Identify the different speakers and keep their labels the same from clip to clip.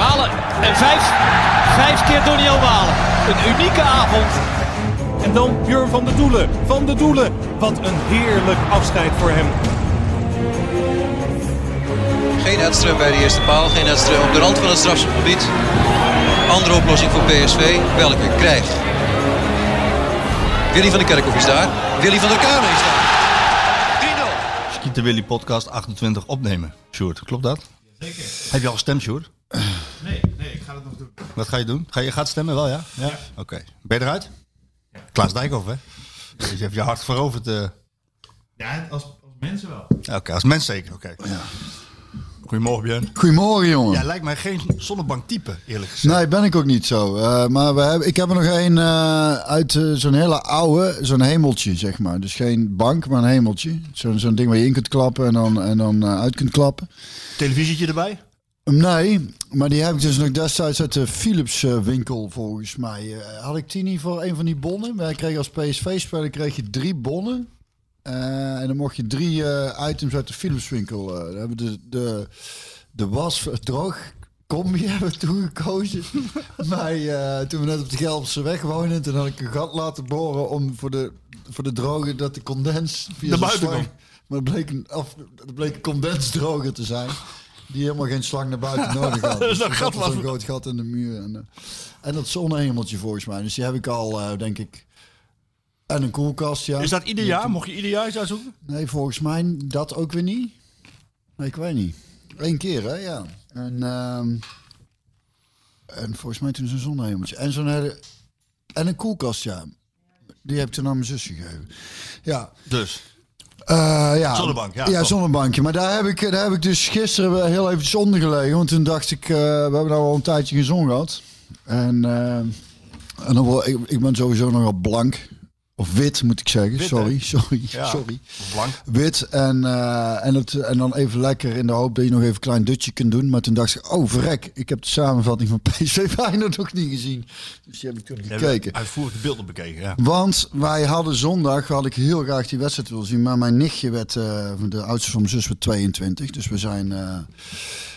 Speaker 1: Malen en vijf, vijf keer Doniel Malen. Een unieke avond.
Speaker 2: En dan Jur van de Doelen. Van de Doelen. Wat een heerlijk afscheid voor hem.
Speaker 3: Geen Edström bij de eerste paal, geen Edström op de rand van het strafschopgebied. Andere oplossing voor PSV, welke krijgt? Willy van der Kerkhoff is daar, Willy van der Kamer is daar. 3-0.
Speaker 4: Skieten Willy podcast 28 opnemen. Sjoerd, klopt dat?
Speaker 5: Zeker.
Speaker 4: Heb je al gestemd, Sjoerd?
Speaker 5: Nee, nee, ik ga het nog doen.
Speaker 4: Wat ga je doen? Ga je gaat stemmen wel, ja? Ja. Oké. Ben je eruit? Klaas Dijkhoff, hè? Dus je hebt je hart veroverd. eh.
Speaker 5: Ja, als, als mensen wel.
Speaker 4: Ja, Oké, als mens zeker. Oké. Goedemorgen, Björn.
Speaker 6: Goedemorgen, jongen.
Speaker 4: Jij lijkt mij geen zonnebanktype, eerlijk gezegd.
Speaker 6: Nee, ben ik ook niet zo. Eh, maar we hebben, ik heb er nog een eh, uit zo'n hele oude, zo'n hemeltje, zeg maar. Dus geen bank, maar een hemeltje. Zo'n zo'n ding waar je in kunt klappen en dan, en dan uit kunt klappen.
Speaker 4: Televisietje erbij?
Speaker 6: Nee, maar die heb ik dus nog destijds uit de Philips eh, winkel volgens mij. Eh, had ik die niet voor een van die bonnen? Wij kregen als PSV-speler kreeg je drie bonnen. Eh, en dan mocht je drie items uit de Philips winkel. dan hebben de, de, de was, droog combi hebben we toen gekozen. maar toen we net op de Gelderse weg woonden, toen had ik een gat laten boren om voor de, voor de droge dat de condens via zo'n
Speaker 4: buiten.
Speaker 6: Maar het bleek een, bleek een condensdroger te zijn. Die helemaal geen slang naar buiten nodig had. Dus
Speaker 4: dat
Speaker 6: er
Speaker 4: gat was-
Speaker 6: groot gat in de muur. En, eh, en dat zonnehemeltje volgens mij. Dus die heb ik al, eh, denk ik. En een koelkast, ja.
Speaker 4: Is dat ieder jaar? Mocht je ieder jaar iets uitzoeken?
Speaker 6: Nee, volgens mij dat ook weer niet. Nee, ik weet niet. Eén keer, hè, ja. En, ehm, en volgens mij toen zo'n zonnehemeltje. En zo'n hele... En een koelkast, ja. Die heb ik toen aan mijn zus gegeven. Ja,
Speaker 4: Dus.
Speaker 6: Eh, ja.
Speaker 4: Zonnebank, ja,
Speaker 6: Ja, zonnebankje. Maar daar heb, ik, daar heb ik dus gisteren heel eventjes onder gelegen. Want toen dacht ik, eh, we hebben nou al een tijdje geen zon gehad. En, eh, en dan, ik, ik ben sowieso nogal blank. Of wit, moet ik zeggen.
Speaker 4: Wit,
Speaker 6: sorry,
Speaker 4: hè?
Speaker 6: sorry,
Speaker 4: Ja.
Speaker 6: sorry.
Speaker 4: Blank.
Speaker 6: Wit en, eh, en, het, en dan even lekker in de hoop dat je nog even een klein dutje kunt doen. Maar toen dacht ik, oh verrek, ik heb de samenvatting van PSV Feyenoord nog niet gezien. Dus die heb ik toen gekeken.
Speaker 4: Uitvoerig de beelden bekeken, ja.
Speaker 6: Want wij hadden zondag, had ik heel graag die wedstrijd willen zien. Maar mijn nichtje werd, eh, de oudste van mijn zus werd 22. Dus we zijn eh,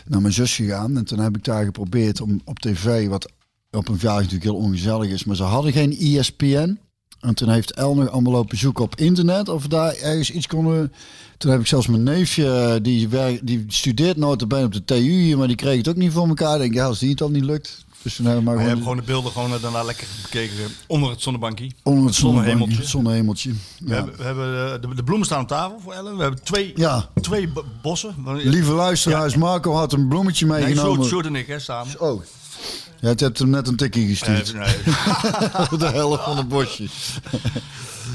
Speaker 6: naar mijn zus gegaan. En toen heb ik daar geprobeerd om op tv, wat op een verjaardag natuurlijk heel ongezellig is. Maar ze hadden geen ESPN. En toen heeft El nog allemaal lopen zoeken op internet of we daar ergens iets konden. Toen heb ik zelfs mijn neefje, eh, die, werkt, die studeert notabene op de TU hier, maar die kreeg het ook niet voor elkaar. Ik denk, ja, als die het dan niet lukt. Dus toen hebben we maar
Speaker 4: Maar je
Speaker 6: gewoon,
Speaker 4: hebt gewoon de beelden gewoon eh, daarna lekker bekeken onder het zonnebankje.
Speaker 6: onder het zonnehemeltje.
Speaker 4: zonnehemeltje.
Speaker 6: zonnehemeltje.
Speaker 4: We
Speaker 6: Ja.
Speaker 4: hebben, we hebben eh, de, de bloemen staan op tafel voor Ellen. We hebben twee,
Speaker 6: Ja.
Speaker 4: twee bossen.
Speaker 6: Lieve luisteraars, Marco had een bloemetje
Speaker 4: Nee,
Speaker 6: meegenomen.
Speaker 4: Sjoerd, Sjoerd en ik, hè, samen.
Speaker 6: Oh. Ja, het hebt hem net een tikkie gestuurd.
Speaker 4: Nee, nee.
Speaker 6: de helft van het bosje.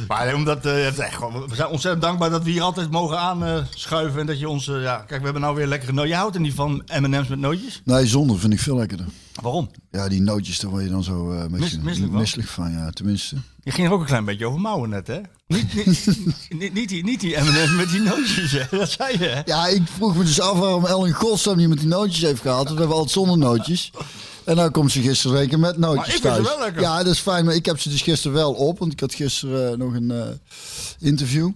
Speaker 4: Maar omdat, het is echt gewoon- we zijn ontzettend dankbaar dat we hier altijd mogen aanschuiven. en dat je ons, eh, ja, kijk, we hebben nou weer lekkere nootjes. Jij houdt er niet van M&M's met nootjes?
Speaker 6: Nee, zonder vind ik veel lekkerder.
Speaker 4: Waarom?
Speaker 6: Ja, die nootjes, daar word je dan zo
Speaker 4: Mis-
Speaker 6: beetje
Speaker 4: misselijk van?
Speaker 6: misselijk van. Ja, tenminste.
Speaker 4: Je ging er ook een klein beetje over mouwen net, hè? Niet, niet, niet, die, niet die M&M's met die nootjes, hè? Dat zei je, hè?
Speaker 6: Ja, ik vroeg me dus af waarom Ellen Godsam niet met die nootjes heeft gehaald. Want we hebben altijd zonder nootjes. En nou komt ze gisteren zeker met nootjes
Speaker 4: Maar ik vind ze
Speaker 6: thuis.
Speaker 4: wel lekker.
Speaker 6: Ja, dat is fijn. Maar ik heb ze dus gisteren wel op. Want ik had gisteren eh, nog een eh, interview.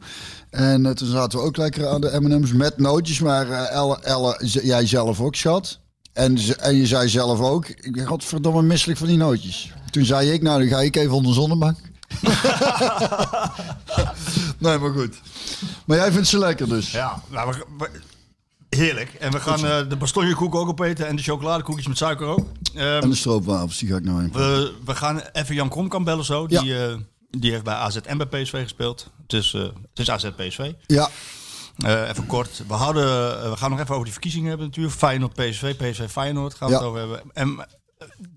Speaker 6: En eh, toen zaten we ook lekker aan de M&M's met nootjes. Maar Elle, Elle, jij zelf ook, schat. En, en je zei zelf ook, ik ben godverdomme misselijk van die nootjes. Toen zei ik, nou dan ga ik even onder de zonnebank. nee, maar goed. Maar jij vindt ze lekker dus.
Speaker 4: Ja, nou, we- heerlijk. En we gaan eh, de bastonjekoek ook opeten en de chocoladekoekjes met suiker ook. Ehm,
Speaker 6: En de stroopwafels, die ga ik nou even.
Speaker 4: we, we gaan even Jan Kromkamp bellen zo. Die, eh, die heeft bij AZ en bij PSV gespeeld. Het is, eh, het is AZ PSV.
Speaker 6: Ja,
Speaker 4: even kort. We, houden, eh, we gaan nog even over die verkiezingen hebben natuurlijk. Feyenoord PSV, PSV Feyenoord gaan we
Speaker 6: Ja.
Speaker 4: het over hebben. En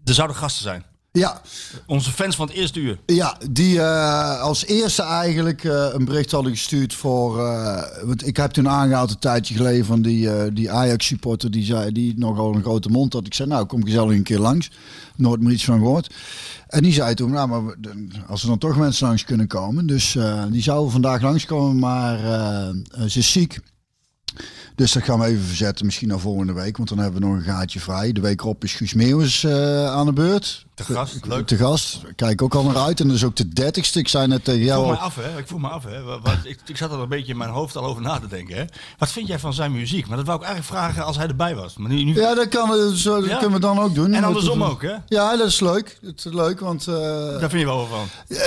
Speaker 4: er zouden gasten zijn.
Speaker 6: Ja,
Speaker 4: Onze fans van het eerste uur.
Speaker 6: Ja, die eh, als eerste eigenlijk eh, een bericht hadden gestuurd voor. eh, want ik heb toen aangehaald een tijdje geleden van die, die Ajax-supporter die zei die nogal een grote mond had. Ik zei, nou, kom gezellig een keer langs. Nooit meer iets van gehoord. En die zei toen, nou, maar als er dan toch mensen langs kunnen komen. Dus die zouden vandaag langskomen, maar ze is ziek. Dus dat gaan we even verzetten, misschien naar volgende week. Want dan hebben we nog een gaatje vrij. De week erop is Guus Meeuwis aan de beurt.
Speaker 4: Te gast, leuk.
Speaker 6: Te gast. Kijk ook al naar uit. En dat is ook de dertigste. Ik zei net tegen
Speaker 4: Ik
Speaker 6: jou.
Speaker 4: voel
Speaker 6: al-
Speaker 4: me af, hè? Ik voel me af, hè? Wat, wat- ik, ik zat er een beetje in mijn hoofd al over na te denken, hè? Wat vind jij van zijn muziek? Maar dat wou ik eigenlijk vragen als hij erbij was. Maar nu, nu...
Speaker 6: Ja, dat, kan, zo, dat
Speaker 4: Ja?
Speaker 6: kunnen we dan ook doen.
Speaker 4: En andersom ook, hè?
Speaker 6: Ja, dat is leuk. Dat is leuk, want... eh,
Speaker 4: Daar vind je wel van.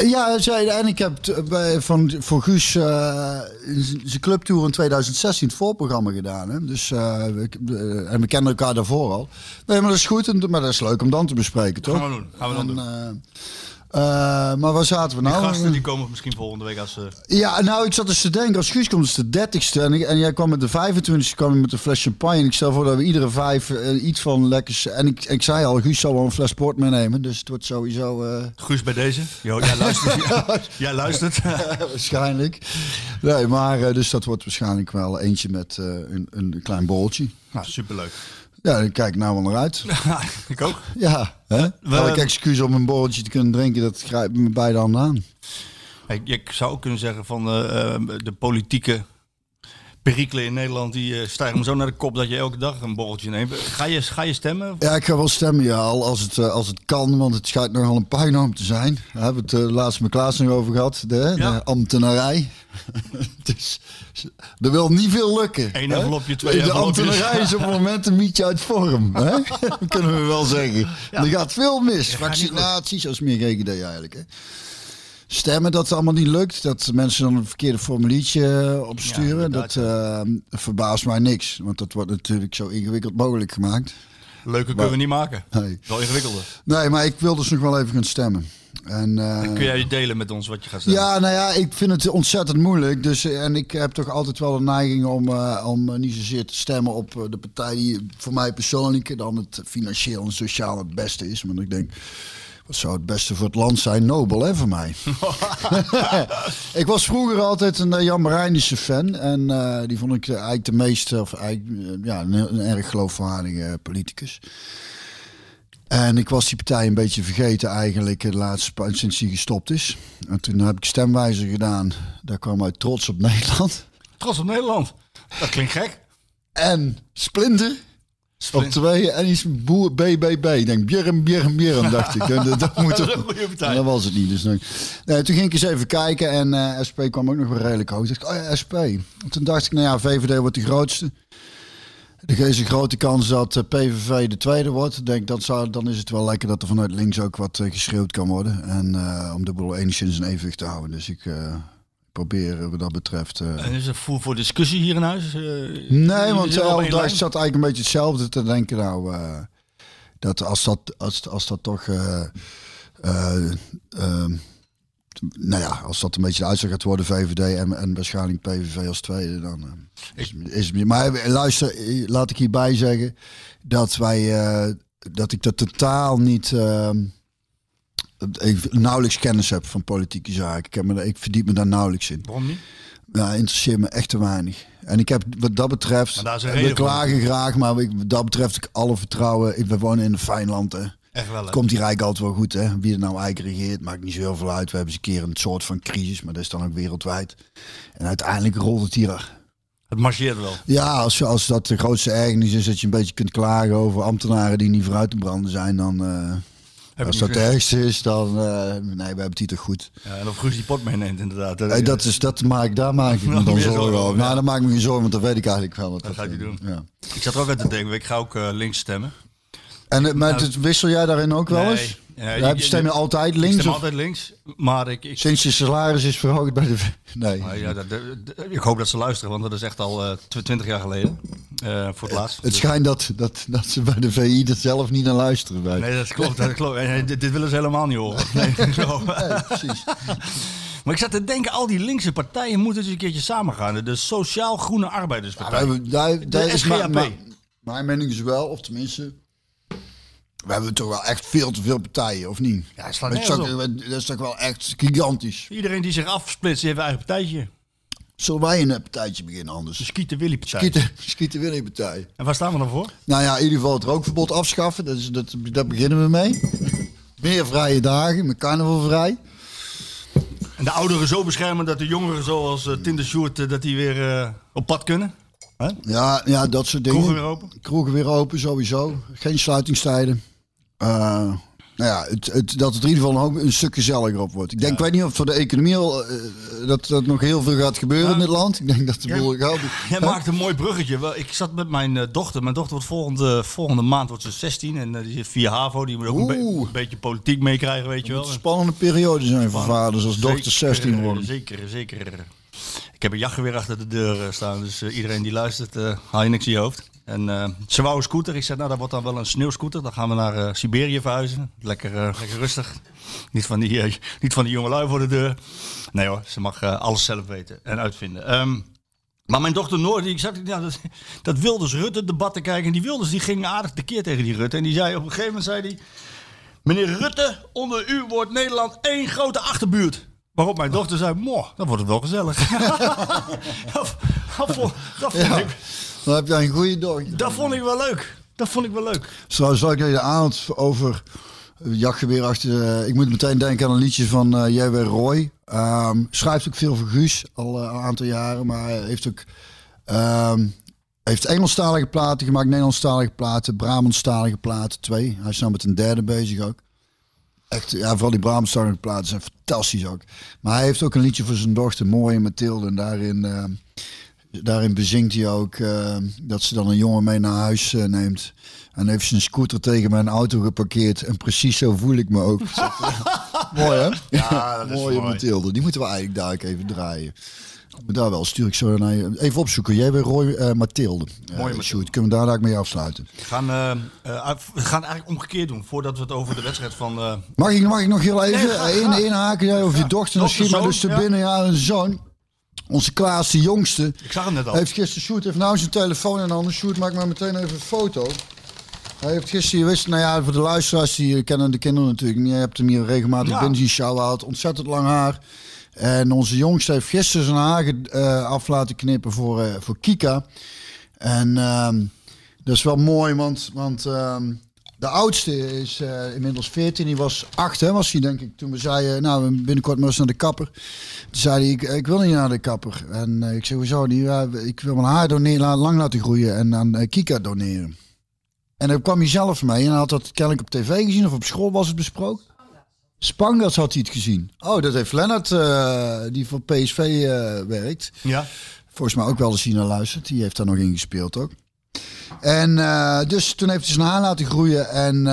Speaker 6: Ja, zei, en ik heb bij, van, voor Guus z- zijn clubtour in 2016 het voorprogramma gedaan. Hè? Dus, eh, ik- eh, en we kennen elkaar daarvoor al. Nee, maar dat is goed. En, maar dat is leuk om dan te bespreken, toch?
Speaker 4: Doen. Gaan we dan
Speaker 6: En,
Speaker 4: doen.
Speaker 6: eh, eh, maar waar zaten we
Speaker 4: Die
Speaker 6: nou?
Speaker 4: gasten die komen misschien volgende week als... eh,
Speaker 6: Ja, nou, ik zat dus te denken, als Guus komt, is het de 30ste. En, ik- en jij kwam met de 25ste, kwam met een fles champagne. En ik stel voor dat we iedere vijf eh, iets van lekkers. En ik, ik zei al, Guus zal wel een fles port meenemen. Dus het wordt sowieso.
Speaker 4: Guus bij deze. Jo, jij luistert. jij luistert.
Speaker 6: waarschijnlijk. Nee, maar dus dat wordt waarschijnlijk wel eentje met een, een klein bolletje.
Speaker 4: nou, superleuk.
Speaker 6: Ja, daar kijk ik nou wel naar uit.
Speaker 4: ik ook.
Speaker 6: Ja, hè?
Speaker 4: We-
Speaker 6: Elk excuus om een borreltje te kunnen drinken, dat grijpt me beide handen aan.
Speaker 4: Hey, je zou ook kunnen zeggen van eh, eh, de politieke perikelen in Nederland... die eh, stijgen me zo naar de kop dat je elke dag een borreltje neemt. Ga je, ga je stemmen?
Speaker 6: Ja, ik ga wel stemmen, ja, al als het, eh, als het kan, want het schijnt nogal een puinhoop te zijn. Daar hebben we het uh, laatst met Klaas nog over gehad, de,
Speaker 4: Ja.
Speaker 6: de ambtenarij. dus er wil niet veel lukken.
Speaker 4: Eén envelopje, twee
Speaker 6: De
Speaker 4: envelopjes.
Speaker 6: ambtenarij is op het moment een mietje uit vorm, hè? dat kunnen we wel zeggen. Er gaat veel mis. Vaccinaties, dat is meer GGD eigenlijk. Hè? Stemmen dat het allemaal niet lukt, dat mensen dan een verkeerde formuliertje eh, opsturen,
Speaker 4: inderdaad,
Speaker 6: dat eh, verbaast mij niks. Want dat wordt natuurlijk zo ingewikkeld mogelijk gemaakt.
Speaker 4: Leuke kunnen we niet maken.
Speaker 6: Nee.
Speaker 4: Wel ingewikkelder.
Speaker 6: Nee, maar ik wil dus nog wel even gaan stemmen. En, eh,
Speaker 4: Kun jij delen met ons wat je gaat stemmen?
Speaker 6: ja, nou ja, ik vind het ontzettend moeilijk. Dus, eh, en ik heb toch altijd wel een neiging om, eh, om niet zozeer te stemmen op de partij die voor mij persoonlijk dan het financieel en sociaal het beste is. Want ik denk, wat zou het beste voor het land zijn? Nobel, hè, voor mij. ik was vroeger altijd een eh, Jan Marijnissen fan. En eh, die vond ik eh, eigenlijk de meest, of eigenlijk, ja, een, een erg geloofwaardige politicus. En ik was die partij een beetje vergeten eigenlijk de laatste sinds die gestopt is. En toen heb ik stemwijzer gedaan. Daar kwam uit Trots op Nederland.
Speaker 4: Trots op Nederland. Dat klinkt gek.
Speaker 6: En Splinter. Op twee en iets boer BBB. Ik denk Björn, Björn, Björn, dacht ik. Dat, dat moet
Speaker 4: Dat
Speaker 6: er-. En dat was het niet. Dus dan, nee, toen ging ik eens even kijken en eh, SP kwam ook nog wel redelijk hoog. Dacht ik, oh ja, SP. En toen dacht ik, nou ja, VVD wordt de grootste. Er is een grote kans dat eh, PVV de tweede wordt. Denk, dat zou, dan is het wel lekker dat er vanuit links ook wat eh, geschreeuwd kan worden. En om de boel enigszins in evenwicht te houden. Dus ik probeer eh, wat dat betreft... eh,
Speaker 4: En is er voer voor discussie hier in huis? Eh,
Speaker 6: Nee, want
Speaker 4: één
Speaker 6: uh,
Speaker 4: lijn?
Speaker 6: zat eigenlijk een beetje hetzelfde te denken. Nou, eh, dat als dat, als, als dat toch. eh, eh, ehm, nou ja, als dat een beetje de uitslag gaat worden, VVD en, en waarschijnlijk PVV als tweede, dan eh, is, is het. Maar eh, luister, eh, laat ik hierbij zeggen dat wij, eh, dat ik dat totaal niet, ehm, ik nauwelijks kennis heb van politieke zaken. Ik, heb me, ik verdiep me daar nauwelijks in.
Speaker 4: Waarom niet?
Speaker 6: Ja, interesseert me echt te weinig. En ik heb wat dat betreft, we klagen graag, maar ik, wat dat betreft ik alle vertrouwen. Ik, we wonen in een fijn land. Hè.
Speaker 4: Echt wel. hè?
Speaker 6: Komt hier eigenlijk altijd wel goed. Hè. Wie er nou eigenlijk regeert, maakt niet zo heel veel uit. We hebben eens een keer een soort van crisis, maar dat is dan ook wereldwijd. En uiteindelijk rolt het hier.
Speaker 4: Het marcheert wel.
Speaker 6: Ja, als, als dat de grootste ergernis is dat je een beetje kunt klagen over ambtenaren die niet vooruit te branden zijn, dan. eh, als dat ergste is, dan. eh, nee, we hebben het hier toch goed.
Speaker 4: Ja, en of Guus die pot meeneemt, inderdaad.
Speaker 6: Hey, dat is, dat maak, ik- daar maak ik me dan zorgen over. Nou, daar maak ik me geen zorgen, want dat weet ik eigenlijk wel. wat
Speaker 4: Dat gaat hij
Speaker 6: eh,
Speaker 4: doen.
Speaker 6: Ja.
Speaker 4: Ik zat er ook aan te denken, ik ga ook eh, links stemmen.
Speaker 6: En eh, maar
Speaker 4: Nou,
Speaker 6: het- wissel jij daarin ook wel
Speaker 4: nee.
Speaker 6: eens?
Speaker 4: Ja,
Speaker 6: Ja,
Speaker 4: je-
Speaker 6: stem je
Speaker 4: je-
Speaker 6: altijd
Speaker 4: Ik
Speaker 6: links?
Speaker 4: stem
Speaker 6: of
Speaker 4: altijd links, maar ik... ik
Speaker 6: Sinds je salaris is verhoogd bij de... Nee.
Speaker 4: Ja, dat, ik hoop dat ze luisteren, want dat is echt al eh, tw- twintig jaar geleden. eh, voor het laatst.
Speaker 6: Het
Speaker 4: Dus-
Speaker 6: schijnt dat, dat, dat ze bij de VI er zelf niet naar luisteren. Bij.
Speaker 4: Nee, dat klopt. Dat klopt. En, dit, dit willen ze helemaal niet horen. Nee, zo.
Speaker 6: Nee, precies.
Speaker 4: Maar ik zat te denken, al die linkse partijen moeten eens een keertje samengaan. De Sociaal-Groene
Speaker 6: Ja,
Speaker 4: Arbeiderspartij.
Speaker 6: daar, daar is mijn, mijn, mijn mening is wel, of tenminste... we hebben toch wel echt veel te veel partijen, of niet?
Speaker 4: Ja, slaat
Speaker 6: dat, is toch, dat is toch wel echt gigantisch.
Speaker 4: Iedereen die zich afsplitst, heeft een eigen partijtje.
Speaker 6: Zullen wij een partijtje beginnen anders?
Speaker 4: De Skieten Willy partij.
Speaker 6: Skieten, Skieten Willy partij.
Speaker 4: En waar staan we dan voor?
Speaker 6: Nou ja, in ieder geval het rookverbod afschaffen. Dat is, dat, daar beginnen we mee. Meer vrije dagen, met carnaval vrij.
Speaker 4: En de ouderen zo beschermen dat de jongeren zoals uh, Tinder Sjoerd, eh, dat die weer eh, op pad kunnen.
Speaker 6: Ja, ja, dat soort dingen.
Speaker 4: Kroegen weer open?
Speaker 6: Kroegen weer open, sowieso. Geen sluitingstijden. Uh, nou ja, het, het, dat het in ieder geval ook een stuk gezelliger op wordt. Ik denk, ik weet niet of voor de economie al, uh, dat, dat nog heel veel gaat gebeuren in dit land. Ik denk dat de boel gaat.
Speaker 4: Jij maakt een mooi bruggetje. Ik zat met mijn uh, dochter. Mijn dochter wordt volgende, volgende maand wordt ze 16 en die zit via HAVO. Die moet ook een, be een, beetje politiek meekrijgen, weet je wel.
Speaker 6: Een spannende periode zijn voor vaders als dochter 16 worden.
Speaker 4: Zeker, zeker. Ik heb een jachtgeweer achter de deur staan, dus iedereen die luistert, haal je niks in je hoofd. En uh, ze wou een scooter. Ik zei, nou, dat wordt dan wel een sneeuwscooter. Dan gaan we naar uh, Siberië verhuizen. Lekker, uh, lekker rustig. Niet van, die, niet van die jonge lui voor de deur. Nee hoor, ze mag alles zelf weten en uitvinden. Um, maar mijn dochter Noor, die zat ja, dat, dat Wilders Rutte debatten kijken. En die Wilders die ging aardig tekeer tegen die Rutte. En die zei op een gegeven moment, zei die... Meneer Rutte, onder u wordt Nederland één grote achterbuurt. Waarop mijn dochter zei, moh, dan wordt het wel gezellig. dat, dat, vond, dat vond
Speaker 6: Ja.
Speaker 4: ik...
Speaker 6: Dan heb jij een goede dochter.
Speaker 4: Dat vond ik wel leuk. Dat vond ik wel leuk.
Speaker 6: Zo zou ik je aan over jachtgeweer achter. eh, ik moet meteen denken aan een liedje van eh J.W. Roy. Ehm, schrijft ook veel voor Guus, al eh, een aantal jaren. Maar heeft ook ehm, heeft Engelstalige platen gemaakt, Nederlandstalige platen, Brabantstalige platen, twee. Hij is nou met een derde bezig ook. Echt, ja, vooral die Brabantstalige platen zijn fantastisch ook. Maar hij heeft ook een liedje voor zijn dochter, Mooie Mathilde. En daarin... ehm, Daarin bezingt hij ook uh, dat ze dan een jongen mee naar huis uh, neemt. En heeft zijn scooter tegen mijn auto geparkeerd. En precies zo voel ik me ook. mooi hè?
Speaker 4: Ja, dat is
Speaker 6: Mooie
Speaker 4: mooi.
Speaker 6: Mathilde. Die moeten we eigenlijk daar ook even draaien. Daar wel stuur ik zo naar je. Even opzoeken. Jij bent Roy uh, Mathilde.
Speaker 4: Mooi,
Speaker 6: Uh, shoot. Kunnen we daar eigenlijk mee afsluiten?
Speaker 4: We gaan, uh, we gaan eigenlijk omgekeerd doen voordat we het over de wedstrijd van.
Speaker 6: Mag, ik, mag ik nog heel even
Speaker 4: Nee, ga.
Speaker 6: inhaken? Jij of je dochter
Speaker 4: Dochter,
Speaker 6: misschien maar dus te binnen. Ja, een zoon. Onze Klaas, de jongste.
Speaker 4: Ik zag hem net al.
Speaker 6: Heeft gisteren Sjoerd heeft nou zijn telefoon in handen. Sjoerd, maak maar meteen even een foto. Hij heeft gisteren, je wist, nou ja, voor de luisteraars die kennen de kinderen natuurlijk niet. Je hebt hem hier regelmatig
Speaker 4: Ja.
Speaker 6: binnen zien Ontzettend lang haar. En onze jongste heeft gisteren zijn haar eh, af laten knippen voor, eh, voor Kika. En ehm, dat is wel mooi, want, want ehm, de oudste is eh, inmiddels 14. Die was 8, hè, was hij denk ik. Toen we zeiden, nou, binnenkort eens naar de kapper. Toen zei hij, ik, ik wil niet naar de kapper. En ik zei, hoezo ik wil mijn haar doneren, la- lang laten groeien en aan Kika doneren. En daar kwam hij zelf mee en had dat kennelijk op tv gezien of op school was het besproken. Spangas had hij het gezien. Oh, dat heeft Lennart, eh, die voor PSV eh, werkt.
Speaker 4: Ja.
Speaker 6: Volgens mij ook wel eens hier naar luistert. Die heeft daar nog in gespeeld ook. En eh, dus toen heeft hij zijn haar laten groeien en,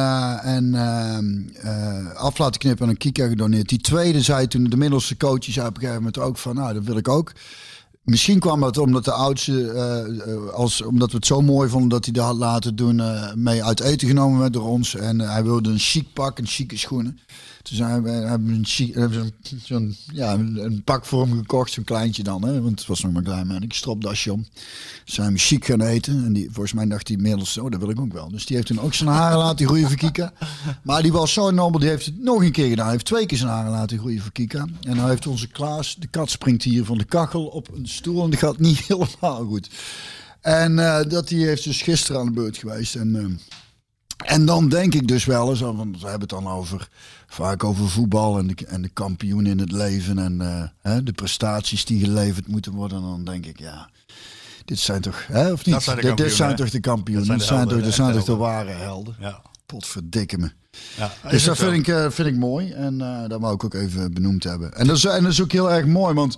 Speaker 6: en eh, eh, af laten knippen en een Kika gedoneerd. Die tweede zei toen, de middelste coach, zei op een gegeven moment ook van, nou dat wil ik ook. Misschien kwam het omdat de oudste, als, omdat we het zo mooi vonden dat hij dat had laten doen, mee uit eten genomen werd door ons. En hij wilde een chic pak, een chique schoenen. Toen zijn we, hebben we zo'n, ja, een, pak voor hem gekocht, zo'n kleintje dan. Hè, want het was nog maar klein, maar ik stropdasje om. Zijn we chic gaan eten. En die, volgens mij dacht hij inmiddels, oh dat wil ik ook wel. Dus die heeft toen ook zijn haren laten groeien voor Kika. Maar die was zo nobel, die heeft het nog een keer gedaan. Hij heeft twee keer zijn haren laten groeien voor Kika. En nou heeft onze Klaas, de kat springt hier van de kachel op een stoel. En dat gaat niet helemaal goed. En eh, dat die heeft dus gisteren aan de beurt geweest. En, eh, en dan denk ik dus wel eens, want we hebben het dan over, vaak over voetbal en de, en de kampioen in het leven en eh, hè, de prestaties die geleverd moeten worden. En dan denk ik, ja, dit zijn toch, hè, of niet?
Speaker 4: Zijn
Speaker 6: dit, zijn toch de kampioenen? Dit
Speaker 4: zijn
Speaker 6: toch, dit
Speaker 4: de
Speaker 6: zijn toch de
Speaker 4: echte
Speaker 6: ware helden?
Speaker 4: Ja.
Speaker 6: Potverdikke me.
Speaker 4: ja.
Speaker 6: Dus dat vind ik, eh, vind ik mooi. En eh dat wou ik ook even benoemd hebben. En dat is, en dat is ook heel erg mooi, want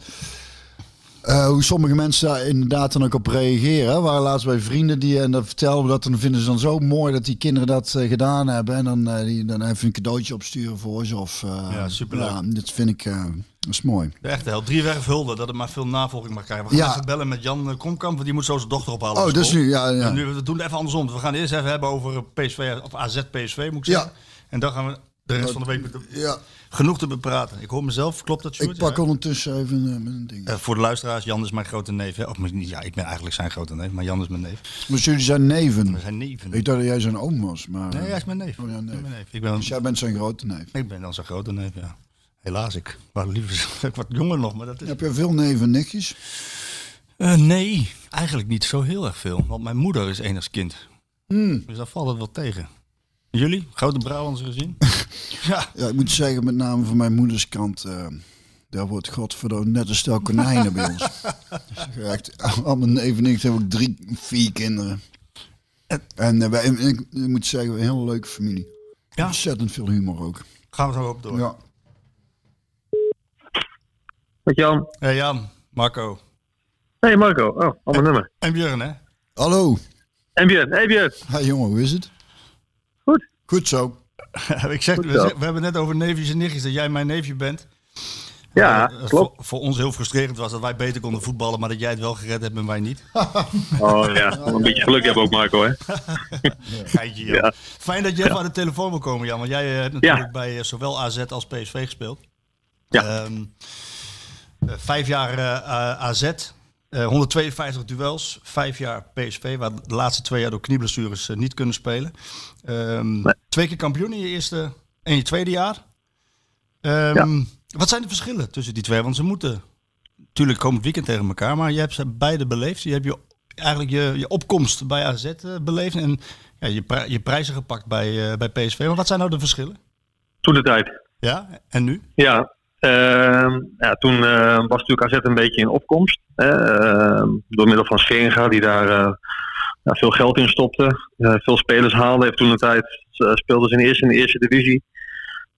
Speaker 6: eh, hoe sommige mensen daar inderdaad dan ook op reageren. We waren laatst bij vrienden die en dan vertelden we dat. Dan vinden ze dan zo mooi dat die kinderen dat eh, gedaan hebben. En dan, eh, die, dan even een cadeautje opsturen voor ze. Of, eh,
Speaker 4: Ja, superleuk.
Speaker 6: Ja, dat vind ik, eh, dat is mooi.
Speaker 4: De echte held. Driewerf hulde, dat het maar veel navolging mag krijgen. We gaan
Speaker 6: Ja.
Speaker 4: even bellen met Jan eh, Komkamp, want die moet zo zijn dochter ophalen.
Speaker 6: Oh, dus nu, ja, ja.
Speaker 4: Nu, we doen het even andersom. We gaan eerst even hebben over PSV, of AZ PSV moet ik
Speaker 6: Ja.
Speaker 4: zeggen. En dan gaan we de rest van de week met-
Speaker 6: Ja,
Speaker 4: genoeg te bepraten. Ik hoor mezelf, klopt dat, Sjoerd?
Speaker 6: ik pak
Speaker 4: Ja.
Speaker 6: ondertussen even eh, met een ding.
Speaker 4: Eh, voor de luisteraars, Jan is mijn grote neef. Hè? Of ja, ik ben eigenlijk zijn grote neef, maar Jan is mijn neef.
Speaker 6: Maar jullie zijn neven.
Speaker 4: We zijn neven.
Speaker 6: Ik dacht dat jij zijn oom was, maar...
Speaker 4: Nee, hij is mijn neef.
Speaker 6: Oh, ja,
Speaker 4: Ik
Speaker 6: neef.
Speaker 4: ben mijn neef. Ik ben,
Speaker 6: Dus jij bent zijn grote neef.
Speaker 4: ik ben dan zijn grote neef, ja. Helaas, ik was liever ik wat jonger nog, maar dat is...
Speaker 6: Heb je veel neven en nichtjes?
Speaker 4: Eh, nee, eigenlijk niet zo heel erg veel. Want mijn moeder is enigskind.
Speaker 6: Hmm.
Speaker 4: Dus daar valt het wel tegen. Jullie? Grote Brabants gezien? ja.
Speaker 6: Ja, ik moet zeggen, met name van mijn moeders kant... eh, daar wordt godverdomme net een stel konijnen bij ons. Dus echt, al mijn neven en ik hebben ook drie, vier kinderen. En eh, wij, ik, ik moet zeggen, een hele leuke familie.
Speaker 4: Ja.
Speaker 6: Ontzettend veel humor ook.
Speaker 4: Gaan we zo op door.
Speaker 6: Ja.
Speaker 7: Met Jan.
Speaker 4: Hey Jan, Marco
Speaker 7: Hey Marco. Oh, ander nummer.
Speaker 4: en Björn, hè?
Speaker 6: Hallo.
Speaker 7: En Björn. Hey Björn.
Speaker 6: Hi jongen, hoe is het?
Speaker 7: Goed.
Speaker 6: Zo.
Speaker 4: ik zeg, we,
Speaker 7: zo.
Speaker 4: zeg- we hebben net over neefjes en nichtjes dat jij mijn neefje bent.
Speaker 7: Ja,
Speaker 4: Eh,
Speaker 7: klopt.
Speaker 4: Voor, voor ons heel frustrerend was dat wij beter konden voetballen, maar dat jij het wel gered hebt en wij niet.
Speaker 7: Oh ja, een beetje geluk hebben ook Marco hè.
Speaker 4: Geitje.
Speaker 7: Ja.
Speaker 4: Fijn dat je even aan de telefoon wil komen, Jan. Want jij eh, hebt natuurlijk bij zowel AZ als PSV gespeeld.
Speaker 7: Ja.
Speaker 4: Ehm, eh, vijf jaar eh, AZ, eh, 152 duels. Vijf jaar PSV, waar de laatste twee jaar door knieblessures eh, niet kunnen spelen. Ehm,
Speaker 7: Nee.
Speaker 4: Twee keer kampioen in je eerste en je tweede jaar. Ehm, Wat zijn de verschillen tussen die twee? Want ze moeten natuurlijk komend weekend tegen elkaar, maar je hebt ze beide beleefd. Je hebt je, eigenlijk je, je opkomst bij AZ eh, beleefd en ja, je, pri- je prijzen gepakt bij, eh, bij PSV. Maar wat zijn nou de verschillen?
Speaker 7: Toen de tijd.
Speaker 4: Ja, en nu?
Speaker 7: Ja, ja toen eh, was natuurlijk AZ een beetje in opkomst. Ehm, door middel van Scheringa, die daar eh, veel geld in stopte. eh, veel spelers haalde. Heeft toen de tijd eh, speelden ze in de eerste, in de eerste divisie.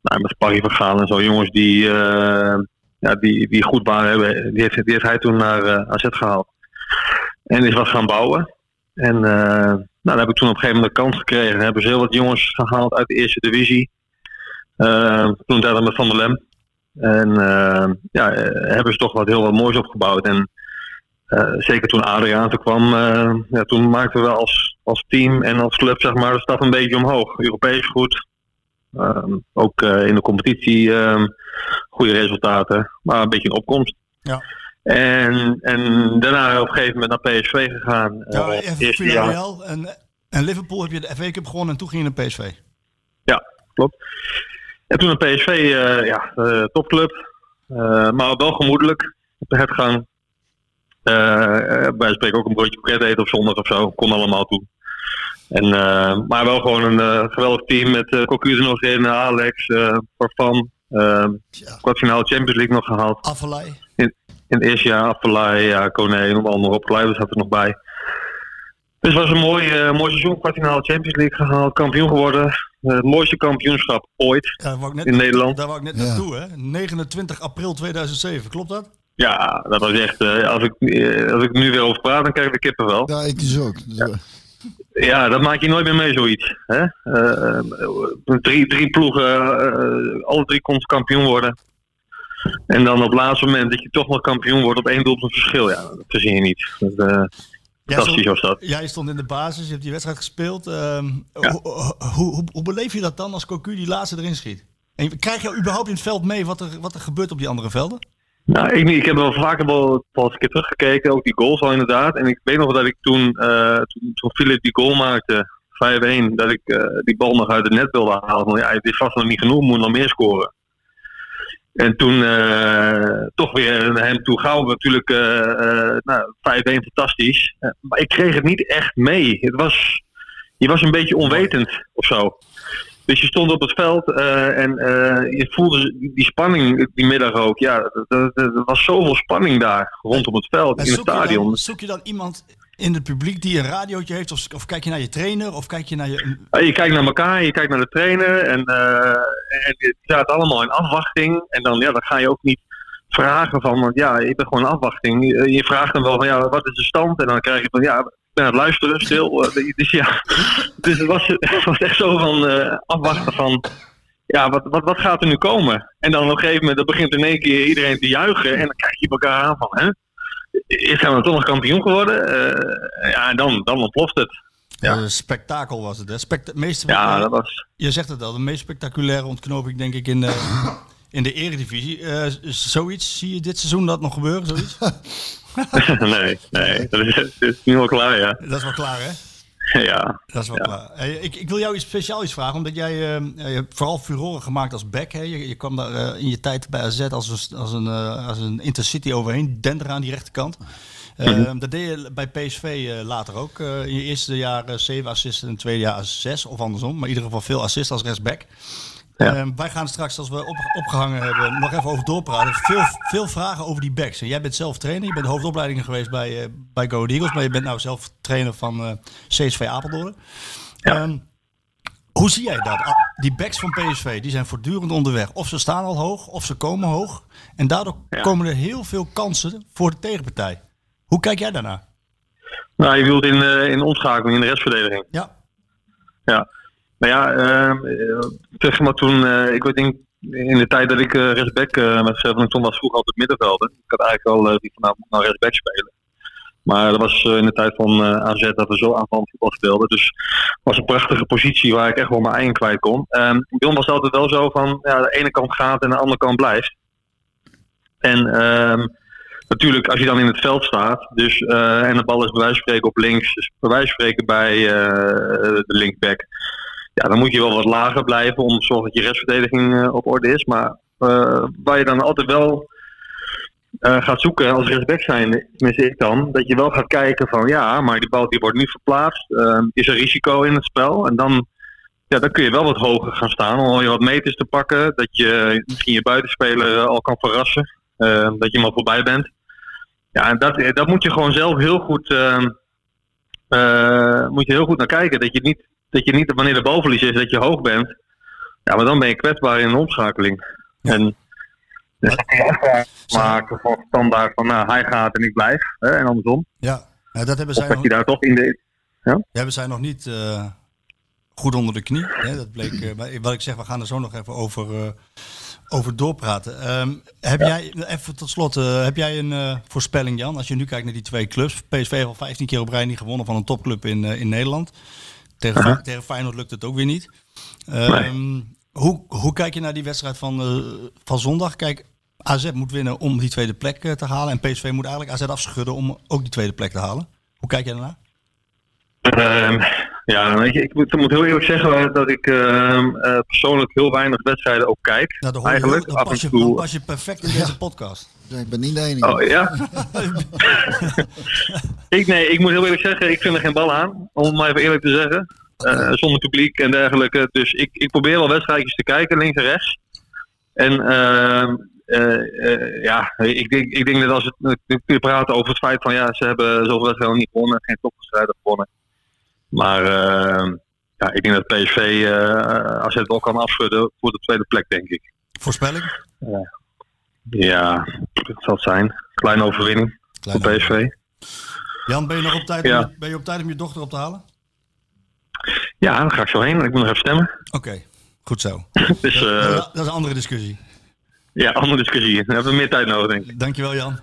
Speaker 7: Nou, met Parry van Gaal en zo jongens die, ja, die, die goed waren. hebben, Die heeft, die heeft hij toen naar AZ gehaald. En is wat gaan bouwen. En nou, daar heb ik toen op een gegeven moment de kans gekregen. En hebben ze heel wat jongens gehaald uit de eerste divisie. Eh, toen tijd met Van der Lem. En eh, ja, eh, hebben ze toch wat heel wat moois opgebouwd. En eh, zeker toen Adriaan er kwam, ja, toen maakten we als, als team en als club zeg maar, de stap een beetje omhoog. Europees goed. Ehm, ook in de competitie ehm, goede resultaten, maar een beetje een opkomst.
Speaker 4: Ja.
Speaker 7: En, en daarna op een gegeven moment naar PSV gegaan.
Speaker 4: Ja, even
Speaker 7: jaar.
Speaker 4: En, en Liverpool heb je de FA Cup gewonnen en toen ging je naar PSV.
Speaker 7: Ja, klopt. En toen een PSV, eh, ja, eh, topclub. Eh, maar wel gemoedelijk op de hertgang. Eh eh, wij spreken ook een broodje kroket eten op zondag of zo. Kon allemaal toe. En, maar wel gewoon een geweldig team met uh, Cocu er nog in, Alex, eh kwartfinale Champions League nog gehaald.
Speaker 4: Affelay.
Speaker 7: In, in het eerste jaar Affelay, ja, Kone, noem maar op. Kluivers zat er nog bij. Dus het was een mooi, eh, mooi seizoen. Kwartfinale Champions League gehaald. Kampioen geworden. Het mooiste kampioenschap ooit
Speaker 4: Ja, daar wou ik net,
Speaker 7: in Nederland.
Speaker 4: Daar wou ik net
Speaker 6: Ja.
Speaker 4: naartoe, hè? 29 april 2007, klopt dat?
Speaker 7: Ja, dat was echt. eh, als, ik, eh, als ik nu weer over praat, dan krijg ik de kippenvel.
Speaker 6: Ja, ik dus ook.
Speaker 7: Ja, dat maak je nooit meer mee, zoiets. Hè? Drie, drie ploegen, eh, alle drie konden kampioen worden. En dan op het laatste moment dat je toch nog kampioen wordt op één doelpunt verschil. Ja, dat verzin je niet. Dat, eh, fantastisch was dat.
Speaker 4: Jij stond in de basis, je hebt die wedstrijd gespeeld. Ehm,
Speaker 7: Ja.
Speaker 4: hoe, hoe, hoe, hoe beleef je dat dan als Cocu die laatste erin schiet? En krijg je überhaupt in het veld mee wat er, wat er gebeurt op die andere velden?
Speaker 7: Nou, ik, ik heb wel vaker wel, eens een keer teruggekeken, ook die goals al inderdaad. En ik weet nog dat ik toen, eh toen, toen Philip die goal maakte, 5-1, dat ik eh, die bal nog uit het net wilde halen. Want ja, het is vast nog niet genoeg, moet nog meer scoren. En toen eh, toch weer naar hem toe gauw natuurlijk eh, eh, nou, 5-1 fantastisch. Maar ik kreeg het niet echt mee. Het was, je was een beetje onwetend of zo. Dus je stond op het veld en je voelde die spanning die middag ook. Ja, er- was zoveel spanning daar rondom het veld,
Speaker 4: En
Speaker 7: in het stadion.
Speaker 4: dan, zoek je dan iemand in het publiek die een radiootje heeft? Of, kijk je naar je trainer? Of kijk je naar je...
Speaker 7: Je kijkt naar elkaar, je kijkt naar de trainer en, eh, en die zaten allemaal in afwachting. En dan, ja, dan ga je ook niet vragen van, want ja, ik ben gewoon in afwachting. Je, je vraagt dan wel van, ja, wat is de stand? En dan krijg je van, ja, ik ben aan het luisteren stil. Eh, Dus ja, dus het was, het was echt zo van eh, afwachten van, ja, wat, wat, wat gaat er nu komen? En dan op een gegeven moment begint in één keer iedereen te juichen en dan kijk je elkaar aan van, hè? Is hij dan toch nog kampioen geworden? Eh, ja, en dan, dan ontploft het. Ja.
Speaker 4: Spektakel was het, hè? Spect meest,
Speaker 7: Ja, dat was...
Speaker 4: Je zegt het al, de meest spectaculaire ontknoping denk ik in de, in de eredivisie. Eh, zoiets, zie je dit seizoen dat nog gebeuren, zoiets?
Speaker 7: nee, nee, dat is, dat is nu al klaar, ja.
Speaker 4: Dat is wel klaar, hè?
Speaker 7: ja.
Speaker 4: Dat is wel
Speaker 7: Ja.
Speaker 4: klaar. Ik, ik wil jou iets speciaal iets vragen, omdat jij eh, je hebt vooral furoren gemaakt als back. Hè? Je, je kwam daar eh, in je tijd bij AZ als een, als een, eh, als een intercity overheen, dender aan die rechterkant.
Speaker 7: Mhm.
Speaker 4: Dat deed je bij PSV eh, later ook. In je eerste jaar 7 assists en in het tweede jaar 6 of andersom. Maar in ieder geval veel assists als rechtsback.
Speaker 7: Ja.
Speaker 4: Eh, wij gaan straks, als we op, opgehangen hebben, nog even over doorpraten. Veel, veel vragen over die backs. En jij bent zelf trainer. Je bent hoofdopleidingen geweest bij, eh bij Go Eagles. Maar je bent nou zelf trainer van eh, CSV Apeldoorn. Ehm, hoe zie jij dat? Ah, Die backs van PSV die zijn voortdurend onderweg. Of ze staan al hoog, of ze komen hoog. En daardoor
Speaker 7: Ja.
Speaker 4: komen er heel veel kansen voor de tegenpartij. Hoe kijk jij daarnaar?
Speaker 7: Nou, je wilt in, eh, in omschakeling, in de restverdediging.
Speaker 4: Ja.
Speaker 7: Ja. Maar ja, ehm, eh, zeg maar toen, eh, ik weet denk, in de tijd dat ik eh, rechtsback eh met toen was vroeger altijd middenvelder. Ik had eigenlijk al eh, die vanavond naar rechtsback spelen. Maar dat was in de tijd van AZ dat we zo aanvallend voetbal speelden. Dus het was een prachtige positie waar ik echt wel mijn eigen kwijt kon. Ons was altijd wel zo van, ja, de ene kant gaat en de andere kant blijft. En ehm, natuurlijk, als je dan in het veld staat, dus, en de bal is bij wijze van spreken op links, dus bij wijze van spreken bij de linkback. Ja, dan moet je wel wat lager blijven om te zorgen dat je restverdediging eh, op orde is. Maar eh, waar je dan altijd wel eh, gaat zoeken als rechtsback zijn, tenminste ik dan, dat je wel gaat kijken van ja, maar die bal die wordt nu verplaatst. eh, is er risico in het spel? En dan, ja, dan kun je wel wat hoger gaan staan om al je wat meters te pakken. Dat je misschien je buitenspeler al kan verrassen. eh, dat je al voorbij bent. Ja, en dat, dat moet je gewoon zelf heel goed, eh, eh, moet je heel goed naar kijken. Dat je niet, dat je niet wanneer de balverlies is, dat je hoog bent. Ja, maar dan ben je kwetsbaar in een omschakeling. En dus dan kun je afspraken maken voor standaard van nou, hij gaat en ik blijf. Hè, en andersom.
Speaker 4: Ja, Ja, dat hebben
Speaker 7: Of
Speaker 4: zij
Speaker 7: dat
Speaker 4: nog,
Speaker 7: je daar toch in de...
Speaker 4: ja, hebben zij nog niet eh, goed onder de knie. Hè? Dat bleek, eh, maar wat ik zeg, we gaan er zo nog even over, eh, over doorpraten. Ehm, heb jij, even tot slot, eh, heb jij een eh, voorspelling Jan? Als je nu kijkt naar die twee clubs. PSV heeft al 15 keer op rij niet gewonnen van een topclub in, eh, in Nederland. Tegen, tegen Feyenoord lukt het ook weer niet. Ehm, hoe, hoe kijk je naar die wedstrijd van, eh, van zondag? Kijk, AZ moet winnen om die tweede plek eh, te halen. En PSV moet eigenlijk AZ afschudden om ook die tweede plek te halen. Hoe kijk jij daarnaar?
Speaker 7: Ehm, ja, weet je, ik moet, ik moet heel eerlijk zeggen dat ik ehm, eh, persoonlijk heel weinig wedstrijden ook kijk.
Speaker 4: Nou, je
Speaker 7: eigenlijk, af
Speaker 4: pas je,
Speaker 7: en toe.
Speaker 4: dan pas je perfect in deze podcast.
Speaker 6: Ik ben niet de enige.
Speaker 7: Oh ja? ik, nee, ik moet heel eerlijk zeggen, ik vind er geen bal aan. Om het maar even eerlijk te zeggen. Eh, zonder publiek en dergelijke. Dus ik, ik probeer wel wedstrijdjes te kijken, links en rechts. En ehm, eh, eh, ja, ik denk, ik denk dat als het, we kunnen praten over het feit van ja, ze hebben zoveel wedstrijden niet gewonnen, geen topwedstrijden gewonnen. Maar ehm, ja, ik denk dat PSV eh als het ook kan afschudden voor de tweede plek, denk ik.
Speaker 4: Voorspelling?
Speaker 7: Ja, dat zal het zijn. Kleine overwinning
Speaker 4: Kleine
Speaker 7: voor PSV.
Speaker 4: Jan, ben je nog op tijd,
Speaker 7: Ja.
Speaker 4: om, ben je op tijd om je dochter op te halen?
Speaker 7: Ja, daar ga ik zo heen. Ik moet nog even stemmen.
Speaker 4: Oké, goed zo.
Speaker 7: Dus eh,
Speaker 4: dat, dat is een andere discussie.
Speaker 7: ja, andere discussie. Dan hebben we meer tijd nodig, denk ik.
Speaker 4: Dankjewel Jan.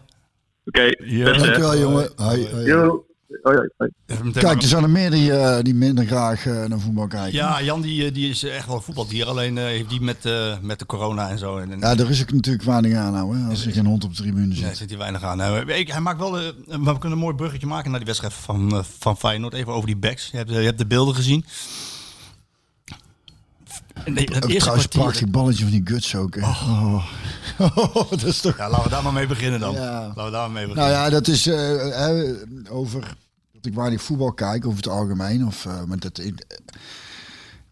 Speaker 7: Oké,
Speaker 4: Ja.
Speaker 7: beste, hè.
Speaker 6: Dankjewel, jongen. Hoi, hoi.
Speaker 7: Hoi, hoi,
Speaker 4: meteen
Speaker 6: Kijk, er zijn er meer die, eh, die minder graag eh, naar voetbal kijken.
Speaker 4: Ja, Jan die, eh, die is echt wel een voetbaldier. Alleen eh, heeft die met, eh, met de corona en zo. En, en,
Speaker 6: Ja, er is ook natuurlijk weinig aan nou, hè, als er geen hond op de tribune
Speaker 4: Nee,
Speaker 6: zit.
Speaker 4: zit hij weinig aan. Nou, ik, hij maakt wel, eh, we kunnen een mooi bruggetje maken naar die wedstrijd van, van Feyenoord. Even over die backs. Je hebt, je hebt de beelden gezien. Nee, het eerste
Speaker 6: trouwens
Speaker 4: kwartier.
Speaker 6: prachtig balletje van die guts ook. hè. Oh. dat is toch...
Speaker 4: Ja, laten we daar maar mee beginnen dan.
Speaker 6: Ja.
Speaker 4: Laten we daar maar mee
Speaker 6: Nou
Speaker 4: beginnen.
Speaker 6: ja, dat is eh, hè, over ik weinig voetbal kijk, over het algemeen. Of, eh, maar dat, ik,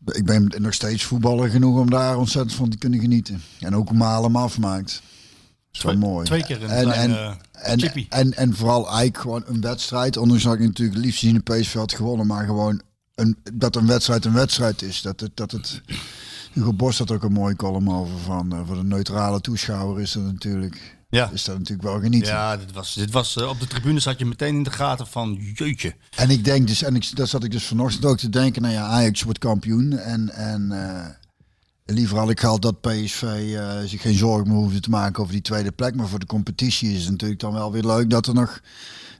Speaker 6: ik ben nog steeds voetballer genoeg om daar ontzettend van te kunnen genieten. En ook malen hem afmaakt. Wel
Speaker 4: Twee-
Speaker 6: mooi.
Speaker 4: twee keer een
Speaker 6: en, en,
Speaker 4: eh,
Speaker 6: en, en, en vooral eigenlijk gewoon een wedstrijd. Ondanks dat ik natuurlijk het liefst zien de PSV had gewonnen. Maar gewoon een, dat een wedstrijd een wedstrijd is. Dat het... Dat het Hugo Bos had ook een mooie column over van eh, voor de neutrale toeschouwer is dat natuurlijk
Speaker 4: Ja.
Speaker 6: is dat natuurlijk wel genieten.
Speaker 4: Ja, dit was, dit was, eh, op de tribune zat je meteen in de gaten van jeutje.
Speaker 6: En ik denk dus, en ik, daar zat ik dus vanochtend ook te denken, nou ja, Ajax wordt kampioen. En, en eh, liever had ik gehad dat PSV eh, zich geen zorgen meer hoefde te maken over die tweede plek. Maar voor de competitie is het natuurlijk dan wel weer leuk dat er nog,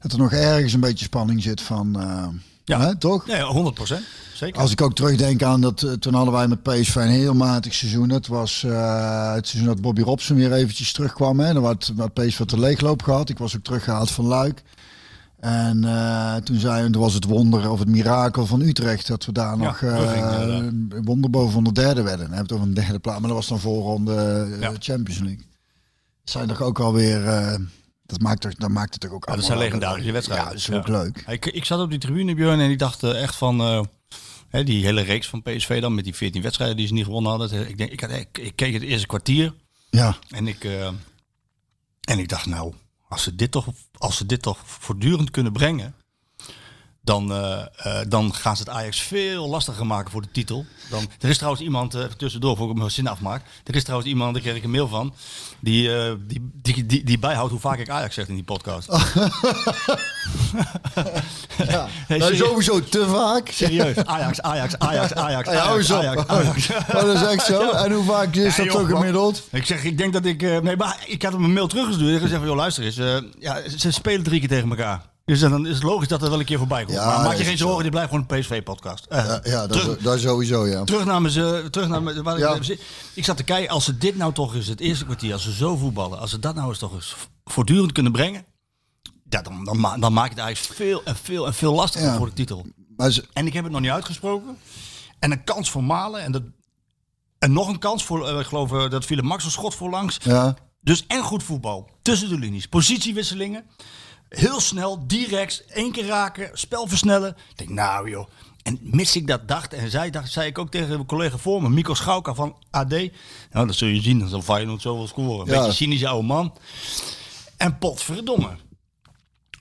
Speaker 6: dat er nog ergens een beetje spanning zit van, eh,
Speaker 4: Ja.
Speaker 6: Hè, toch?
Speaker 4: Nee, 100 procent. Zeker.
Speaker 6: Als ik ook terugdenk aan dat, eh, toen hadden wij met PSV een heel matig seizoen. Dat was eh, het seizoen dat Bobby Robson weer eventjes terugkwam. Hè. Dan had, had PSV de leegloop gehad. Ik was ook teruggehaald van Luik. En eh, toen zei toen was het wonder of het mirakel van Utrecht dat we daar nog een wonder boven de derde werden. Dan heb je het over een derde plaats, maar dat was dan voorronde
Speaker 4: Ja.
Speaker 6: Champions League. Dat zijn toch ook alweer. Dat maakt toch, dat maakt het toch ook.
Speaker 4: Ja, dat zijn
Speaker 6: allemaal-
Speaker 4: legendarische wedstrijden.
Speaker 6: Ja, dat is ook leuk.
Speaker 4: Ik, ik zat op die tribune, Björn, en ik dacht eh, echt van... eh, hè, die hele reeks van PSV dan, met die 14 wedstrijden die ze niet gewonnen hadden. Ik, denk, ik, had, ik, ik keek het eerste kwartier
Speaker 6: Ja,
Speaker 4: en ik, eh, en ik dacht, nou, als ze, dit toch, als ze dit toch voortdurend kunnen brengen... Dan, eh, eh, dan gaan ze het Ajax veel lastiger maken voor de titel. Dan, er is trouwens iemand, even tussendoor, voor ik mijn zin afmaak. Er is trouwens iemand, daar kreeg ik een mail van, die, die, die, die, die bijhoudt hoe vaak ik Ajax zeg in die podcast.
Speaker 6: ja.
Speaker 4: Nee,
Speaker 6: Nou, sowieso te vaak.
Speaker 4: Serieus. Ajax, Ajax, Ajax, Ajax,
Speaker 6: Ja,
Speaker 4: Ajax. Ajax, Ajax.
Speaker 6: Maar dat is echt zo. En hoe vaak is
Speaker 4: Ja,
Speaker 6: dat
Speaker 4: man.
Speaker 6: gemiddeld?
Speaker 4: Ik zeg, ik denk dat ik... nee, maar ik had hem een mail teruggestuurd. Ik gezegd van, joh, luister eens. ja, ze spelen drie keer tegen elkaar. Dus dan is het logisch dat er wel een keer voorbij komt.
Speaker 6: Ja,
Speaker 4: maar maak
Speaker 6: dat
Speaker 4: je geen
Speaker 6: zo.
Speaker 4: zorgen, dit blijft gewoon een PSV-podcast.
Speaker 6: Ja, ja dat,
Speaker 4: terug,
Speaker 6: dat sowieso, ja.
Speaker 4: terug naar mijn... ze- Terug naar mijn waar
Speaker 6: Ja.
Speaker 4: ik, ik zat te kijken, als ze dit nou toch eens, het eerste kwartier, als ze zo voetballen, als ze dat nou eens toch eens voortdurend kunnen brengen, ja, dan, dan, ma- dan maak je het eigenlijk veel en veel en veel lastiger
Speaker 6: Ja.
Speaker 4: voor de titel.
Speaker 6: Maar ze,
Speaker 4: En ik heb het nog niet uitgesproken. En een kans voor Malen. En, dat, en nog een kans voor, eh, ik geloof eh, dat viel een Max een schot voorlangs.
Speaker 6: ja,
Speaker 4: Dus en goed voetbal. Tussen de linies. Positiewisselingen. Heel snel, direct, één keer raken, spel versnellen. Ik denk, nou joh. En mis ik dat dacht, en zei, dacht, zei ik ook tegen mijn collega voor me, Mikko Schauka van AD. Nou, dat zul je zien, dan zal Feyenoord zo wel scoren. Een
Speaker 6: Ja.
Speaker 4: beetje cynische oude man. En potverdomme.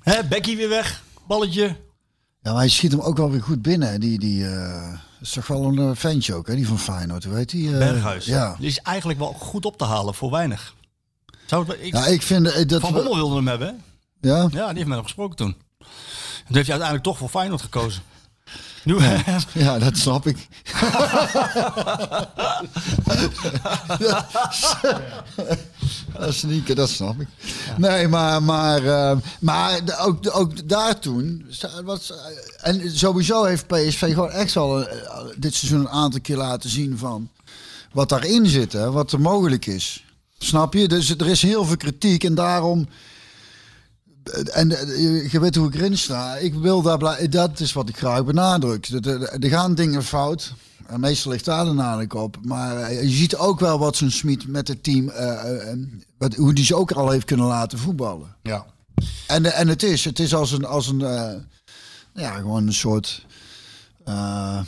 Speaker 4: Hè, Becky weer weg, balletje.
Speaker 6: ja, maar hij schiet hem ook wel weer goed binnen. Die, die eh, is toch wel een eh, ventje ook, hè? Die van Feyenoord, heet die? eh,
Speaker 4: Berghuis.
Speaker 6: Ja.
Speaker 4: Die is eigenlijk wel goed op te halen voor weinig. Zou het, ik,
Speaker 6: Ja, ik vind dat...
Speaker 4: Van Bommel wilde hem hebben, hè?
Speaker 6: Ja?
Speaker 4: Ja, die heeft met hem gesproken toen. En toen heeft hij uiteindelijk toch voor Feyenoord gekozen. Nu,
Speaker 6: Ja, dat snap ik. dat is niet, dat snap ik. Nee, maar, maar, eh, maar ook, ook daar toen. Was, en sowieso heeft PSV gewoon echt wel eh, dit seizoen een aantal keer laten zien van wat daarin zit, hè, wat er mogelijk is. Snap je? Dus er is heel veel kritiek en daarom. En eh, je weet hoe ik erin sta. Ik wil daar blij, dat is wat ik graag benadruk. Er- Er gaan dingen fout. En meestal ligt daar de nadruk op. Maar eh, je ziet ook wel wat zo'n Smit met het team, eh, eh, wat, hoe die ze ook al heeft kunnen laten voetballen.
Speaker 4: ja.
Speaker 6: En, eh, en het is, het is als een, als een eh, ja, gewoon een soort eh,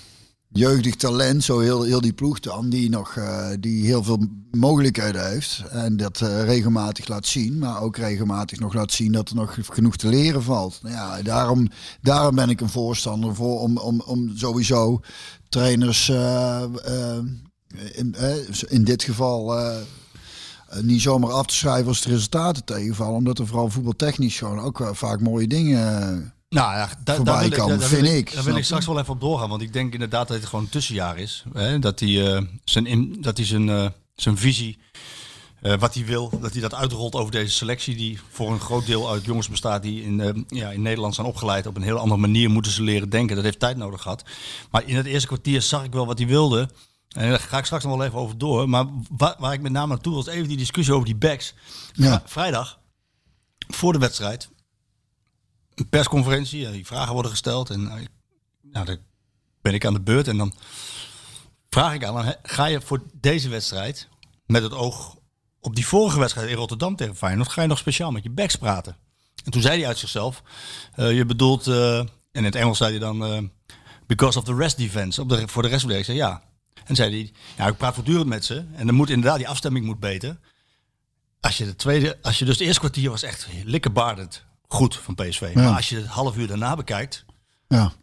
Speaker 6: jeugdig talent, zo heel, heel die ploeg dan, die nog eh, die heel veel mogelijkheden heeft. En dat eh, regelmatig laat zien, maar ook regelmatig nog laat zien dat er nog genoeg te leren valt. Nou ja, daarom, daarom ben ik een voorstander voor om, om, om sowieso trainers eh, in, in dit geval. niet zomaar af te schrijven als de resultaten tegenvallen. Omdat er vooral voetbaltechnisch gewoon ook vaak mooie dingen...
Speaker 4: Nou ja, daar,
Speaker 6: Voorbij
Speaker 4: daar wil, ik, daar
Speaker 6: vind
Speaker 4: wil
Speaker 6: ik,
Speaker 4: Daar wil ik straks wel even op doorgaan. Want ik denk inderdaad dat het gewoon een tussenjaar is. Hè? Dat hij eh, zijn, in, dat hij zijn, eh, zijn visie, eh, wat hij wil, dat hij dat uitrolt over deze selectie. Die voor een groot deel uit jongens bestaat die in, ja, in Nederland zijn opgeleid. Op een heel andere manier moeten ze leren denken. Dat heeft tijd nodig gehad. Maar in het eerste kwartier zag ik wel wat hij wilde. En daar ga ik straks nog wel even over door. Maar waar, waar ik met name naartoe was even die discussie over die backs.
Speaker 6: Ja.
Speaker 4: Vrijdag, voor de wedstrijd, een persconferentie. en Die vragen worden gesteld. En eh, nou, dan ben ik aan de beurt. En dan vraag ik aan ga je voor deze wedstrijd, met het oog op die vorige wedstrijd in Rotterdam tegen Feyenoord, ga je nog speciaal met je backs praten? En toen zei hij uit zichzelf, eh, je bedoelt, eh, en in het Engels zei hij dan, because of the rest defense, op de, voor de rest van de Ik zei ja. En zei hij, ja, ik praat voortdurend met ze. En dan moet inderdaad, die afstemming moet beter. Als je de tweede, als je dus het eerste kwartier was echt likkebaardend goed van PSV.
Speaker 6: Ja.
Speaker 4: Maar als je het half uur daarna bekijkt,
Speaker 6: ja.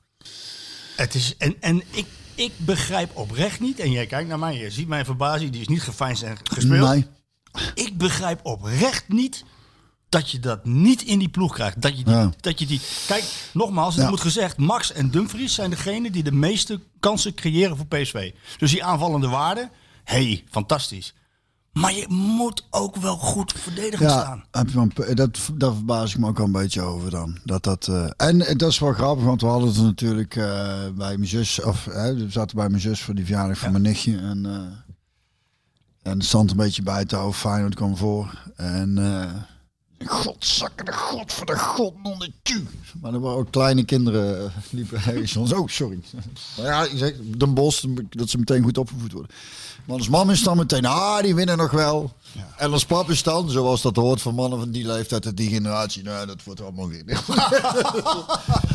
Speaker 4: het is, en en ik, ik begrijp oprecht niet, en jij kijkt naar mij, je ziet mijn verbazing, die is niet gefijnst en gespeeld.
Speaker 6: Nee.
Speaker 4: Ik begrijp oprecht niet dat je dat niet in die ploeg krijgt. Dat je die,
Speaker 6: Ja.
Speaker 4: dat je die kijk, nogmaals, het
Speaker 6: Ja.
Speaker 4: moet gezegd, Max en Dumfries zijn degenen die de meeste kansen creëren voor PSV. Dus die aanvallende waarde, hey, fantastisch. Maar je moet ook wel goed verdedigend
Speaker 6: Ja,
Speaker 4: staan.
Speaker 6: heb je dat, daar verbaas ik me ook al een beetje over dan. Dat, dat, eh, en, en dat is wel grappig, want we hadden het natuurlijk eh, bij mijn zus, of we zaten bij mijn zus voor die verjaardag van mijn nichtje. En, eh, en stond een beetje bij te houden, Feyenoord kwam voor. En godzakken, de god voor de god, non de tu. Maar er waren ook kleine kinderen, eh, liepen ergens ons. Oh, sorry. Maar ja, ik zeg, Den Bos, dat ze meteen goed opgevoed worden. Maar als mam is dan meteen, ah, die winnen nog wel. En als pap is dan, zoals dat hoort van mannen van die leeftijd, uit die generatie, nou, dat wordt allemaal weer.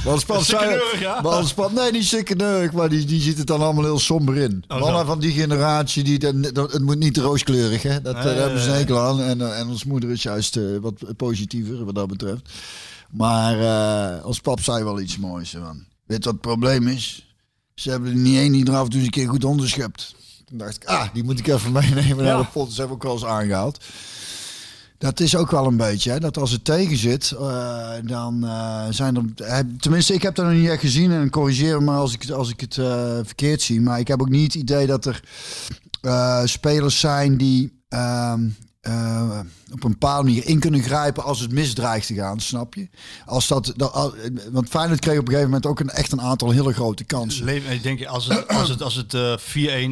Speaker 6: maar als pap zei,
Speaker 4: ja?
Speaker 6: maar als pap, nee, niet sikkeneurig, maar die, die ziet het dan allemaal heel somber in.
Speaker 4: Oh,
Speaker 6: mannen
Speaker 4: zo.
Speaker 6: van die generatie, die, dat, dat- het moet niet rooskleurig, hè. Dat, eh, daar
Speaker 4: Nee,
Speaker 6: hebben ze een
Speaker 4: nee,
Speaker 6: hekel aan. En, eh, en ons moeder is juist eh, wat positiever, wat dat betreft. Maar eh, als pap zei wel iets moois. Man. Weet wat het probleem is? Ze hebben er niet één die er af en toe eens een keer goed onderschept. Toen dacht ik, ah, die moet ik even meenemen naar
Speaker 4: Ja.
Speaker 6: de pot. Dat hebben we ook wel eens aangehaald. Dat is ook wel een beetje, hè, dat als het tegen zit, eh, dan eh, zijn er... Tenminste, ik heb dat nog niet echt gezien en corrigeer me als ik, als ik het verkeerd zie. Maar ik heb ook niet het idee dat er spelers zijn die eh, op een bepaalde manier in kunnen grijpen als het misdreigt te gaan, snap je? Als dat, dat, al- want Feyenoord kreeg op een gegeven moment ook een, echt een aantal hele grote kansen.
Speaker 4: Ik denk, als het, als het, als het eh,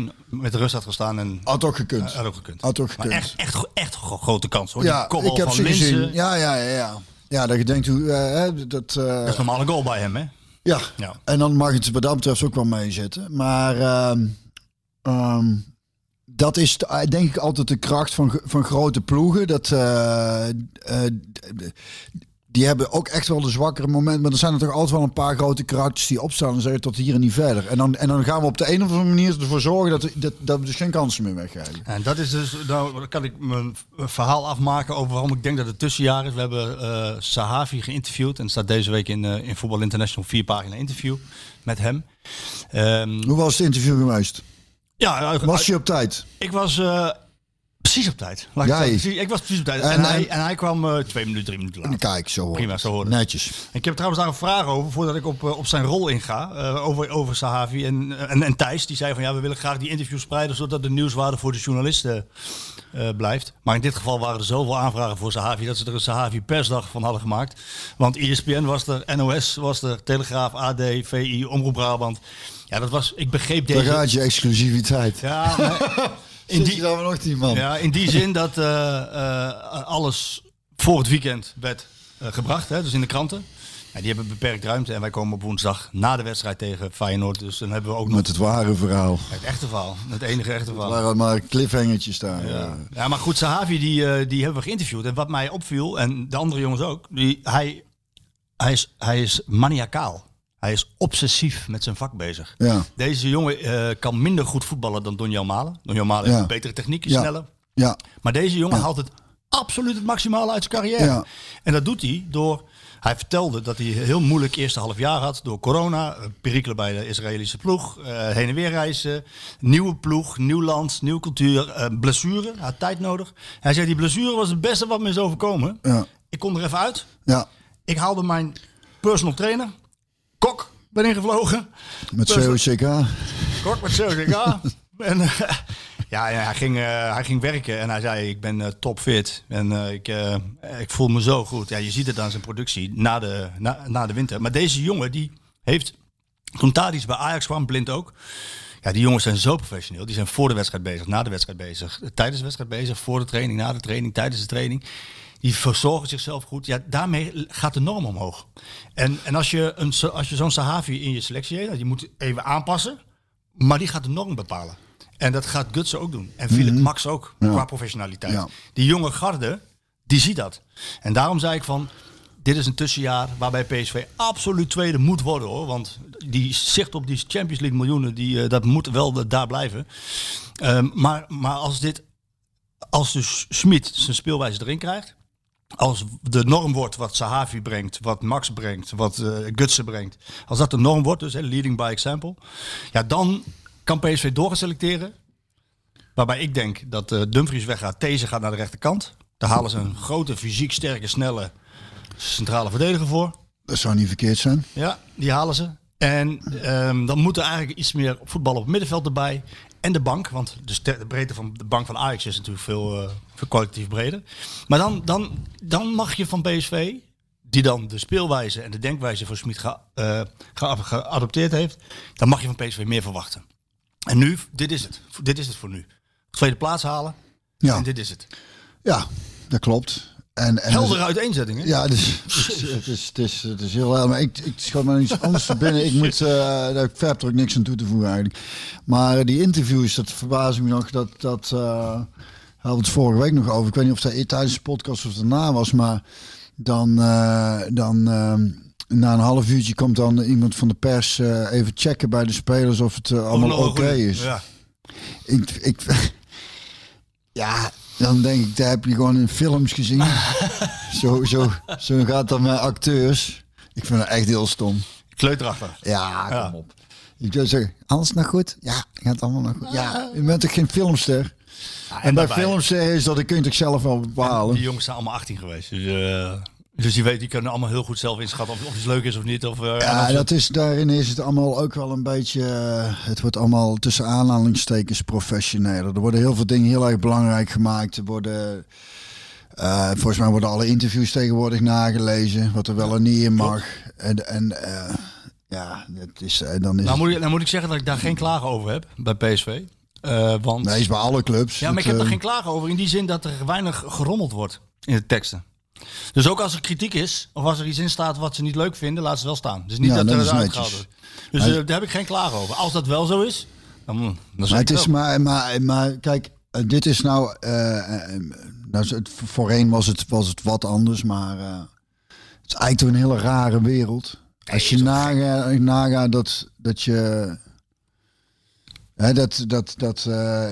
Speaker 4: 4-1 met rust had gestaan en
Speaker 6: Had ook gekund.
Speaker 4: had ook gekund.
Speaker 6: Had ook
Speaker 4: Maar
Speaker 6: gekund.
Speaker 4: echt, echt, echt gro- grote kans hoor.
Speaker 6: ja,
Speaker 4: Die
Speaker 6: ik heb
Speaker 4: van
Speaker 6: ze gezien. Ja, ja, ja, ja. Ja, dat je denkt hoe eh, dat. eh,
Speaker 4: Dat is een normale goal bij hem hè.
Speaker 6: ja.
Speaker 4: Ja.
Speaker 6: En dan mag het wat dat betreft ook wel meezitten. Maar ehm, ehm, dat is eh, denk ik altijd de kracht van, van grote ploegen. Dat, eh, eh, die hebben ook echt wel de zwakkere momenten. Maar er zijn er toch altijd wel een paar grote karakters die opstaan en zeggen tot hier en niet verder. En dan, en dan gaan we op de een of andere manier ervoor zorgen dat, dat, dat we dus geen kansen meer weggeven.
Speaker 4: En dat is dus, nou dan kan ik mijn verhaal afmaken over waarom ik denk dat het tussenjaar is. We hebben Sahavi geïnterviewd en staat deze week in, in Voetbal International vier pagina interview met hem. Ehm,
Speaker 6: Hoe was het interview geweest?
Speaker 4: Ja,
Speaker 6: Was je op tijd?
Speaker 4: ik was eh, precies op tijd. Laat ik, was precies op tijd. En,
Speaker 6: En-
Speaker 4: hij,
Speaker 6: en-
Speaker 4: hij kwam eh, twee minuten, drie minuten later.
Speaker 6: Kijk, zo hoor.
Speaker 4: Prima, zo het.
Speaker 6: Netjes.
Speaker 4: Ik heb trouwens daar een vraag over, voordat ik op, eh, op zijn rol inga. over, over Sahavi en, en, en Thijs. Die zei van ja, we willen graag die interviews spreiden, zodat de nieuwswaarde voor de journalisten blijft. Maar in dit geval waren er zoveel aanvragen voor Sahavi, dat ze er een Sahavi persdag van hadden gemaakt. Want ESPN was er, NOS was er, Telegraaf, AD, VI, Omroep Brabant. Ja, dat was, ik begreep deze...
Speaker 6: gaat je exclusiviteit.
Speaker 4: Ja, in die,
Speaker 6: nog die man?
Speaker 4: ja, in die zin dat eh, eh, alles voor het weekend werd eh, gebracht, hè, dus in de kranten. Ja, die hebben beperkt ruimte en wij komen op woensdag na de wedstrijd tegen Feyenoord. Dus dan hebben we ook nog
Speaker 6: Met het ware verhaal.
Speaker 4: het echte verhaal, het enige echte
Speaker 6: Er
Speaker 4: verhaal.
Speaker 6: waren maar cliffhangertjes daar.
Speaker 4: Ja.
Speaker 6: Ja.
Speaker 4: ja, maar goed, Sahavi die, die hebben we geïnterviewd. En wat mij opviel, en de andere jongens ook, die, hij, hij, is, hij is maniacaal. Hij is obsessief met zijn vak bezig.
Speaker 6: Ja.
Speaker 4: Deze jongen eh, kan minder goed voetballen dan Donjan Malen. Donjan Malen heeft een betere techniek, is sneller.
Speaker 6: ja.
Speaker 4: Maar deze jongen haalt het absoluut het maximale uit zijn carrière. En dat doet hij door... Hij vertelde dat hij heel moeilijk eerste half jaar had door corona. eh, Perikelen bij de Israëlische ploeg. eh, heen en weer reizen. Nieuwe ploeg, nieuw land, nieuwe cultuur. eh, blessure, hij had tijd nodig. Hij zei die blessure was het beste wat me is overkomen.
Speaker 6: Ja.
Speaker 4: Ik kon er even uit.
Speaker 6: ja.
Speaker 4: Ik haalde mijn personal trainer. Kok ben ingevlogen.
Speaker 6: Met COCK.
Speaker 4: Kort met ja. En, eh, ja, ja, hij, ging, eh, hij ging werken en hij zei, ik ben eh, topfit en ik, ik voel me zo goed. Ja, je ziet het aan zijn productie na de, na, na de winter. Maar deze jongen, die heeft, toen Tadic bij Ajax kwam, blind ook. Ja, die jongens zijn zo professioneel. Die zijn voor de wedstrijd bezig, na de wedstrijd bezig, tijdens de wedstrijd bezig, voor de training, na de training, tijdens de training. Die verzorgen zichzelf goed. Ja, daarmee gaat de norm omhoog. En, en als je, een, als je zo'n Sahavi in je selectie hebt, nou, die moet even aanpassen. Maar die gaat de norm bepalen. En dat gaat Gutsen ook doen. En Philip Max ook,
Speaker 6: Mhm. Ja.
Speaker 4: qua professionaliteit.
Speaker 6: Ja.
Speaker 4: Die jonge garde, die ziet dat. En daarom zei ik van, dit is een tussenjaar waarbij PSV absoluut tweede moet worden hoor. Want die zicht op die Champions League miljoenen, die, eh, dat moet wel daar blijven. Ehm, maar, maar als dit, als dus Schmid zijn speelwijze erin krijgt, als de norm wordt wat Sahavi brengt, wat Max brengt, wat eh Gutsen brengt. Als dat de norm wordt, dus hè, leading by example. Ja, dan kan PSV doorgeselecteren. Waarbij ik denk dat eh, Dumfries weggaat, These gaat naar de rechterkant. Daar halen ze een grote, fysiek sterke, snelle centrale verdediger voor.
Speaker 6: Dat zou niet verkeerd zijn.
Speaker 4: Ja, die halen ze. En ehm, dan moet er eigenlijk iets meer voetbal op het middenveld erbij. En de bank. Want de, breedte van de bank van Ajax is natuurlijk veel, eh, veel kwalitatief breder. Maar dan, dan, dan mag je van PSV, die dan de speelwijze en de denkwijze voor Smit ge, eh, ge- geadopteerd heeft, dan mag je van PSV meer verwachten. En nu, dit is het. Dit is het voor nu. Tweede plaats halen.
Speaker 6: Ja.
Speaker 4: En dit is het.
Speaker 6: Ja, dat klopt. En, en
Speaker 4: Heldere uiteenzettingen.
Speaker 6: Ja, dus, het, is, het, is, het is heel helder. Maar ik, ik schoot me iets anders te binnen. Ik moet, eh daar ik verder er ook niks aan toe te voegen eigenlijk. Maar die interviews, dat verbaast me nog. Dat, dat eh, hadden we het vorige week nog over. Ik weet niet of dat tijdens de podcast of daarna was. Maar dan, eh, dan eh, na een half uurtje komt dan iemand van de pers even checken bij de spelers of het allemaal oké is.
Speaker 4: Ja.
Speaker 6: Ik, ik, ja, dan denk ik, daar heb je gewoon in films gezien. zo, zo, zo gaat dat met acteurs. Ik vind het echt heel stom.
Speaker 4: Kleuterachtig.
Speaker 6: Ja, kom
Speaker 4: Ja.
Speaker 6: op. Je zou zeggen, alles nog goed? Ja, gaat allemaal nog goed. Ja, je bent toch geen filmster? en bij
Speaker 4: daarbij-
Speaker 6: filmster is dat, ik kun je toch zelf wel bepalen.
Speaker 4: Die jongens zijn allemaal 18 geweest. Dus, eh, dus die, weet, die kunnen allemaal heel goed zelf inschatten of, of iets leuk is of niet. Of, eh,
Speaker 6: Ja, dat is, daarin is het allemaal ook wel een beetje. eh, het wordt allemaal tussen aanhalingstekens professioneler. Er worden heel veel dingen heel erg belangrijk gemaakt. Er worden. eh, volgens mij worden alle interviews tegenwoordig nagelezen. Wat er wel en niet in mag. En, en ja, het is, dan is
Speaker 4: nou, moet ik, nou moet ik zeggen dat ik daar geen klagen over heb bij PSV. Want...
Speaker 6: Nee, is bij alle clubs.
Speaker 4: Ja, maar ik heb er geen klagen over in die zin dat er weinig gerommeld wordt in de teksten. Dus ook als er kritiek is, of als er iets in staat wat ze niet leuk vinden, laat ze wel staan. Dus niet
Speaker 6: Ja,
Speaker 4: dat
Speaker 6: dat
Speaker 4: er eruit wordt. Dus
Speaker 6: Maar-
Speaker 4: eh, daar heb ik geen klagen over. Als dat wel zo is, dan, dan
Speaker 6: Maar het is maar, maar, maar kijk, eh, dit is nou, eh, nou voorheen was het, was het wat anders, maar het is eigenlijk toch een hele rare wereld. Als je nagaat naga dat, dat je, dat, dat, dat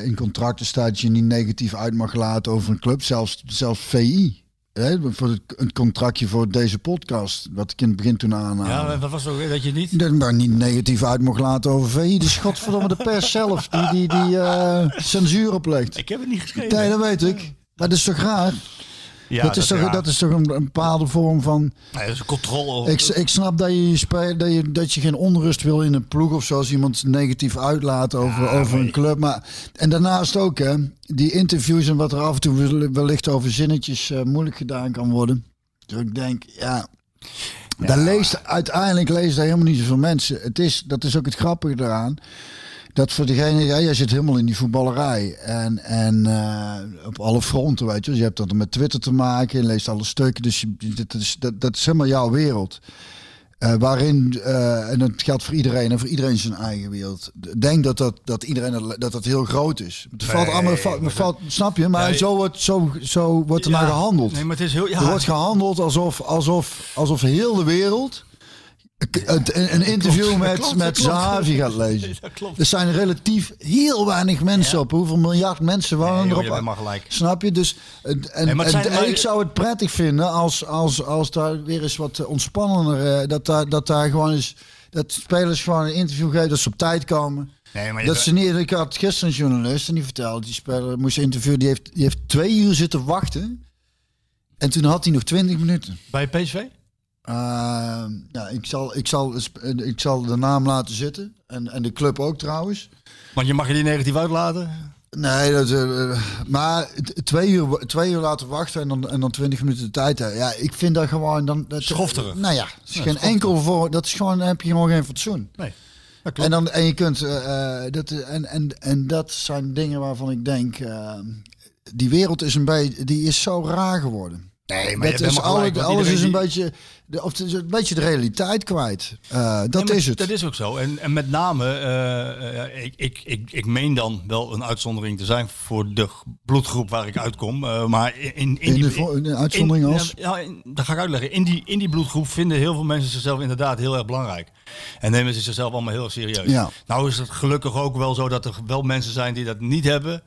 Speaker 6: in contracten staat dat je niet negatief uit mag laten over een club, zelfs, zelfs VI. Voor het, een contractje voor deze podcast, wat ik in het begin toen aannam.
Speaker 4: Ja, wat was het ook dat je niet...
Speaker 6: Dat maar niet negatief uit mocht laten over VI. De godverdomme de pers zelf die, die, die eh, censuur oplegt.
Speaker 4: Ik heb het niet geschreven.
Speaker 6: Nee, dat weet ik. Maar dat is toch raar?
Speaker 4: Ja,
Speaker 6: dat, is toch,
Speaker 4: ja.
Speaker 6: dat is toch een, een bepaalde vorm van...
Speaker 4: Nee, dat is een controle.
Speaker 6: Ik, ik snap dat je, speel, dat, je, dat je geen onrust wil in een ploeg of zo. Als iemand negatief uitlaat over, over een club. Maar, en daarnaast ook, hè, die interviews en wat er af en toe wel- wellicht over zinnetjes eh, moeilijk gedaan kan worden. Dus ik denk, ja... Daar leest, uiteindelijk lezen daar helemaal niet zoveel mensen. Het is, dat is ook het grappige eraan. Dat voor degene, ja, jij zit helemaal in die voetballerij. En, en eh, op alle fronten, weet je. Dus je hebt dat met Twitter te maken. Je leest alle stukken. Dus je, dat, is, dat, dat is helemaal jouw wereld. Eh, waarin, eh, en dat geldt voor iedereen en voor iedereen zijn eigen wereld. Denk dat dat, dat iedereen dat, dat heel groot is. Het valt
Speaker 4: Nee,
Speaker 6: allemaal, valt, snap je? Maar
Speaker 4: Nee.
Speaker 6: zo wordt, zo, zo wordt er
Speaker 4: Ja,
Speaker 6: naar gehandeld.
Speaker 4: Nee, maar het is heel... Ja,
Speaker 6: Er wordt gehandeld alsof, alsof, alsof heel de wereld een, een interview met,
Speaker 4: klopt,
Speaker 6: met
Speaker 4: klopt.
Speaker 6: Zahavi gaat lezen.
Speaker 4: Dat klopt.
Speaker 6: Er zijn relatief heel weinig mensen op. Hoeveel miljard mensen wonen
Speaker 4: Nee, joh,
Speaker 6: erop?
Speaker 4: je gelijk.
Speaker 6: Snap je? Dus, en, en,
Speaker 4: Nee,
Speaker 6: en-
Speaker 4: zijn-
Speaker 6: en
Speaker 4: maar-
Speaker 6: ik zou het prettig vinden als, als, als daar weer eens wat ontspannender... eh, dat, daar, dat daar gewoon eens... Dat spelers gewoon een interview geven, dat ze op tijd komen.
Speaker 4: Nee, maar je-
Speaker 6: Dat ze niet, ik had gisteren een journalist en die vertelde, die speler moest interviewen, die heeft, die heeft twee uur zitten wachten. En toen had hij nog twintig minuten.
Speaker 4: Bij PSV?
Speaker 6: Uh, ja, ik, zal, ik, zal, ik zal de naam laten zitten. En, en de club ook trouwens.
Speaker 4: Want je mag je die negatief uitlaten?
Speaker 6: Nee, dat, eh, maar twee uur, twee uur laten wachten en dan, en dan twintig minuten de tijd hebben. Ja, ik vind dat gewoon... Dan, dat,
Speaker 4: Schofterig.
Speaker 6: Nou ja, is
Speaker 4: Ja,
Speaker 6: geen enkel voor... Dat is gewoon, dan heb je gewoon geen fatsoen.
Speaker 4: Nee.
Speaker 6: En, dan, en je kunt... eh, eh, dat, en, en, en dat zijn dingen waarvan ik denk... eh, die wereld is een beetje... Die is zo raar geworden.
Speaker 4: Nee, maar
Speaker 6: Dat is alle, alles is een beetje... De, of een beetje de realiteit kwijt. Eh, dat
Speaker 4: Nee,
Speaker 6: is het.
Speaker 4: Dat is ook zo. En, en met name, eh, eh, ik, ik, ik, ik meen dan wel een uitzondering te zijn voor de bloedgroep waar ik uitkom. maar in, in,
Speaker 6: In
Speaker 4: die
Speaker 6: de in uitzondering
Speaker 4: in-
Speaker 6: als?
Speaker 4: Ja, dat ga ik uitleggen. In die, in die bloedgroep vinden heel veel mensen zichzelf inderdaad heel erg belangrijk. En nemen ze zichzelf allemaal heel erg serieus.
Speaker 6: Ja.
Speaker 4: Nou is het gelukkig ook wel zo dat er wel mensen zijn die dat niet hebben.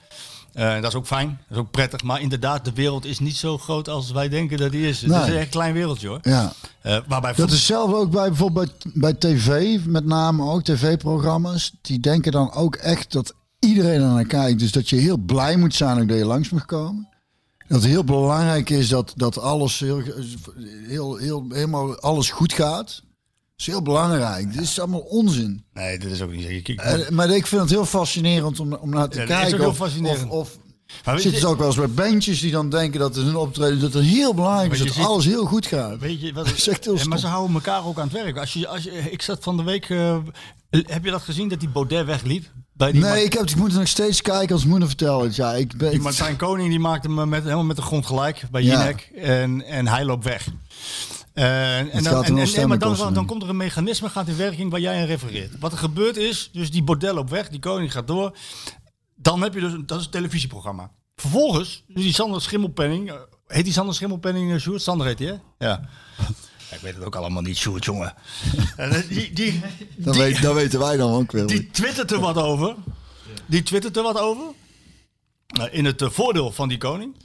Speaker 4: Eh, dat is ook fijn, dat is ook prettig. Maar inderdaad, de wereld is niet zo groot als wij denken dat die is. Het
Speaker 6: Nee.
Speaker 4: is echt een klein wereldje hoor.
Speaker 6: Ja.
Speaker 4: Eh, waarbij
Speaker 6: Dat is zelf ook bij bijvoorbeeld bij, bij tv, met name ook tv-programma's. Die denken dan ook echt dat iedereen er naar kijkt. Dus dat je heel blij moet zijn ook dat je langs mag komen. Dat het heel belangrijk is dat, dat alles heel, heel, heel, helemaal alles goed gaat. Is heel belangrijk. Dit is allemaal onzin.
Speaker 4: Nee, dat is ook niet je-
Speaker 6: Eh, maar ik vind het heel fascinerend om, om naar te
Speaker 4: Ja,
Speaker 6: kijken.
Speaker 4: heel
Speaker 6: Of,
Speaker 4: fascinerend.
Speaker 6: of, ook wel eens bij bandjes die dan denken dat het hun optreden dat het heel belangrijk is dat
Speaker 4: ziet-
Speaker 6: alles heel goed gaat.
Speaker 4: Weet je, wat,
Speaker 6: echt heel
Speaker 4: Ja, maar
Speaker 6: stom.
Speaker 4: ze houden elkaar ook aan het werk. Als je, als je, ik zat van de week. eh, heb je dat gezien dat die Baudet wegliep? Bij die
Speaker 6: Nee, ik, heb, ik moet nog steeds kijken als moeder vertellen. Ja, ik ben,
Speaker 4: Die Martijn Koning die maakte me met, helemaal met de grond gelijk bij
Speaker 6: Ja.
Speaker 4: Jinek. En, en hij loopt weg. Eh, en, dan, en, maar dan, komt er een mechanisme gaat in werking waar jij aan refereert. Wat er gebeurd is, dus die bordel loopt weg, die koning gaat door. Dan heb je dus, een- dat is een televisieprogramma. Vervolgens, dus die Sander Schimmelpenning, eh, heet die Sander Schimmelpenning uh, Sjoerd? Sander heet hij, hè? Ja. Ja, Ik weet het ook allemaal niet, Sjoerd, jongen. En, eh, die, die,
Speaker 6: dat,
Speaker 4: die-
Speaker 6: weet, dat weten wij dan ook wel.
Speaker 4: die twittert er wat over. Die twittert er wat over. In het voordeel van die koning.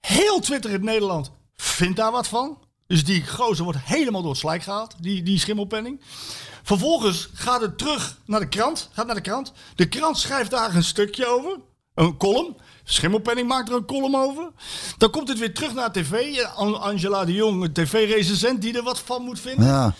Speaker 4: Heel Twitter in Nederland vindt daar wat van. Dus die gozer wordt helemaal door het slijk gehaald. Die, die schimmelpenning. Vervolgens gaat het terug naar de krant. Gaat naar de krant. De krant schrijft daar een stukje over. Een column. Schimmelpenning maakt er een column over. Dan komt het weer terug naar tv. An- Angela de Jong, een tv-recensent die er wat van moet vinden.
Speaker 6: Ja,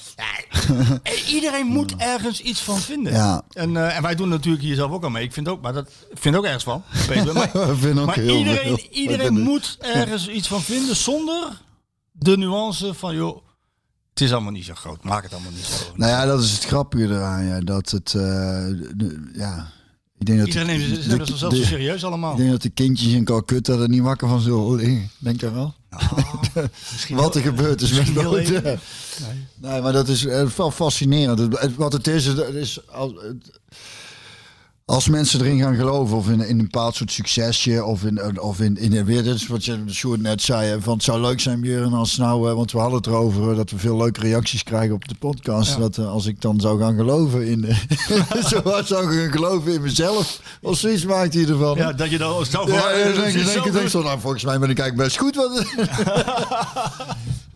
Speaker 4: Eh, Iedereen moet ergens iets van vinden.
Speaker 6: Ja.
Speaker 4: En, eh, en wij doen natuurlijk hier zelf ook al mee. Ik vind ook, maar dat ik vind ook ergens van. Maar,
Speaker 6: ook
Speaker 4: maar
Speaker 6: heel
Speaker 4: iedereen, iedereen moet ergens iets van vinden zonder de nuance van joh, het is allemaal niet zo groot. Maak het allemaal niet zo groot.
Speaker 6: Nou ja, dat is het grappige eraan. Ja, dat het, eh, de- ja, ik denk dat
Speaker 4: Iedereen
Speaker 6: de-
Speaker 4: neemt ze zichzelf zo serieus allemaal.
Speaker 6: Ik denk dat de kindjes in Calcutta er niet wakker van zullen. Denk je wel? Wat er gebeurd is met
Speaker 4: even.
Speaker 6: Nee. maar dat is eh, wel fascinerend. Wat het is, het is als, het- als mensen erin gaan geloven of in, in een bepaald soort succesje of in, of in, in weer, dit is wat je Sjoerd net zei, van het zou leuk zijn Björn als nou, eh, want we hadden het erover eh, dat we veel leuke reacties krijgen op de podcast, dat eh, als ik dan zou gaan geloven in, zo zou gaan geloven in mezelf, of zoiets maakt hij ervan.
Speaker 4: Ja, dat je dan zo
Speaker 6: Ja, denk denk denk zo, nou, volgens mij ben ik eigenlijk best goed. Want...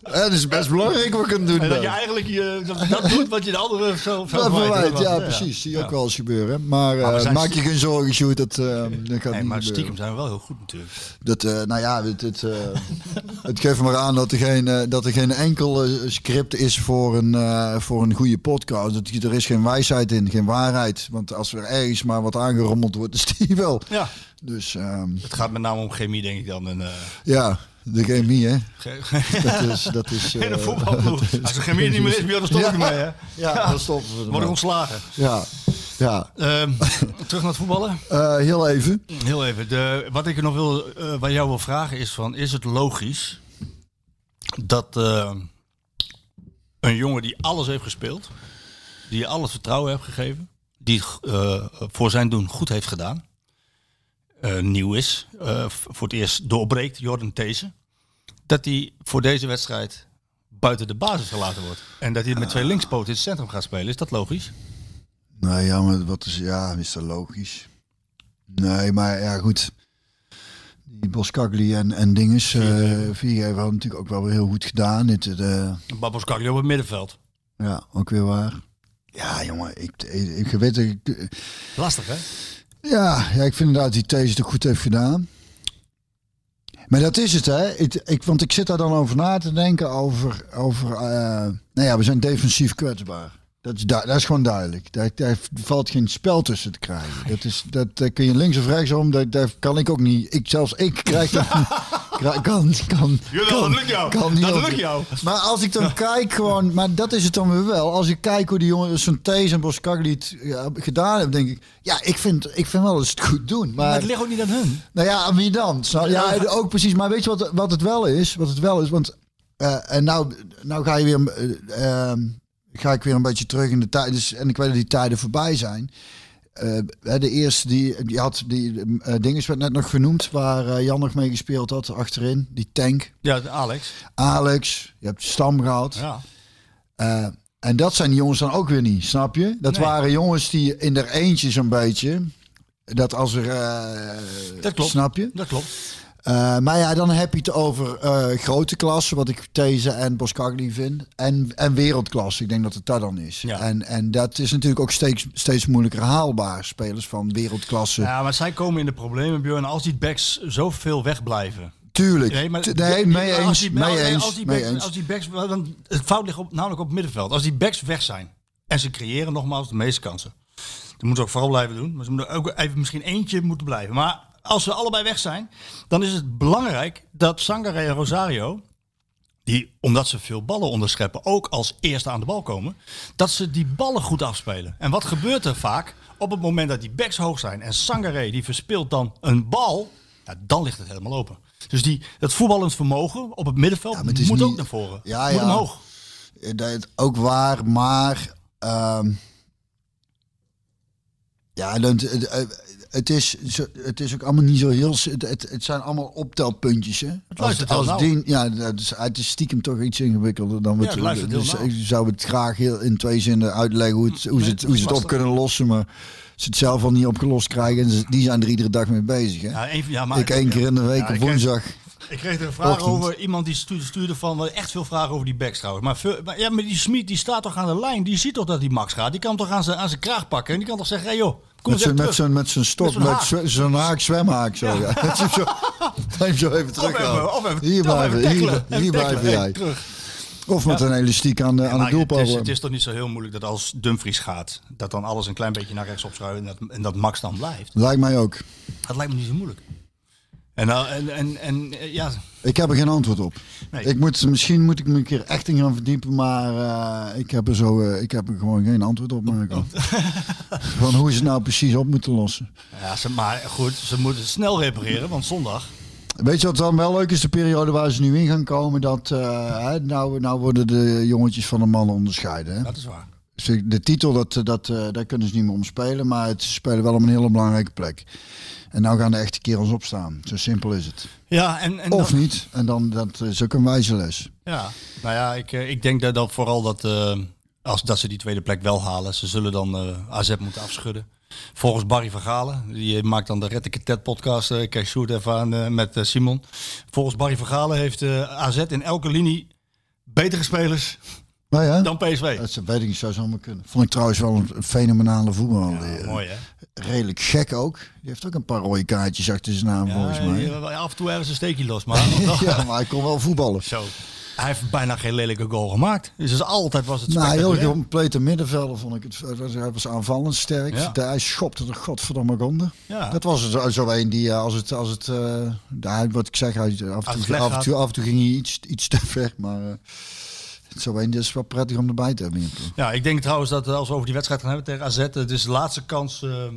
Speaker 6: ja, dat is best belangrijk wat ik kan doen.
Speaker 4: En dat
Speaker 6: dan.
Speaker 4: je eigenlijk je, dat doet wat je de andere zo
Speaker 6: Ja,
Speaker 4: verwijt.
Speaker 6: verwijt, ja, precies. Zie je ook wel eens gebeuren. Maar, eh, maak je geen zorgen, Sjoerd. Dat, dat gaat
Speaker 4: Nee,
Speaker 6: niet
Speaker 4: maar
Speaker 6: gebeuren.
Speaker 4: stiekem zijn we wel heel goed natuurlijk.
Speaker 6: Dat, eh, nou ja, het, het, het geeft maar aan dat er geen, dat er geen enkel script is voor een, voor een goede podcast. Dat, er is geen wijsheid in, geen waarheid. Want als er ergens maar wat aangerommeld wordt, is die wel.
Speaker 4: Ja.
Speaker 6: Dus ehm,
Speaker 4: Het gaat met name om chemie, denk ik dan. En,
Speaker 6: ja, de chemie, hè. Dat is... Dat is
Speaker 4: de voetbalploeg. Als er chemie niet meer is, dan stop ik
Speaker 6: Ja.
Speaker 4: ermee. Hè?
Speaker 6: Ja, dan stoppen we.
Speaker 4: Worden ontslagen.
Speaker 6: Ja, ja.
Speaker 4: Ehm, terug naar het voetballen.
Speaker 6: Eh, heel even.
Speaker 4: Heel even. De, wat ik nog wil, bij jou wil vragen is van, is het logisch dat een jongen die alles heeft gespeeld, die je al het vertrouwen heeft gegeven, die het voor zijn doen goed heeft gedaan, nieuw is, eh, voor het eerst doorbreekt, Jordan These, dat hij voor deze wedstrijd buiten de basis gelaten wordt. En dat hij met twee linkspoten in het centrum gaat spelen. Is dat logisch?
Speaker 6: Nou ja, maar wat is, ja, is dat logisch? Nee, maar ja, goed. Die Boskagli en, en dinges, eh Viergever hadden natuurlijk ook wel weer heel goed gedaan. Dit, eh,
Speaker 4: Babos Kagli op het middenveld.
Speaker 6: ja, ook weer waar. Ja, jongen, ik, ik, ik weet ik,
Speaker 4: Lastig, hè?
Speaker 6: Ja, ja, ik vind inderdaad die These het goed heeft gedaan. Maar dat is het, hè? Ik, want ik zit daar dan over na te denken over, over eh, nou ja, we zijn defensief kwetsbaar. Dat is, dat is gewoon duidelijk. Daar, daar valt geen spel tussen te krijgen. Dat, is, dat, daar kun je links of rechts om. Dat, daar kan ik ook niet. Ik, zelfs ik krijg dat kan, kan,
Speaker 4: Jawel,
Speaker 6: kan,
Speaker 4: dat lukt jou.
Speaker 6: kan niet
Speaker 4: Dat lukt jou.
Speaker 6: Maar als ik dan kijk gewoon, maar dat is het dan weer wel. Als ik kijk hoe die jongens, zo'n Thees en Boskagli het ja, gedaan hebben, denk ik, ja, ik vind, ik vind wel dat ze het goed doen.
Speaker 4: Maar
Speaker 6: Maar,
Speaker 4: het ligt ook niet aan hun.
Speaker 6: nou ja, aan wie dan? Snap- Ja, ook precies. Maar weet je wat, wat het wel is? Wat het wel is, want eh, en nou, nou ga je weer, ehm, ga ik weer een beetje terug in de tijd. Dus, en ik weet dat die tijden voorbij zijn. Eh, de eerste die, die had die eh dinges werd net nog genoemd, waar eh, Jan nog mee gespeeld had achterin, die tank.
Speaker 4: Ja, Alex.
Speaker 6: Alex, je hebt Stam gehad.
Speaker 4: Ja.
Speaker 6: En dat zijn die jongens dan ook weer niet, snap je? Dat
Speaker 4: Nee.
Speaker 6: waren jongens die in er eentje zo'n beetje. Dat als er.
Speaker 4: Dat klopt.
Speaker 6: Snap je?
Speaker 4: Dat klopt.
Speaker 6: Eh, maar ja, dan heb je het over eh, grote klasse, wat ik These en Boskagli vind. En, en wereldklasse, ik denk dat het dat dan is.
Speaker 4: Ja.
Speaker 6: En, en dat is natuurlijk ook steeds, steeds moeilijker haalbaar. Spelers van wereldklasse.
Speaker 4: Ja, maar zij komen in de problemen, Björn, als die backs zoveel wegblijven.
Speaker 6: Tuurlijk.
Speaker 4: Nee, maar,
Speaker 6: nee, mee
Speaker 4: als
Speaker 6: eens,
Speaker 4: die-
Speaker 6: mee
Speaker 4: nee,
Speaker 6: eens,
Speaker 4: Als die
Speaker 6: mee
Speaker 4: backs,
Speaker 6: eens.
Speaker 4: als die backs, dan, het fout ligt op, namelijk op het middenveld. Als die backs weg zijn en ze creëren nogmaals de meeste kansen. Dat moeten ze ook vooral blijven doen. Maar ze moeten ook even misschien eentje moeten blijven. Maar als ze allebei weg zijn, dan is het belangrijk dat Sangare en Rosario, die omdat ze veel ballen onderscheppen, ook als eerste aan de bal komen, dat ze die ballen goed afspelen. En wat gebeurt er vaak? Op het moment dat die backs hoog zijn en Sangare die verspeelt dan een bal, ja, dan ligt het helemaal open. Dus die, het voetballend vermogen op het middenveld
Speaker 6: het
Speaker 4: moet
Speaker 6: niet-
Speaker 4: ook naar voren.
Speaker 6: Ja,
Speaker 4: moet
Speaker 6: ja.
Speaker 4: omhoog.
Speaker 6: Eh, Dat is ook waar, maar. ehm, ja, dan, het, eh, is, het is ook allemaal niet zo heel. Het, het, het zijn allemaal optelpuntjes. Hè?
Speaker 4: Het
Speaker 6: als die, ja, dat is, het is stiekem toch iets ingewikkelder dan we
Speaker 4: Ja, het
Speaker 6: Dus ik zou het graag heel in twee zinnen uitleggen hoe, het, hoe, ze, het, hoe ze het op kunnen lossen. Maar ze het zelf al niet opgelost krijgen. En ze- die zijn er iedere dag mee bezig. Hè?
Speaker 4: Ja, één- ja, maar
Speaker 6: ik één keer in de week op woensdag.
Speaker 4: Ik kreeg er een vraag
Speaker 6: Ochtend.
Speaker 4: over. Iemand die stuurde, van wel echt veel vragen over die backs trouwens. Maar, veel, maar ja, maar die Smit die staat toch aan de lijn. Die ziet toch dat die Max gaat. Die kan toch aan zijn, aan zijn kraag pakken. En die kan toch zeggen: hey joh, kom
Speaker 6: Met zijn, met zijn, met zijn stok,
Speaker 4: Met
Speaker 6: met
Speaker 4: haak.
Speaker 6: zwemhaak zo. Ja. Zo, hem zo even terug.
Speaker 4: of even-
Speaker 6: hier blijven, hier, blijven jij.
Speaker 4: Terug.
Speaker 6: Of met een elastiek aan de, aan de
Speaker 4: het, is, het is toch niet zo heel moeilijk dat als Dumfries gaat, dat dan alles een klein beetje naar rechts opschuiven en dat, en dat Max dan blijft.
Speaker 6: Lijkt mij ook.
Speaker 4: Dat lijkt me niet zo moeilijk. En, nou, en, en, en eh, ja,
Speaker 6: Ik heb er geen antwoord op.
Speaker 4: Nee.
Speaker 6: Ik moet, misschien moet ik me een keer echt in gaan verdiepen, maar eh, ik, heb er zo, eh, ik heb er gewoon geen antwoord op. Marco. Van hoe ze het nou precies op moeten lossen.
Speaker 4: ja ze, maar goed, ze moeten snel repareren, want zondag.
Speaker 6: Weet je wat dan wel leuk is? De periode waar ze nu in gaan komen. Dat, eh, nou, nou worden de jongetjes van de mannen onderscheiden. Hè?
Speaker 4: Dat is waar.
Speaker 6: De titel, dat, dat, eh, daar kunnen ze niet meer om spelen. Maar het spelen wel op een hele belangrijke plek. En nou gaan de echte kerels opstaan. Zo simpel is het.
Speaker 4: Ja, en, en
Speaker 6: Of
Speaker 4: dan-
Speaker 6: niet. En dan, dat is ook een wijze les.
Speaker 4: Ja, nou ja, ik, eh, ik denk dat, dat vooral dat, eh, als, dat ze die tweede plek wel halen. Ze zullen dan eh, AZ moeten afschudden. Volgens Barry Vergalen, die eh, maakt dan de Retteke podcast. eh, ik kijk Sjoerd even aan eh, met eh, Simon. Volgens Barry Vergalen heeft eh, AZ in elke linie betere spelers
Speaker 6: Nou ja,
Speaker 4: dan PSV.
Speaker 6: dat weet ik niet, zou zomaar kunnen. Vond ik trouwens wel een fenomenale voetballer.
Speaker 4: Ja, mooi hè?
Speaker 6: Redelijk gek ook. Die heeft ook een paar rode kaartjes achter zijn naam volgens
Speaker 4: Ja,
Speaker 6: mij.
Speaker 4: die- af en toe ergens een steekje los, maar
Speaker 6: Ja, maar hij kon wel voetballen.
Speaker 4: zo. Hij heeft bijna geen lelijke goal gemaakt. Dus altijd was het
Speaker 6: Nou, heel complete middenvelder vond ik het. Hij was aanvallend sterk.
Speaker 4: Ja.
Speaker 6: Hij schopte er godverdomme.
Speaker 4: Ja.
Speaker 6: Dat was zo, zo een die eh, als het, als het eh, daar, wat ik zeg, hij, af, en toe, af, en toe,
Speaker 4: gaat.
Speaker 6: af en toe ging hij iets, iets te ver. Maar eh, zo een is wel prettig om erbij te hebben. in.
Speaker 4: Ja, ik denk trouwens dat eh, als we over die wedstrijd gaan hebben tegen AZ, het is de laatste kans eh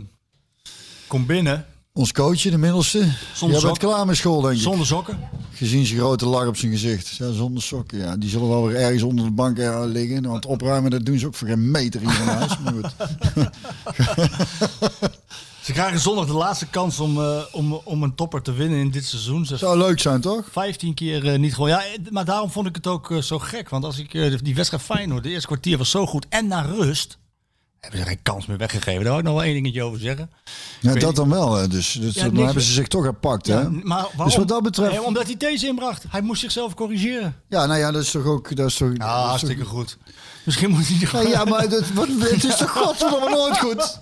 Speaker 4: komt binnen
Speaker 6: Ons coachje, de middelste,
Speaker 4: Zonder
Speaker 6: bent
Speaker 4: sokken.
Speaker 6: klaar met school denk ik.
Speaker 4: zonder sokken.
Speaker 6: Gezien zijn grote lach op zijn gezicht. Ja, zonder sokken, ja. Die zullen wel weer ergens onder de bank eh, liggen. Want opruimen, dat doen ze ook voor geen meter van huis. Maar goed.
Speaker 4: Ze krijgen zondag de laatste kans om, eh, om, om een topper te winnen in dit seizoen. Ze
Speaker 6: Zou leuk zijn, toch?
Speaker 4: 15 keer eh, niet gewoon. Ja, eh, maar daarom vond ik het ook zo gek. Want als ik die wedstrijd Feyenoord, de eerste kwartier was zo goed. En naar rust hebben ze geen kans meer weggegeven. Daar wil ik nog wel één dingetje over zeggen.
Speaker 6: Ja, dat
Speaker 4: niet.
Speaker 6: dan wel. Dus, dus
Speaker 4: Ja,
Speaker 6: hebben ze zich toch gepakt, hè?
Speaker 4: Maar waarom?
Speaker 6: Dus wat dat betreft...
Speaker 4: Nee, omdat hij deze inbracht. Hij moest zichzelf corrigeren.
Speaker 6: Ja, nou ja, dat is toch ook... Dat is toch,
Speaker 4: Ja,
Speaker 6: dat is toch-
Speaker 4: hartstikke goed. Misschien moet hij
Speaker 6: Ja, ja, maar dat, wat, het is toch godverdomme nooit goed?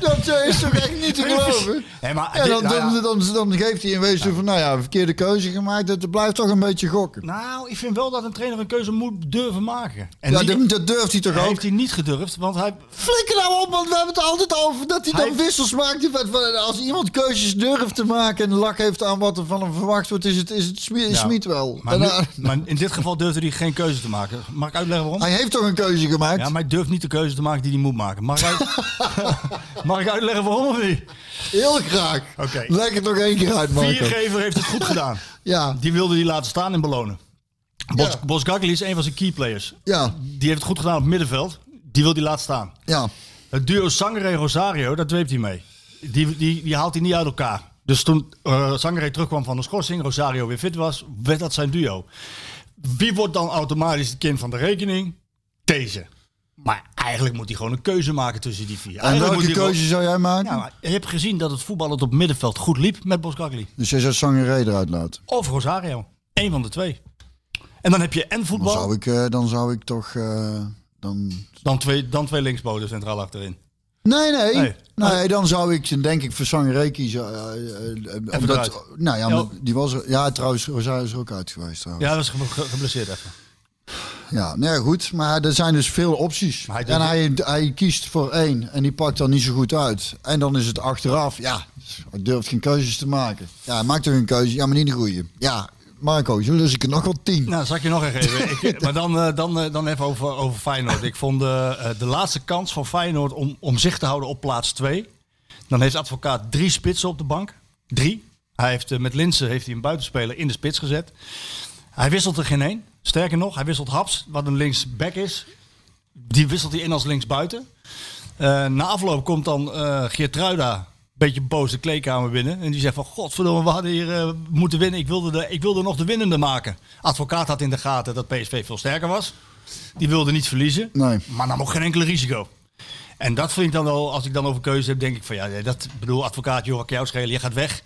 Speaker 6: Dat eh, is toch echt niet te geloven?
Speaker 4: Nee, maar
Speaker 6: Ja,
Speaker 4: dit-
Speaker 6: dan,
Speaker 4: nou
Speaker 6: dan, dan, dan geeft hij in wezen van, nou ja, verkeerde keuze gemaakt. Het blijft toch een beetje gokken.
Speaker 4: Nou, ik vind wel dat een trainer een keuze moet durven maken. En
Speaker 6: ja, dat, dat durft hij toch
Speaker 4: hij
Speaker 6: ook?
Speaker 4: heeft hij niet gedurfd, want hij...
Speaker 6: Flikker nou op, want we hebben het altijd over dat hij,
Speaker 4: Hij
Speaker 6: dan wissels maakt. Als iemand keuzes durft te maken en lak heeft aan wat er van hem verwacht wordt, is het, is het Smit,
Speaker 4: Ja.
Speaker 6: Smit wel.
Speaker 4: Maar,
Speaker 6: En,
Speaker 4: nu- maar in dit geval durfde hij geen keuze te maken. Mag ik uitleggen waarom?
Speaker 6: hij heeft toch een keuze gemaakt?
Speaker 4: Ja, maar hij durft niet de keuze te maken die hij moet maken. Mag ik, uit- Mag ik uitleggen waarom of niet?
Speaker 6: Heel graag.
Speaker 4: Oké.
Speaker 6: Leg het nog één keer uit, Marco.
Speaker 4: Viergever heeft het goed gedaan.
Speaker 6: Ja,
Speaker 4: Die wilde hij laten staan en belonen. Bos,
Speaker 6: Ja.
Speaker 4: Bos Gagli is een van zijn key players.
Speaker 6: ja,
Speaker 4: Die heeft het goed gedaan op het middenveld. Die wil hij laten staan.
Speaker 6: ja.
Speaker 4: Het duo Sangare Rosario, daar dweept hij mee. Die, die, die haalt hij niet uit elkaar. Dus toen uh, Sangare terugkwam van de schorsing, Rosario weer fit was, werd dat zijn duo. Wie wordt dan automatisch het kind van de rekening? Deze. Maar eigenlijk moet hij gewoon een keuze maken tussen die vier.
Speaker 6: En
Speaker 4: Eigenlijk
Speaker 6: welke
Speaker 4: moet hij
Speaker 6: keuze zou jij maken?
Speaker 4: gewoon- Ja, maar je hebt gezien dat het voetbal het op middenveld goed liep met Boskagli.
Speaker 6: Dus jij zou Sangeré eruit laten?
Speaker 4: Of Rosario. Eén van de twee. En dan heb je en
Speaker 6: Dan
Speaker 4: voetbal,
Speaker 6: zou ik, eh, dan zou ik toch... eh, dan...
Speaker 4: dan twee, dan twee linksboden centraal achterin.
Speaker 6: Nee, nee.
Speaker 4: Nee.
Speaker 6: Nee, dan zou ik denk ik voor Sangaré kiezen. eh, eh, eh, omdat, nou ja, die was er. Ja, trouwens, Rosario is er ook uit geweest trouwens.
Speaker 4: Ja, dat is ge- ge- geblesseerd even.
Speaker 6: Ja, nee, goed. Maar er zijn dus veel opties.
Speaker 4: Hij
Speaker 6: en hij, hij kiest voor één en die pakt dan niet zo goed uit. En dan is het achteraf, ja, hij durft geen keuzes te maken. Ja, hij maakt toch een keuze? Ja, maar niet de goede. Ja, Marco, zo lus ik er nog wel tien.
Speaker 4: Nou, zal ik je nog even geven. Ik, maar dan, eh, dan, eh, dan even over, over Feyenoord. Ik vond eh, de laatste kans van Feyenoord om, om zich te houden op plaats 2. Dan heeft advocaat drie spitsen op de bank. Drie. Hij heeft, met Linsen heeft hij een buitenspeler in de spits gezet. Hij wisselt er geen één. Sterker nog, hij wisselt Haps, wat een linksback is. Die wisselt hij in als linksbuiten. Eh na afloop komt dan eh Geertruida een beetje boos de kleedkamer binnen. En die zegt van, godverdomme, we hadden hier eh, moeten winnen. Ik wilde, de, ik wilde nog de winnende maken. Advocaat had in de gaten dat PSV veel sterker was. Die wilde niet verliezen,
Speaker 6: Nee.
Speaker 4: maar nam ook geen enkele risico. En dat vind ik dan wel, als ik dan over keuze heb, denk ik van ja, dat bedoel advocaat, joh, wat kan jou schelen, je gaat weg.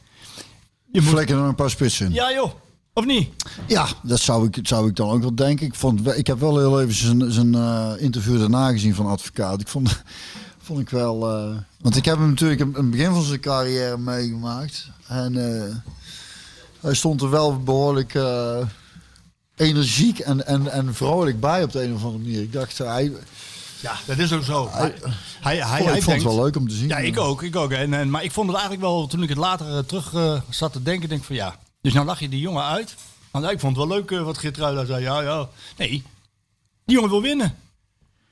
Speaker 4: Je moet,
Speaker 6: Vlekken nog een paar spitsen
Speaker 4: ja joh, of niet?
Speaker 6: Ja, dat zou ik, zou ik dan ook wel denken. Ik, vond, ik heb wel heel even zijn, zijn eh, interview daarna gezien van advocaat. Ik vond, vond ik wel... eh, want ik heb hem natuurlijk in het begin van zijn carrière meegemaakt. En eh, hij stond er wel behoorlijk eh, energiek en, en, en vrolijk bij op de een of andere manier. Ik dacht, hij,
Speaker 4: Ja, dat is ook zo. Hij, hij, hij,
Speaker 6: ik vond
Speaker 4: denkt-
Speaker 6: het wel leuk om te zien.
Speaker 4: Ja, ik ook. Ik ook. En, en, maar ik vond het eigenlijk wel, toen ik het later terug zat te denken, denk ik van ja. Dus nou lach je die jongen uit. Want ik vond het wel leuk eh, wat Geertruida zei. Ja, ja. Nee, die jongen wil winnen.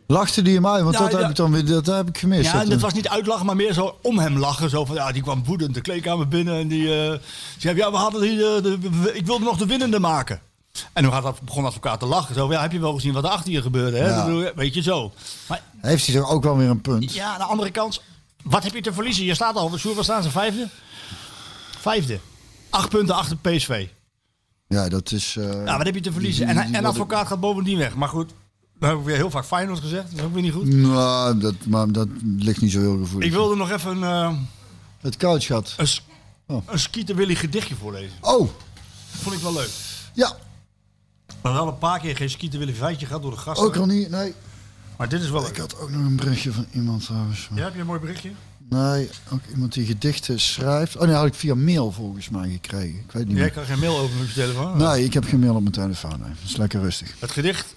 Speaker 6: Lachte die hem uit? Want
Speaker 4: Ja,
Speaker 6: dat,
Speaker 4: ja.
Speaker 6: heb ik dan weer, dat heb ik gemist.
Speaker 4: Ja, en
Speaker 6: Dat-
Speaker 4: dat was niet uitlachen, maar meer zo om hem lachen. Zo van, ja, die kwam woedend de kleedkamer binnen en die eh, zei, ja, we hadden hier, eh, de, ik wilde nog de winnende maken. En toen gaat dat, begon advocaat te lachen. Zo, van, ja, heb je wel gezien wat er achter je gebeurde? Hè?
Speaker 6: Ja.
Speaker 4: Weet je zo. Maar
Speaker 6: Heeft hij er ook wel weer een punt?
Speaker 4: ja, aan de andere kant, wat heb je te verliezen? Je staat al, Sjoerd, waar staan ze? Vijfde? Vijfde. Acht punten achter PSV.
Speaker 6: Ja, dat is... eh,
Speaker 4: Nou, wat heb je te verliezen?
Speaker 6: die-
Speaker 4: En,
Speaker 6: die
Speaker 4: en
Speaker 6: worden-
Speaker 4: advocaat gaat bovendien weg. Maar goed, we hebben weer heel vaak Feyenoord gezegd. Dat is ook weer niet goed.
Speaker 6: Nou, dat, maar dat ligt niet zo heel gevoelig.
Speaker 4: Ik wilde nog even eh,
Speaker 6: Het koud gehad.
Speaker 4: een, s-
Speaker 6: Oh.
Speaker 4: een Skeeter Willy gedichtje voorlezen.
Speaker 6: Oh,
Speaker 4: Vond ik wel leuk.
Speaker 6: ja.
Speaker 4: We hebben wel een paar keer geen Skeeter Willy feitje gehad door de gasten.
Speaker 6: Ook al niet. Nee.
Speaker 4: Maar dit is wel
Speaker 6: Ik
Speaker 4: leuk.
Speaker 6: had ook nog een berichtje van iemand trouwens.
Speaker 4: Ja, heb je een mooi berichtje?
Speaker 6: Nee, ook iemand die gedichten schrijft. Oh nee, had ik via mail volgens mij gekregen. Ik weet niet
Speaker 4: Jij
Speaker 6: meer.
Speaker 4: kan geen mail over met je telefoon.
Speaker 6: Nee, ik heb geen mail op mijn telefoon. Nee. Dat is lekker rustig.
Speaker 4: Het gedicht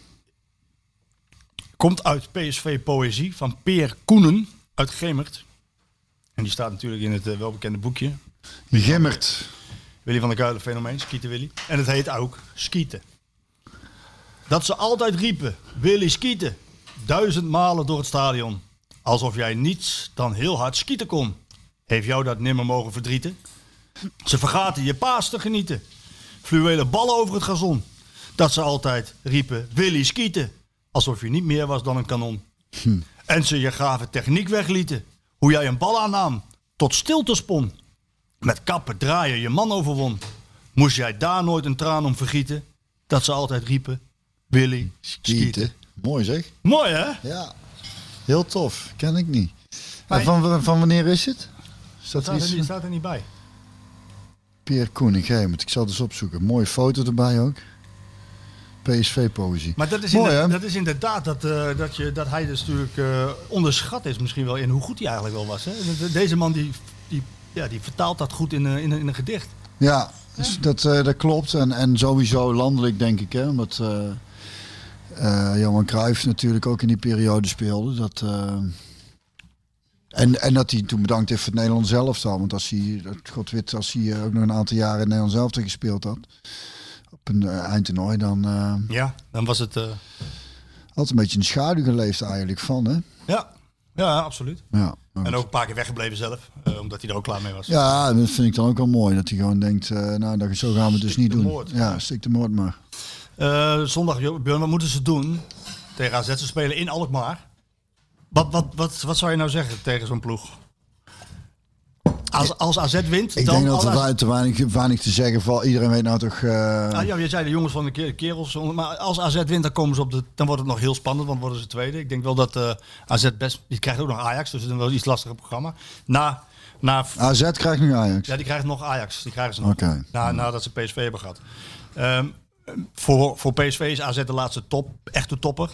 Speaker 4: komt uit PSV Poëzie van Peer Koenen uit Gemert. En die staat natuurlijk in het eh, welbekende boekje.
Speaker 6: Gimmert.
Speaker 4: Willy van der Kuilen fenomeen, Skieten Willy. En het heet ook Skieten. Dat ze altijd riepen, Willy skieten. Duizend malen door het stadion. Alsof jij niets dan heel hard skieten kon. Heeft jou dat nimmer mogen verdrieten? Ze vergaten je paas te genieten. Fluwelen ballen over het gazon. Dat ze altijd riepen, Willy skieten. Alsof je niet meer was dan een kanon. En ze je gave techniek weglieten. Hoe jij een bal aannam, tot stilte spon. Met kappen draaien je man overwon. Moest jij daar nooit een traan om vergieten? Dat ze altijd riepen, Willy, skieten.
Speaker 6: Gieten. Mooi zeg.
Speaker 4: Mooi hè?
Speaker 6: Ja. Heel tof. Ken ik niet. En van, van wanneer is het? Is dat
Speaker 4: Staat er,
Speaker 6: iets?
Speaker 4: niet, staat er niet bij.
Speaker 6: Peer Koenig, Gemert. Ik zal het eens opzoeken. Mooie foto erbij ook. PSV-poëzie.
Speaker 4: Maar dat is,
Speaker 6: Mooi,
Speaker 4: inderdaad, dat is inderdaad dat, eh, dat, je, dat hij dus natuurlijk eh, onderschat is misschien wel in hoe goed hij eigenlijk wel was. Hè? De- Deze man die, die, ja, die vertaalt dat goed in, een- in, een- in een gedicht.
Speaker 6: Ja, dus dat, eh, dat klopt. En, en sowieso landelijk denk ik. Hè, omdat Johan Cruijff natuurlijk ook in die periode speelde. Dat, eh, en, en dat hij toen bedankt heeft voor het Nederlands elftal. Want als hij, God weet, als hij eh, ook nog een aantal jaren in het Nederlands elftal gespeeld had. Op een eh, eindtoernooi, dan eh,
Speaker 4: Ja, dan was het... eh,
Speaker 6: had een beetje de schaduw geleefd eigenlijk van. Hè?
Speaker 4: ja. ja, absoluut.
Speaker 6: Ja,
Speaker 4: En ook een paar keer weggebleven zelf, eh, omdat hij er ook klaar mee was.
Speaker 6: ja, dat vind ik dan ook wel mooi. Dat hij gewoon denkt, eh, nou, dat, zo gaan we het dus niet doen.
Speaker 4: moord.
Speaker 6: Ja, stik de moord maar.
Speaker 4: Eh, zondag, Björn, wat moeten ze doen tegen AZ? Ze spelen in Alkmaar. Wat, wat, wat, wat zou je nou zeggen tegen zo'n ploeg? Als, als AZ wint,
Speaker 6: Ik
Speaker 4: dan...
Speaker 6: denk dat er
Speaker 4: AZ
Speaker 6: wei- te weinig, weinig te zeggen valt. Iedereen weet nou toch... eh,
Speaker 4: Ah, ja, je zei de jongens van de ke- kerels. Maar als AZ wint, dan, komen ze op de, dan wordt het nog heel spannend. Want worden ze tweede. Ik denk wel dat eh, AZ best... Die krijgt ook nog Ajax. Dus het is een wel iets lastiger programma. Na, na,
Speaker 6: AZ krijgt nu Ajax.
Speaker 4: ja, die krijgt nog Ajax. Die krijgen ze nog.
Speaker 6: Oké.
Speaker 4: Na, nadat ze PSV hebben gehad. Ehm, voor, voor PSV is AZ de laatste top. Echte topper.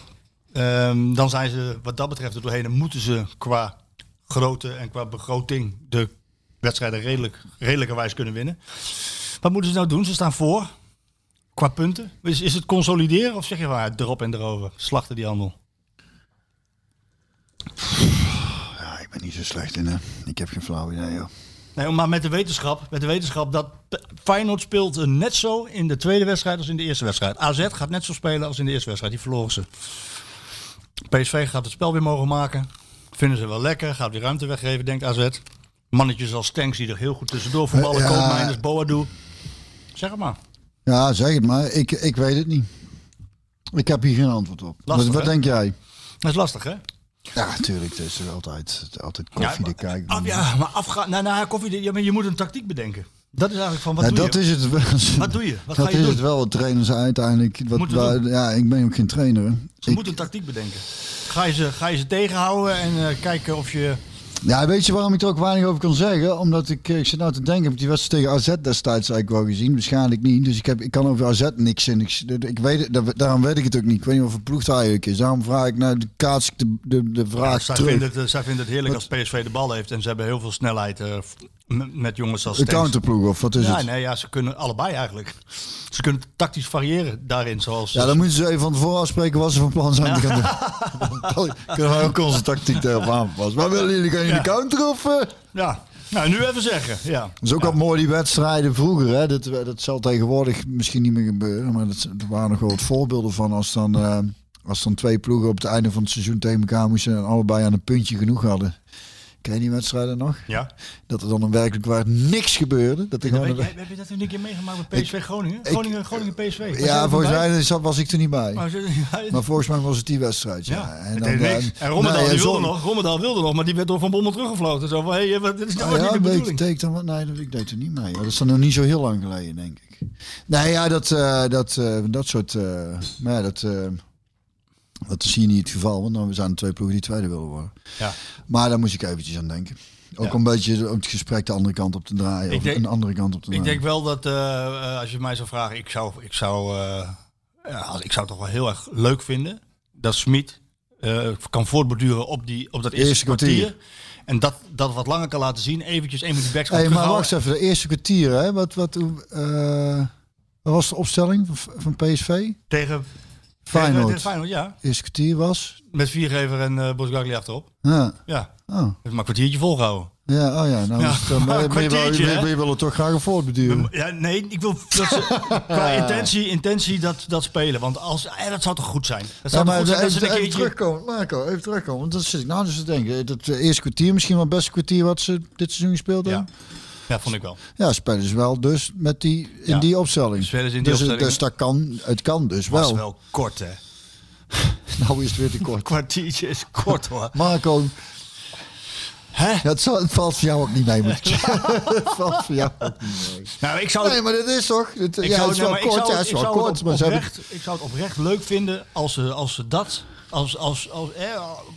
Speaker 4: Ehm, dan zijn ze wat dat betreft er doorheen. En moeten ze qua grootte en qua begroting de wedstrijden redelijk, redelijkerwijs kunnen winnen. Wat moeten ze nou doen? Ze staan voor. Qua punten. Is, het consolideren of zeg je waar erop en erover? Slachten die handel.
Speaker 6: Ja, ik ben niet zo slecht in, hè. Ik heb geen flauw idee, joh.
Speaker 4: Nee, maar met de wetenschap, met de wetenschap dat Feyenoord speelt eh, net zo in de tweede wedstrijd als in de eerste wedstrijd. AZ gaat net zo spelen als in de eerste wedstrijd. Die verloren ze. PSV gaat het spel weer mogen maken. Vinden ze wel lekker. Gaat weer ruimte weggeven, denkt AZ. Mannetjes als Stanks die er heel goed tussendoor voetballen.
Speaker 6: Ja.
Speaker 4: Koopmeiners, Boadu. Zeg het maar.
Speaker 6: Ja, zeg het maar. Ik, ik weet het niet. Ik heb hier geen antwoord op.
Speaker 4: Lastig,
Speaker 6: wat wat denk jij?
Speaker 4: Dat is lastig, hè?
Speaker 6: Ja, natuurlijk. Het is altijd, altijd koffie
Speaker 4: Ja,
Speaker 6: te kijken.
Speaker 4: Af, ja, maar afgaan. Nou, nou, koffie. Ja, maar je moet een tactiek bedenken. Dat is eigenlijk van wat doe
Speaker 6: dat
Speaker 4: je?
Speaker 6: is het.
Speaker 4: Wat doe je? Wat
Speaker 6: dat
Speaker 4: ga je
Speaker 6: is
Speaker 4: doen?
Speaker 6: het wel. Wat trainers uiteindelijk. Wat, waar- ja, ik ben ook geen trainer.
Speaker 4: Ze
Speaker 6: Ik-
Speaker 4: moeten een tactiek bedenken. Ga je ze, ga je ze tegenhouden en eh, kijken of je...
Speaker 6: Ja, weet je waarom ik er ook weinig over kan zeggen? Omdat ik, eh, ik zit nou te denken, heb ik die wedstrijd tegen AZ destijds eigenlijk wel gezien? Waarschijnlijk niet. Dus ik, heb, ik kan over AZ niks in. Ik, ik weet, daarom weet ik het ook niet. Ik weet niet of het ploeg eigenlijk is. Daarom vraag ik naar de kaats de, de, de vraag
Speaker 4: zij,
Speaker 6: terug.
Speaker 4: vinden het, eh, zij vinden het heerlijk als PSV de bal heeft. En ze hebben heel veel snelheid m- met jongens als
Speaker 6: Een
Speaker 4: Stenks.
Speaker 6: counterploeg of wat is
Speaker 4: ja,
Speaker 6: het?
Speaker 4: nee, ja, ze kunnen allebei eigenlijk. Ze kunnen tactisch variëren daarin. Zoals,
Speaker 6: Ja, dan moeten ze even van tevoren afspreken wat ze van plan zijn te gaan doen. Dan kunnen wij ook onze tactiek erop aanpassen. Maar willen jullie gaan jullie de counter of... eh?
Speaker 4: ja. Nou, nu even zeggen. Ja.
Speaker 6: Dat is ook al mooi die wedstrijden vroeger. Hè? Dat, dat zal tegenwoordig misschien niet meer gebeuren. Maar dat, er waren nog wel wat voorbeelden van als dan, eh, als dan twee ploegen op het einde van het seizoen tegen elkaar moesten en allebei aan een puntje genoeg hadden. Ken je die wedstrijden nog?
Speaker 4: Ja.
Speaker 6: Dat er dan een werkelijk waar niks gebeurde. Dat er
Speaker 4: Ja,
Speaker 6: gewoon
Speaker 4: weet je- heb je dat een keer meegemaakt met PSV Groningen?
Speaker 6: ik-
Speaker 4: Groningen, Groningen PSV. Was jij
Speaker 6: ja, volgens mij was ik er niet bij.
Speaker 4: Maar ja,
Speaker 6: Maar volgens mij was het die wedstrijd. Ja.
Speaker 4: Ja,
Speaker 6: En dan, eh.
Speaker 4: En die
Speaker 6: en
Speaker 4: wilde nog, Rommedaal wilde nog, maar die werd door Van Bommel teruggefloten. Zo van, hé, hey, wat- dit is nou
Speaker 6: Oh
Speaker 4: niet
Speaker 6: ja,
Speaker 4: de bedoeling.
Speaker 6: deed ik dan wat? Nee, dat, ik deed er niet mee. Dat is dan nog niet zo heel lang geleden, denk ik. Nee, ja, dat, eh, dat, eh, dat soort... eh, maar ja, dat, eh, dat is hier niet het geval. Want dan we zijn twee ploegen die tweede willen worden.
Speaker 4: Ja.
Speaker 6: Maar daar moest ik eventjes aan denken. Ook
Speaker 4: Ja.
Speaker 6: een beetje om het gesprek de andere kant op te draaien.
Speaker 4: Ik
Speaker 6: of
Speaker 4: denk-
Speaker 6: een andere kant op te
Speaker 4: Ik
Speaker 6: draaien.
Speaker 4: denk wel dat eh, eh, als je mij zou vragen, ik zou, ik zou, eh, ja, ik zou het toch wel heel erg leuk vinden dat Smit kan voortborduren op, die, op dat eerste,
Speaker 6: Eerste
Speaker 4: kwartier.
Speaker 6: kwartier.
Speaker 4: En dat, dat wat langer kan laten zien. Eventjes een van die backs
Speaker 6: Hey, maar wacht even, de eerste kwartier, hè? Wat, wat, was de opstelling van, van PSV?
Speaker 4: Tegen
Speaker 6: Feyenoord.
Speaker 4: Ja.
Speaker 6: Eerste kwartier was?
Speaker 4: Met Viergever en eh Bosgagli achterop.
Speaker 6: Ja.
Speaker 4: Ja,
Speaker 6: Oh.
Speaker 4: heeft maar een kwartiertje volgehouden.
Speaker 6: Ja, oh ja, nou
Speaker 4: Ja,
Speaker 6: dan, ben je- wel- wil toch graag voortbeduren.
Speaker 4: Ja, nee, ik wil dat ze, qua intentie, intentie dat, dat spelen. Want als, eh, dat zou toch goed zijn? Dat zou
Speaker 6: maar
Speaker 4: goed zijn dat
Speaker 6: even,
Speaker 4: ze een
Speaker 6: even
Speaker 4: keertje...
Speaker 6: terugkomen, Marco, even terugkomen. Want dat zit ik nou dus te denken. Dat eerste kwartier, misschien wel het beste kwartier wat ze dit seizoen gespeeld hebben.
Speaker 4: ja, vond ik wel.
Speaker 6: Ja, spelen ze wel dus met die, in
Speaker 4: Ja.
Speaker 6: die opstelling.
Speaker 4: Spelen ze in die
Speaker 6: dus, het-
Speaker 4: opstelling.
Speaker 6: dus dat kan, het kan dus
Speaker 4: Was
Speaker 6: wel.
Speaker 4: wel kort, hè?
Speaker 6: Nou is het weer te kort.
Speaker 4: kwartiertje is kort, hoor.
Speaker 6: Marco,
Speaker 4: Hè?
Speaker 6: ja, het, het valt voor jou ook niet mee. Moet ik het valt voor jou ook niet mee.
Speaker 4: Nou, ik zou...
Speaker 6: Nee, maar dit is toch? Het,
Speaker 4: ik
Speaker 6: ja,
Speaker 4: zou,
Speaker 6: het is wel kort. ja, het is wel
Speaker 4: het
Speaker 6: kort. Maar ze hebben,
Speaker 4: oprecht, ik zou het oprecht leuk vinden als ze, als ze dat... Als, als, als,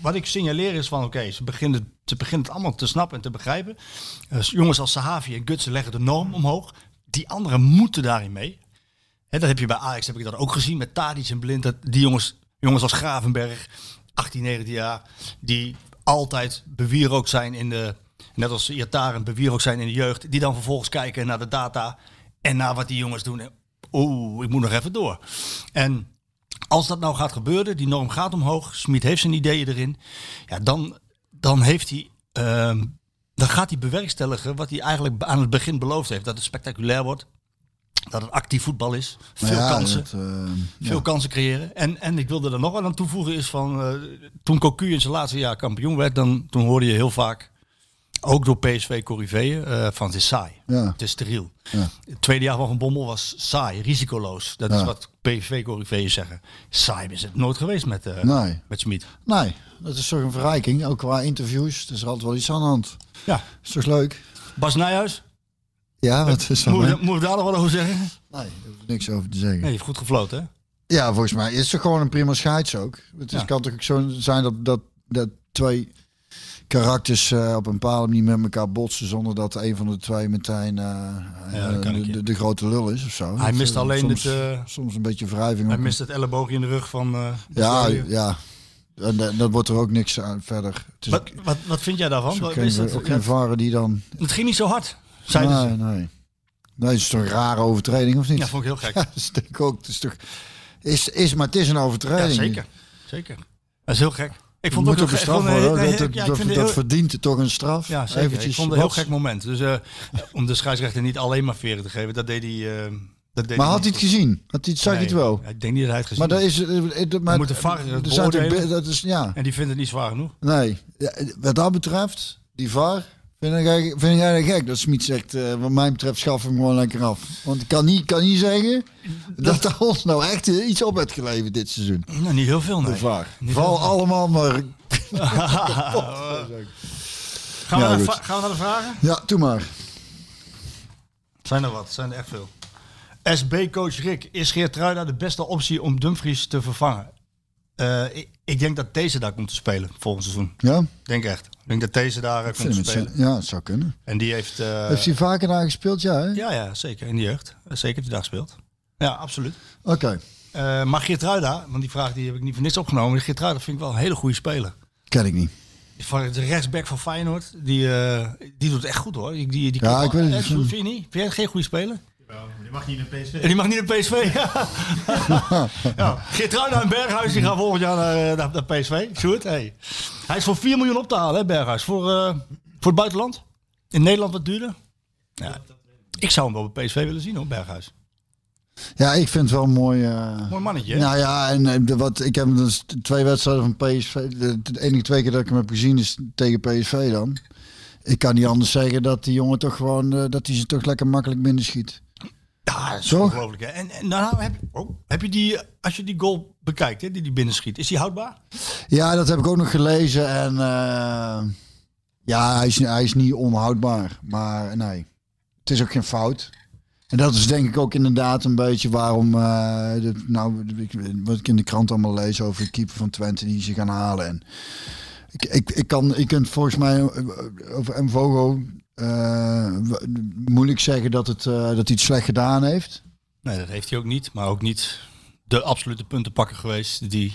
Speaker 4: wat ik signaleer is van, oké, ze, beginnen, ze beginnen het allemaal te snappen en te begrijpen. Eh, jongens als Sahavi en Gutsen leggen de norm omhoog. Die anderen moeten daarin mee. Hè, dat heb je bij Ajax, heb ik dat ook gezien, met Tadic en Blind. Dat die jongens, jongens als Gravenberg, 18, 19 jaar, die altijd bewierookt zijn in de... Net als Iataren bewierookt zijn in de jeugd. Die dan vervolgens kijken naar de data en naar wat die jongens doen. Oeh, ik moet nog even door. En als dat nou gaat gebeuren, die norm gaat omhoog, Smit heeft zijn ideeën erin, ja, dan, dan, heeft hij, ehm, dan gaat hij bewerkstelligen wat hij eigenlijk aan het begin beloofd heeft. Dat het spectaculair wordt, dat het actief voetbal is, veel
Speaker 6: ja,
Speaker 4: kansen.
Speaker 6: eh,
Speaker 4: Veel
Speaker 6: ja.
Speaker 4: kansen creëren. En, en ik wilde er nog wel aan toevoegen is van... eh, toen Cocu in zijn laatste jaar kampioen werd... Dan, toen hoorde je heel vaak, ook door PSV Corriveeën, eh van het is saai.
Speaker 6: Ja.
Speaker 4: Het is steriel.
Speaker 6: Ja.
Speaker 4: Het tweede jaar van Bommel was saai, risicoloos. Dat is wat PSV Corriveeën zeggen. Saai is het nooit geweest met, eh
Speaker 6: Nee.
Speaker 4: met Smit.
Speaker 6: Nee, dat is toch een verrijking. Ook qua interviews. Er is altijd wel iets aan de hand.
Speaker 4: Ja.
Speaker 6: Is toch leuk?
Speaker 4: Bas Nijhuis,
Speaker 6: Ja, wat is dat?
Speaker 4: we daar nog wat over zeggen?
Speaker 6: nee, daar hoef ik niks over te zeggen.
Speaker 4: Nee, je heeft goed gefloten, hè?
Speaker 6: Ja, volgens mij is het gewoon een prima scheids ook. Het is,
Speaker 4: Ja.
Speaker 6: kan toch ook zo zijn dat, dat, dat twee karakters eh, op een bepaalde manier met elkaar botsen zonder dat een van de twee meteen eh,
Speaker 4: Ja, dat
Speaker 6: de, de, de grote lul is of zo.
Speaker 4: Hij
Speaker 6: Dat,
Speaker 4: mist
Speaker 6: eh,
Speaker 4: alleen
Speaker 6: soms,
Speaker 4: het,
Speaker 6: soms een beetje wrijving.
Speaker 4: Hij mist het elleboogje in de rug van...
Speaker 6: ja, ja. En, dat wordt er ook niks aan verder.
Speaker 4: Wat,
Speaker 6: ook,
Speaker 4: wat, wat vind jij daarvan?
Speaker 6: is ook
Speaker 4: Is
Speaker 6: geen,
Speaker 4: dat-
Speaker 6: ook geen varen die dan...
Speaker 4: het ging niet zo hard, zeiden
Speaker 6: nee,
Speaker 4: ze.
Speaker 6: nee. Nee, het is toch een rare overtreding, of niet?
Speaker 4: Ja, vond ik heel gek.
Speaker 6: Ja, dat denk ik ook. Het is toch... Is, is, maar het is een
Speaker 4: Ja,
Speaker 6: overtreding.
Speaker 4: zeker. Zeker. Dat is heel gek. Ik
Speaker 6: Het
Speaker 4: vond het
Speaker 6: ook straf worden.
Speaker 4: nee,
Speaker 6: dat,
Speaker 4: nee,
Speaker 6: dat,
Speaker 4: ja,
Speaker 6: dat,
Speaker 4: het
Speaker 6: dat
Speaker 4: heel-
Speaker 6: verdient toch een straf.
Speaker 4: Ja, zeker.
Speaker 6: Eventjes,
Speaker 4: ik vond het een heel gek moment. Dus eh, om de scheidsrechter niet alleen maar veren te geven, dat deed hij... eh, dat deed
Speaker 6: Maar had hij het gezien? Had hij, zag
Speaker 4: Nee,
Speaker 6: het wel?
Speaker 4: Ik denk niet dat hij het gezien
Speaker 6: Maar dat
Speaker 4: heeft.
Speaker 6: is... eh, eh, Maar,
Speaker 4: moet de VAR het
Speaker 6: dat is, ja.
Speaker 4: En die vindt het niet zwaar genoeg.
Speaker 6: Nee. Ja, wat dat betreft, die VAR, vind ik, eigenlijk- vind ik eigenlijk gek. Dat Smit zegt, eh, wat mij betreft, schaf hem gewoon lekker af. Want ik kan niet, kan niet zeggen dat er ons nou echt iets op heeft geleverd dit seizoen.
Speaker 4: Nou, niet heel veel, nee. Heel
Speaker 6: allemaal maar...
Speaker 4: Gaan, we
Speaker 6: Ja,
Speaker 4: naar gaan we naar de vragen?
Speaker 6: Ja, doe maar.
Speaker 4: Zijn er wat? Zijn er echt veel. SB-coach Rick, is Geertruida de beste optie om Dumfries te vervangen? Eh, ik, ik denk dat deze daar komt te spelen volgend seizoen.
Speaker 6: Ja,
Speaker 4: denk echt. Ik denk dat deze daar
Speaker 6: ik
Speaker 4: komt te spelen.
Speaker 6: zo- ja, het zou kunnen.
Speaker 4: En die heeft... eh,
Speaker 6: Heeft hij vaker daar gespeeld? Ja, hè?
Speaker 4: Ja, ja, zeker. In de jeugd. Zeker heeft hij daar gespeeld. Ja, absoluut.
Speaker 6: Oké,
Speaker 4: Eh maar Geertruida, want die vraag die heb ik niet voor niks opgenomen. Geertruida vind ik wel een hele goede speler.
Speaker 6: ken ik niet.
Speaker 4: Van de rechtsback van Feyenoord, die, die doet het echt goed hoor. Die, die, die
Speaker 6: Ja,
Speaker 4: kan
Speaker 6: ik
Speaker 4: wel-
Speaker 6: weet het niet.
Speaker 4: Vind je niet? Vind jij het geen goede speler?
Speaker 5: Die mag niet naar PSV.
Speaker 4: En die mag niet naar PSV. ja. Geertruida en Berghuis die gaan volgend jaar naar, eh, naar, naar PSV. Sjoerd, hey. Hij is voor 4 miljoen op te halen, hè, Berghuis. Voor, eh, voor het buitenland. In Nederland wat duurder. Ja. Ik zou hem wel bij PSV willen zien hoor, Berghuis.
Speaker 6: Ja, ik vind het wel een mooi... eh,
Speaker 4: Mooi mannetje. hè?
Speaker 6: Nou ja, en de- wat, ik heb dus twee wedstrijden van PSV. De, de enige twee keer dat ik hem heb gezien is tegen PSV dan. Ik kan niet anders zeggen dat die jongen toch gewoon, eh, dat hij ze toch lekker makkelijk binnen schiet.
Speaker 4: Ja, dat is
Speaker 6: Toch?
Speaker 4: ongelooflijk. Hè? En, en nou, heb, oh, heb je die, als je die goal bekijkt, hè, die die binnenschiet, is die houdbaar?
Speaker 6: Ja, dat heb ik ook nog gelezen en eh, ja, hij is, hij is niet onhoudbaar. Maar nee, het is ook geen fout. En dat is denk ik ook inderdaad een beetje waarom, eh, de, nou, ik- wat ik in de krant allemaal lees over de keeper van Twente die ze gaan halen. En ik, ik, ik kan, je kunt volgens mij eh, over Mvogo eh, w- moeilijk zeggen dat, het, eh, dat hij het slecht gedaan heeft.
Speaker 4: Nee, dat heeft hij ook niet. Maar ook niet de absolute puntenpakker geweest die...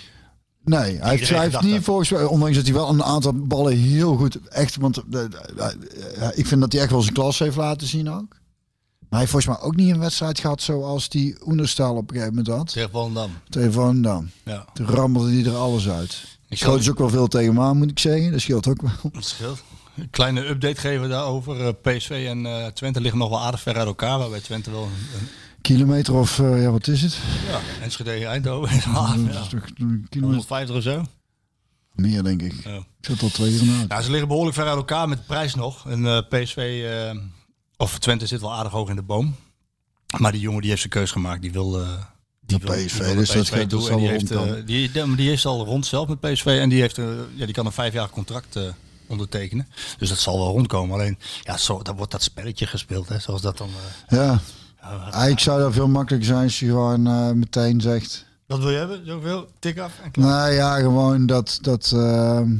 Speaker 6: Nee, hij heeft, hij niet volgens mij, ondanks dat hij wel een aantal ballen heel goed, echt, want eh, eh, ik vind dat hij echt wel zijn klas heeft laten zien ook. Maar hij heeft volgens mij ook niet een wedstrijd gehad zoals die Oenerstal op een gegeven moment had.
Speaker 4: Tegen Volendam.
Speaker 6: Tegen Volendam.
Speaker 4: Ja,
Speaker 6: Toen rammelde hij er alles uit.
Speaker 4: ik
Speaker 6: Schoot dus ook wel veel tegen me aan, moet ik zeggen. Dat scheelt ook wel.
Speaker 4: het scheelt. Een kleine update geven daarover. Eh, PSV en eh, Twente liggen nog wel aardig ver uit elkaar. Waarbij Twente wel... Een,
Speaker 6: Kilometer of, eh, ja, wat is het?
Speaker 4: ja, Enschede, Eindhoven. Ja,
Speaker 6: een kilometer
Speaker 4: 150 of zo.
Speaker 6: meer, denk ik.
Speaker 4: Ja.
Speaker 6: Ik zat al twee uur na.
Speaker 4: Nou, ze liggen behoorlijk ver uit elkaar met de prijs nog. En eh, PSV, of Twente zit wel aardig hoog in de boom. Maar die jongen die heeft zijn keus gemaakt. Die wil... die wil-
Speaker 6: PSV,
Speaker 4: die wil
Speaker 6: dus
Speaker 4: PSV
Speaker 6: dat
Speaker 4: toe.
Speaker 6: zal
Speaker 4: En die heeft, die, die, is al rond zelf met PSV. En die, heeft, ja, die kan een vijfjarig contract ondertekenen. Dus dat zal wel rondkomen. Alleen, ja, zo, dan wordt dat spelletje gespeeld. Hè, zoals dat dan... eh,
Speaker 6: Ja, eigenlijk zou dat veel makkelijker zijn als je gewoon eh, meteen zegt...
Speaker 4: wat wil je hebben? Zoveel? Tik af en klaar.
Speaker 6: Nou ja, gewoon dat, dat, ehm,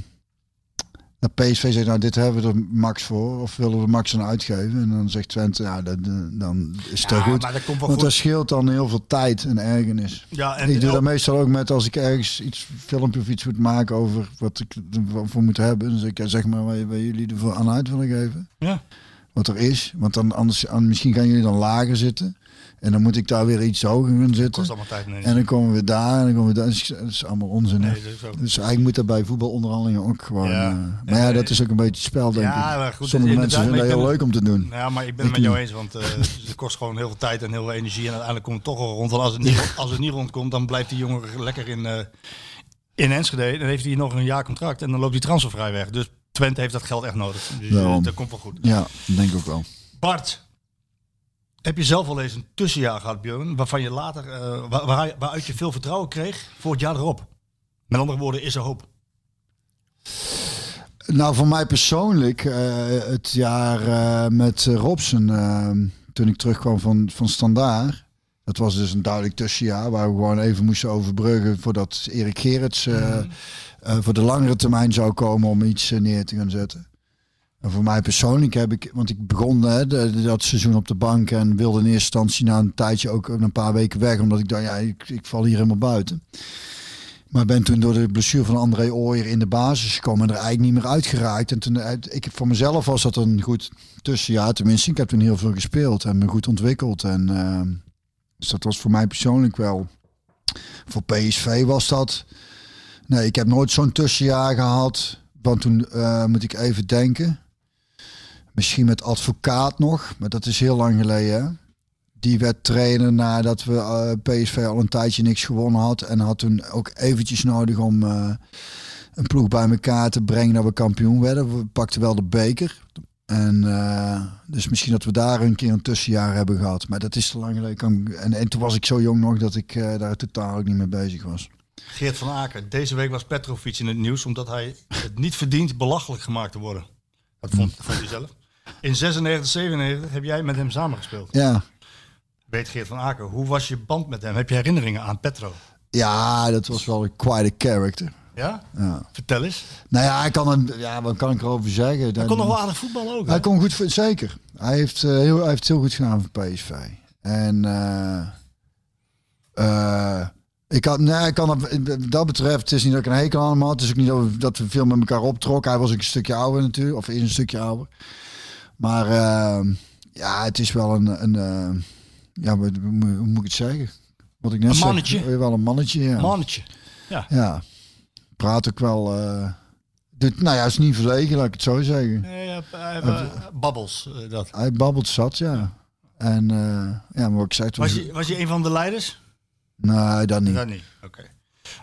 Speaker 6: dat PSV zegt, nou dit hebben we er max voor. Of willen we max aan uitgeven. En dan zegt Twente, ja, dat, eh, dan is het
Speaker 4: Ja,
Speaker 6: goed.
Speaker 4: maar dat komt wel
Speaker 6: Want
Speaker 4: goed.
Speaker 6: dat scheelt dan heel veel tijd en ergernis.
Speaker 4: Ja, en,
Speaker 6: ik doe dat meestal ook met als ik ergens iets filmpje of iets moet maken over wat ik ervoor moet hebben. Dan zeg ik, zeg maar waar, waar jullie ervoor aan uit willen geven.
Speaker 4: Ja.
Speaker 6: Wat er is. Want dan anders, an- misschien gaan jullie dan lager zitten. En dan moet ik daar weer iets hoger gaan zitten.
Speaker 4: kost allemaal tijd. Nee,
Speaker 6: En dan komen we daar en dan komen we daar. Dat is, dat is allemaal onzin.
Speaker 4: nee, dat is ook...
Speaker 6: Dus eigenlijk moet dat bij voetbalonderhandelingen ook gewoon.
Speaker 4: Ja.
Speaker 6: eh, maar ja, dat is ook een beetje het spel, denk
Speaker 4: Ja,
Speaker 6: ik.
Speaker 4: maar goed,
Speaker 6: Sommige
Speaker 4: inderdaad,
Speaker 6: mensen vinden dat heel
Speaker 4: ben-
Speaker 6: leuk om te doen.
Speaker 4: Ja, maar ik ben het met jou eens, want eh, het kost gewoon heel veel tijd en heel veel energie. En uiteindelijk komt het toch wel rond. Want als het niet, als het niet rondkomt, dan blijft die jongen lekker in, eh in Enschede. Dan heeft hij nog een jaar contract en dan loopt hij transfervrij weg. Dus Twente heeft dat geld echt nodig. Dus dat komt wel goed.
Speaker 6: Ja, denk ik ook wel.
Speaker 4: Bart, heb je zelf wel eens een tussenjaar gehad, Björn, waarvan je later, eh, waar, waar- waaruit je veel vertrouwen kreeg voor het jaar erop? Met andere woorden, is er hoop.
Speaker 6: Nou, voor mij persoonlijk, eh, het jaar eh, met Robson, toen ik terugkwam van, van Standaard. Dat was dus een duidelijk tussenjaar waar we gewoon even moesten overbruggen voordat Erik Gerrits eh, voor de langere termijn zou komen om iets neer te gaan zetten. En voor mij persoonlijk heb ik, want ik begon hè, dat seizoen op de bank en wilde in eerste instantie na een tijdje ook een paar weken weg, omdat ik dacht, ja, ik, ik val hier helemaal buiten. Maar ben toen door de blessure van André Ooyer in de basis gekomen en er eigenlijk niet meer uitgeraakt. En toen, eh, ik, voor mezelf was dat een goed tussenjaar. Tenminste, ik heb toen heel veel gespeeld en me goed ontwikkeld. En, eh, dus dat was voor mij persoonlijk wel. Voor PSV was dat. Nee, ik heb nooit zo'n tussenjaar gehad. Want toen eh, moet ik even denken. Misschien met advocaat nog, maar dat is heel lang geleden. hè. Die werd trainer nadat we eh, PSV al een tijdje niks gewonnen had. En had toen ook eventjes nodig om eh, een ploeg bij elkaar te brengen dat we kampioen werden. We pakten wel de beker. En eh, dus misschien dat we daar een keer een tussenjaar hebben gehad. Maar dat is te lang geleden. En, en toen was ik zo jong nog dat ik daar totaal ook niet mee bezig was.
Speaker 4: Geert van Aken. Deze week was Petrovic in het nieuws omdat hij het niet verdient belachelijk gemaakt te worden. Dat vond, vond hij zelf. In 96, 97 heb jij met hem samengespeeld.
Speaker 6: Ja,
Speaker 4: Weet Geert van Aken, hoe was je band met hem? Heb je herinneringen aan Petro?
Speaker 6: ja dat was wel quite a character.
Speaker 4: Ja?
Speaker 6: Ja.
Speaker 4: Vertel eens.
Speaker 6: Nou ja, hij kan een, ja, wat kan ik erover zeggen?
Speaker 4: Hij
Speaker 6: Dan-
Speaker 4: kon nog wel aardig voetballen ook. hè?
Speaker 6: Hij kon goed, zeker. Hij heeft, eh, heel, hij heeft heel goed gedaan voor PSV. En eh, eh, ik had, nee, ik kan dat, wat dat betreft, het is niet dat ik een hekel aan hem had. Het is ook niet dat we, dat we veel met elkaar optrokken. Hij was ook een stukje ouder natuurlijk, of is een stukje ouder. Maar eh, ja, het is wel een, een eh, ja, hoe, moet ik het zeggen? Wat ik net
Speaker 4: Een
Speaker 6: zeg,
Speaker 4: mannetje.
Speaker 6: eh, Wel een mannetje, ja.
Speaker 4: Mannetje. Ja.
Speaker 6: Ja, praat ook wel. dit, nou ja, is niet verlegen, laat ik het zo zeggen.
Speaker 4: Nee, hij- hij- babbels, eh, dat.
Speaker 6: Hij babbelt zat, ja. En ja, maar ik zei, het was...
Speaker 4: Was je, was je een van de leiders?
Speaker 6: Nee, dat niet.
Speaker 4: Dat niet. Oké.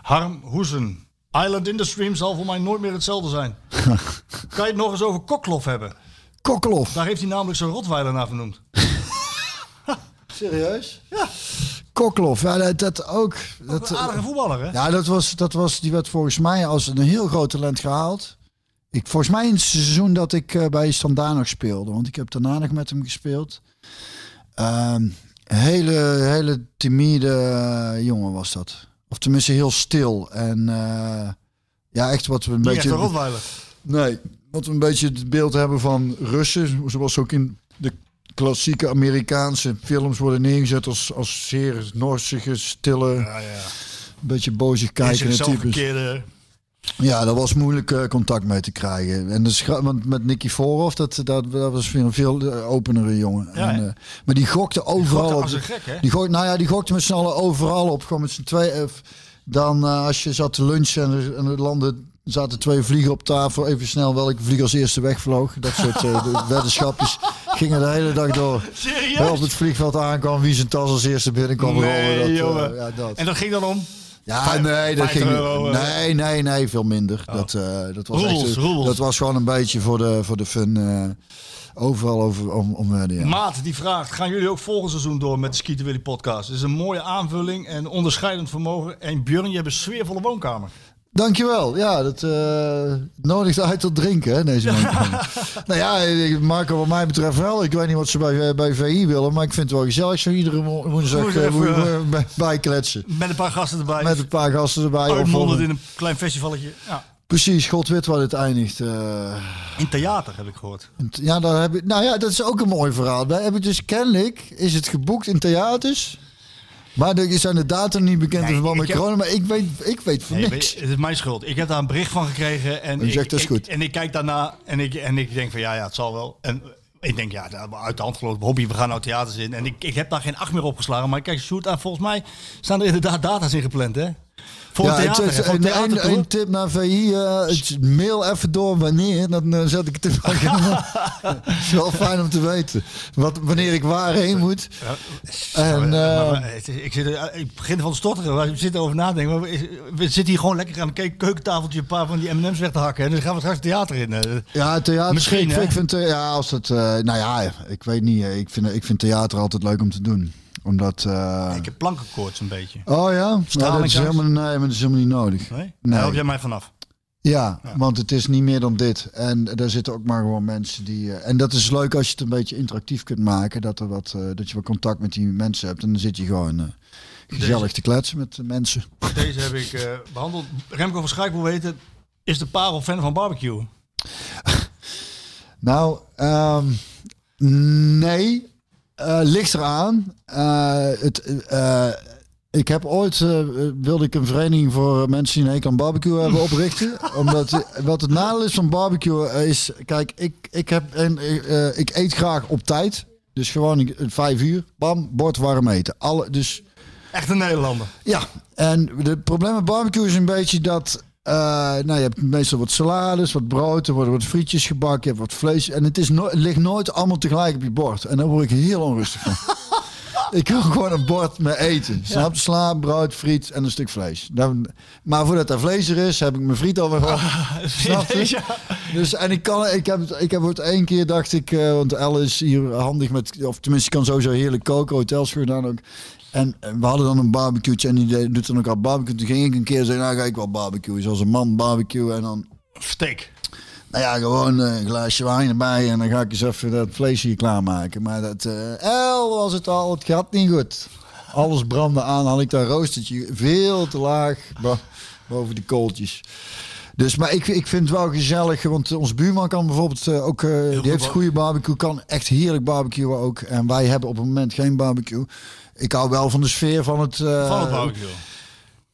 Speaker 4: Harm Hoesen. Island in the Stream zal voor mij nooit meer hetzelfde zijn. kan je het nog eens over Koklof hebben?
Speaker 6: Kokkelof.
Speaker 4: Daar heeft hij namelijk zo'n rotweiler naar vernoemd.
Speaker 6: Serieus? Ja. Kokkelof, ja, dat, dat ook. Dat,
Speaker 4: een aardige voetballer, hè?
Speaker 6: Ja, dat was, dat was, die werd volgens mij als een heel groot talent gehaald. Ik, volgens mij in het seizoen dat ik eh, bij Standaard nog speelde. Want ik heb daarna nog met hem gespeeld. Ehm, hele, hele timide eh, jongen was dat. Of tenminste heel stil. En eh, ja, echt wat we een
Speaker 4: Niet echt
Speaker 6: beetje...
Speaker 4: een rotweiler.
Speaker 6: Nee, wat we een beetje het beeld hebben van Russen, zoals ook in de klassieke Amerikaanse films worden neergezet als, als zeer norsige, stille,
Speaker 4: Ja, ja.
Speaker 6: een beetje bozig kijkende types. Ja, daar was moeilijk eh, contact mee te krijgen. En gra- want met Nicky Voorhoff, dat, dat, dat was weer een veel eh, openere jongen.
Speaker 4: Ja,
Speaker 6: en, eh, maar die gokte overal
Speaker 4: gokte
Speaker 6: op.
Speaker 4: als een gek, hè?
Speaker 6: Die gokte, nou ja, die gokte met z'n allen overal op. Gewoon met z'n twee. eh, dan als je zat te lunchen en er, en er landden zaten twee vliegen op tafel. Even snel welke vlieg als eerste wegvloog. Dat soort de weddenschapjes gingen de hele dag door.
Speaker 4: Serieus?
Speaker 6: Wel op het vliegveld aankwam, wie zijn tas als eerste binnenkwam
Speaker 4: Nee.
Speaker 6: Dat, eh, ja, dat.
Speaker 4: En dat ging dan om?
Speaker 6: Ja,
Speaker 4: Vijf-
Speaker 6: nee, dat
Speaker 4: 50
Speaker 6: ging.
Speaker 4: euro, eh.
Speaker 6: nee, nee, nee, veel minder. Dat, eh, dat was echt. Dat was gewoon een beetje voor de, voor de fun. overal over om, om werden, ja.
Speaker 4: Maat die vraagt, gaan jullie ook volgend seizoen door met de Skieten Willy podcast? Het is een mooie aanvulling en onderscheidend vermogen. En Björn, je hebt een sfeervolle woonkamer.
Speaker 6: Dankjewel. Ja, dat eh nodigt uit tot drinken, hè, deze man. nou ja, Marco, wat mij betreft wel. Ik weet niet wat ze bij, eh, bij VI willen, maar ik vind het wel gezellig zo iedere wo- woensdag
Speaker 4: even,
Speaker 6: wo- bij- bijkletsen.
Speaker 4: Met een paar gasten erbij.
Speaker 6: Met een paar gasten erbij. Of-
Speaker 4: in een klein festivalletje. Ja.
Speaker 6: Precies, God weet waar dit eindigt.
Speaker 4: In theater heb ik gehoord.
Speaker 6: Ja, daar heb ik, nou ja, dat is ook een mooi verhaal. Daar heb ik dus kennelijk, is het geboekt in theaters. Maar er zijn de data niet bekend in verband met corona. Maar ik weet, ik weet van
Speaker 4: Nee,
Speaker 6: niks.
Speaker 4: het is mijn schuld. Ik heb daar een bericht van gekregen. En,
Speaker 6: Je
Speaker 4: ik,
Speaker 6: zegt, dat is goed.
Speaker 4: en ik kijk daarna en ik, en ik denk van ja, ja, het zal wel. En ik denk ja, dat- uit de hand gelopen hobby, we gaan nou theaters in. En ik, ik heb daar geen acht meer opgeslagen. Maar kijk, shoot, aan, volgens mij staan er inderdaad data's in gepland, hè? Voor
Speaker 6: Ja,
Speaker 4: een theater,
Speaker 6: het-
Speaker 4: hè, voor een
Speaker 6: een, een,
Speaker 4: theatertour.
Speaker 6: een tip naar VI. eh, mail even door wanneer. Dan eh, zet ik het er Het is wel fijn om te weten. Wat, wanneer ik waarheen moet. En,
Speaker 4: Maar-
Speaker 6: eh,
Speaker 4: maar ik, zit, ik begin van te stotteren. waar We zitten over nadenken. Maar we, zitten hier gewoon lekker aan een ke- keukentafeltje een paar van die M&M's weg te hakken. En dan gaan we straks theater in.
Speaker 6: ja, theater.
Speaker 4: Misschien,
Speaker 6: ik, ik vind, ja, als het, nou ja, ik weet niet. Ik vind, ik vind theater altijd leuk om te doen. Omdat. eh,
Speaker 4: Ik heb plankenkoorts een beetje.
Speaker 6: oh ja, nou, dat is helemaal, nee, maar dat is helemaal niet nodig.
Speaker 4: Nee?
Speaker 6: Nee.
Speaker 4: Help jij mij vanaf.
Speaker 6: Ja, want het is niet meer dan dit. En daar zitten ook maar gewoon mensen die. eh, en dat is leuk als je het een beetje interactief kunt maken. Dat, er wat, eh, dat je wat contact met die mensen hebt. En dan zit je gewoon eh, gezellig te kletsen met de mensen.
Speaker 4: Deze heb ik eh, behandeld. Remco van Schaik wil weten, is de parel fan van barbecue?
Speaker 6: Nou, ehm, nee. Eh, ligt eraan. Eh, het, eh, Ik heb ooit, wilde ik een vereniging voor mensen die een hekel aan barbecue hebben oprichten. Omdat, wat het nadeel is van barbecue is, kijk, ik, ik, heb, en, ik eet graag op tijd. Dus gewoon vijf uur, bam, bord warm eten. Alle, dus
Speaker 4: Echt een Nederlander.
Speaker 6: ja, en het probleem met barbecue is een beetje dat. Eh, nou, je hebt meestal wat salades, wat brood, er worden wat frietjes gebakken, je hebt wat vlees. En het, is no- ligt nooit allemaal tegelijk op je bord. En daar word ik heel onrustig van. ik wil gewoon een bord met eten. Snap je? Sla, brood, friet en een stuk vlees. Dan, maar voordat er vlees er is, heb ik mijn friet alweer op. Snap je?
Speaker 4: Ja.
Speaker 6: Dus en ik kan, ik heb, het- ik heb het één keer dacht ik, eh, want Elle is hier handig met, of tenminste kan sowieso heerlijk koken, hotels gedaan ook. En eh, we hadden dan een barbecue en die doet dan ook al barbecue. Toen ging ik een keer zeggen, nou ga ik wel barbecue. Zoals een man barbecue en dan,
Speaker 4: Steak.
Speaker 6: nou ja, gewoon eh, een glaasje wijn erbij en dan ga ik eens even dat vlees hier klaarmaken. Maar dat, eh El was het al, het gaat niet goed. Alles brandde aan, had ik daar roostertje veel te laag bo- boven die kooltjes. Dus, maar ik, ik vind het wel gezellig, want onze buurman kan bijvoorbeeld eh, ook, eh, die heeft goede barbecue, kan echt heerlijk barbecuen ook. En wij hebben op het moment geen barbecue. Ik hou wel van de sfeer van het... eh,
Speaker 4: Van het barbecue.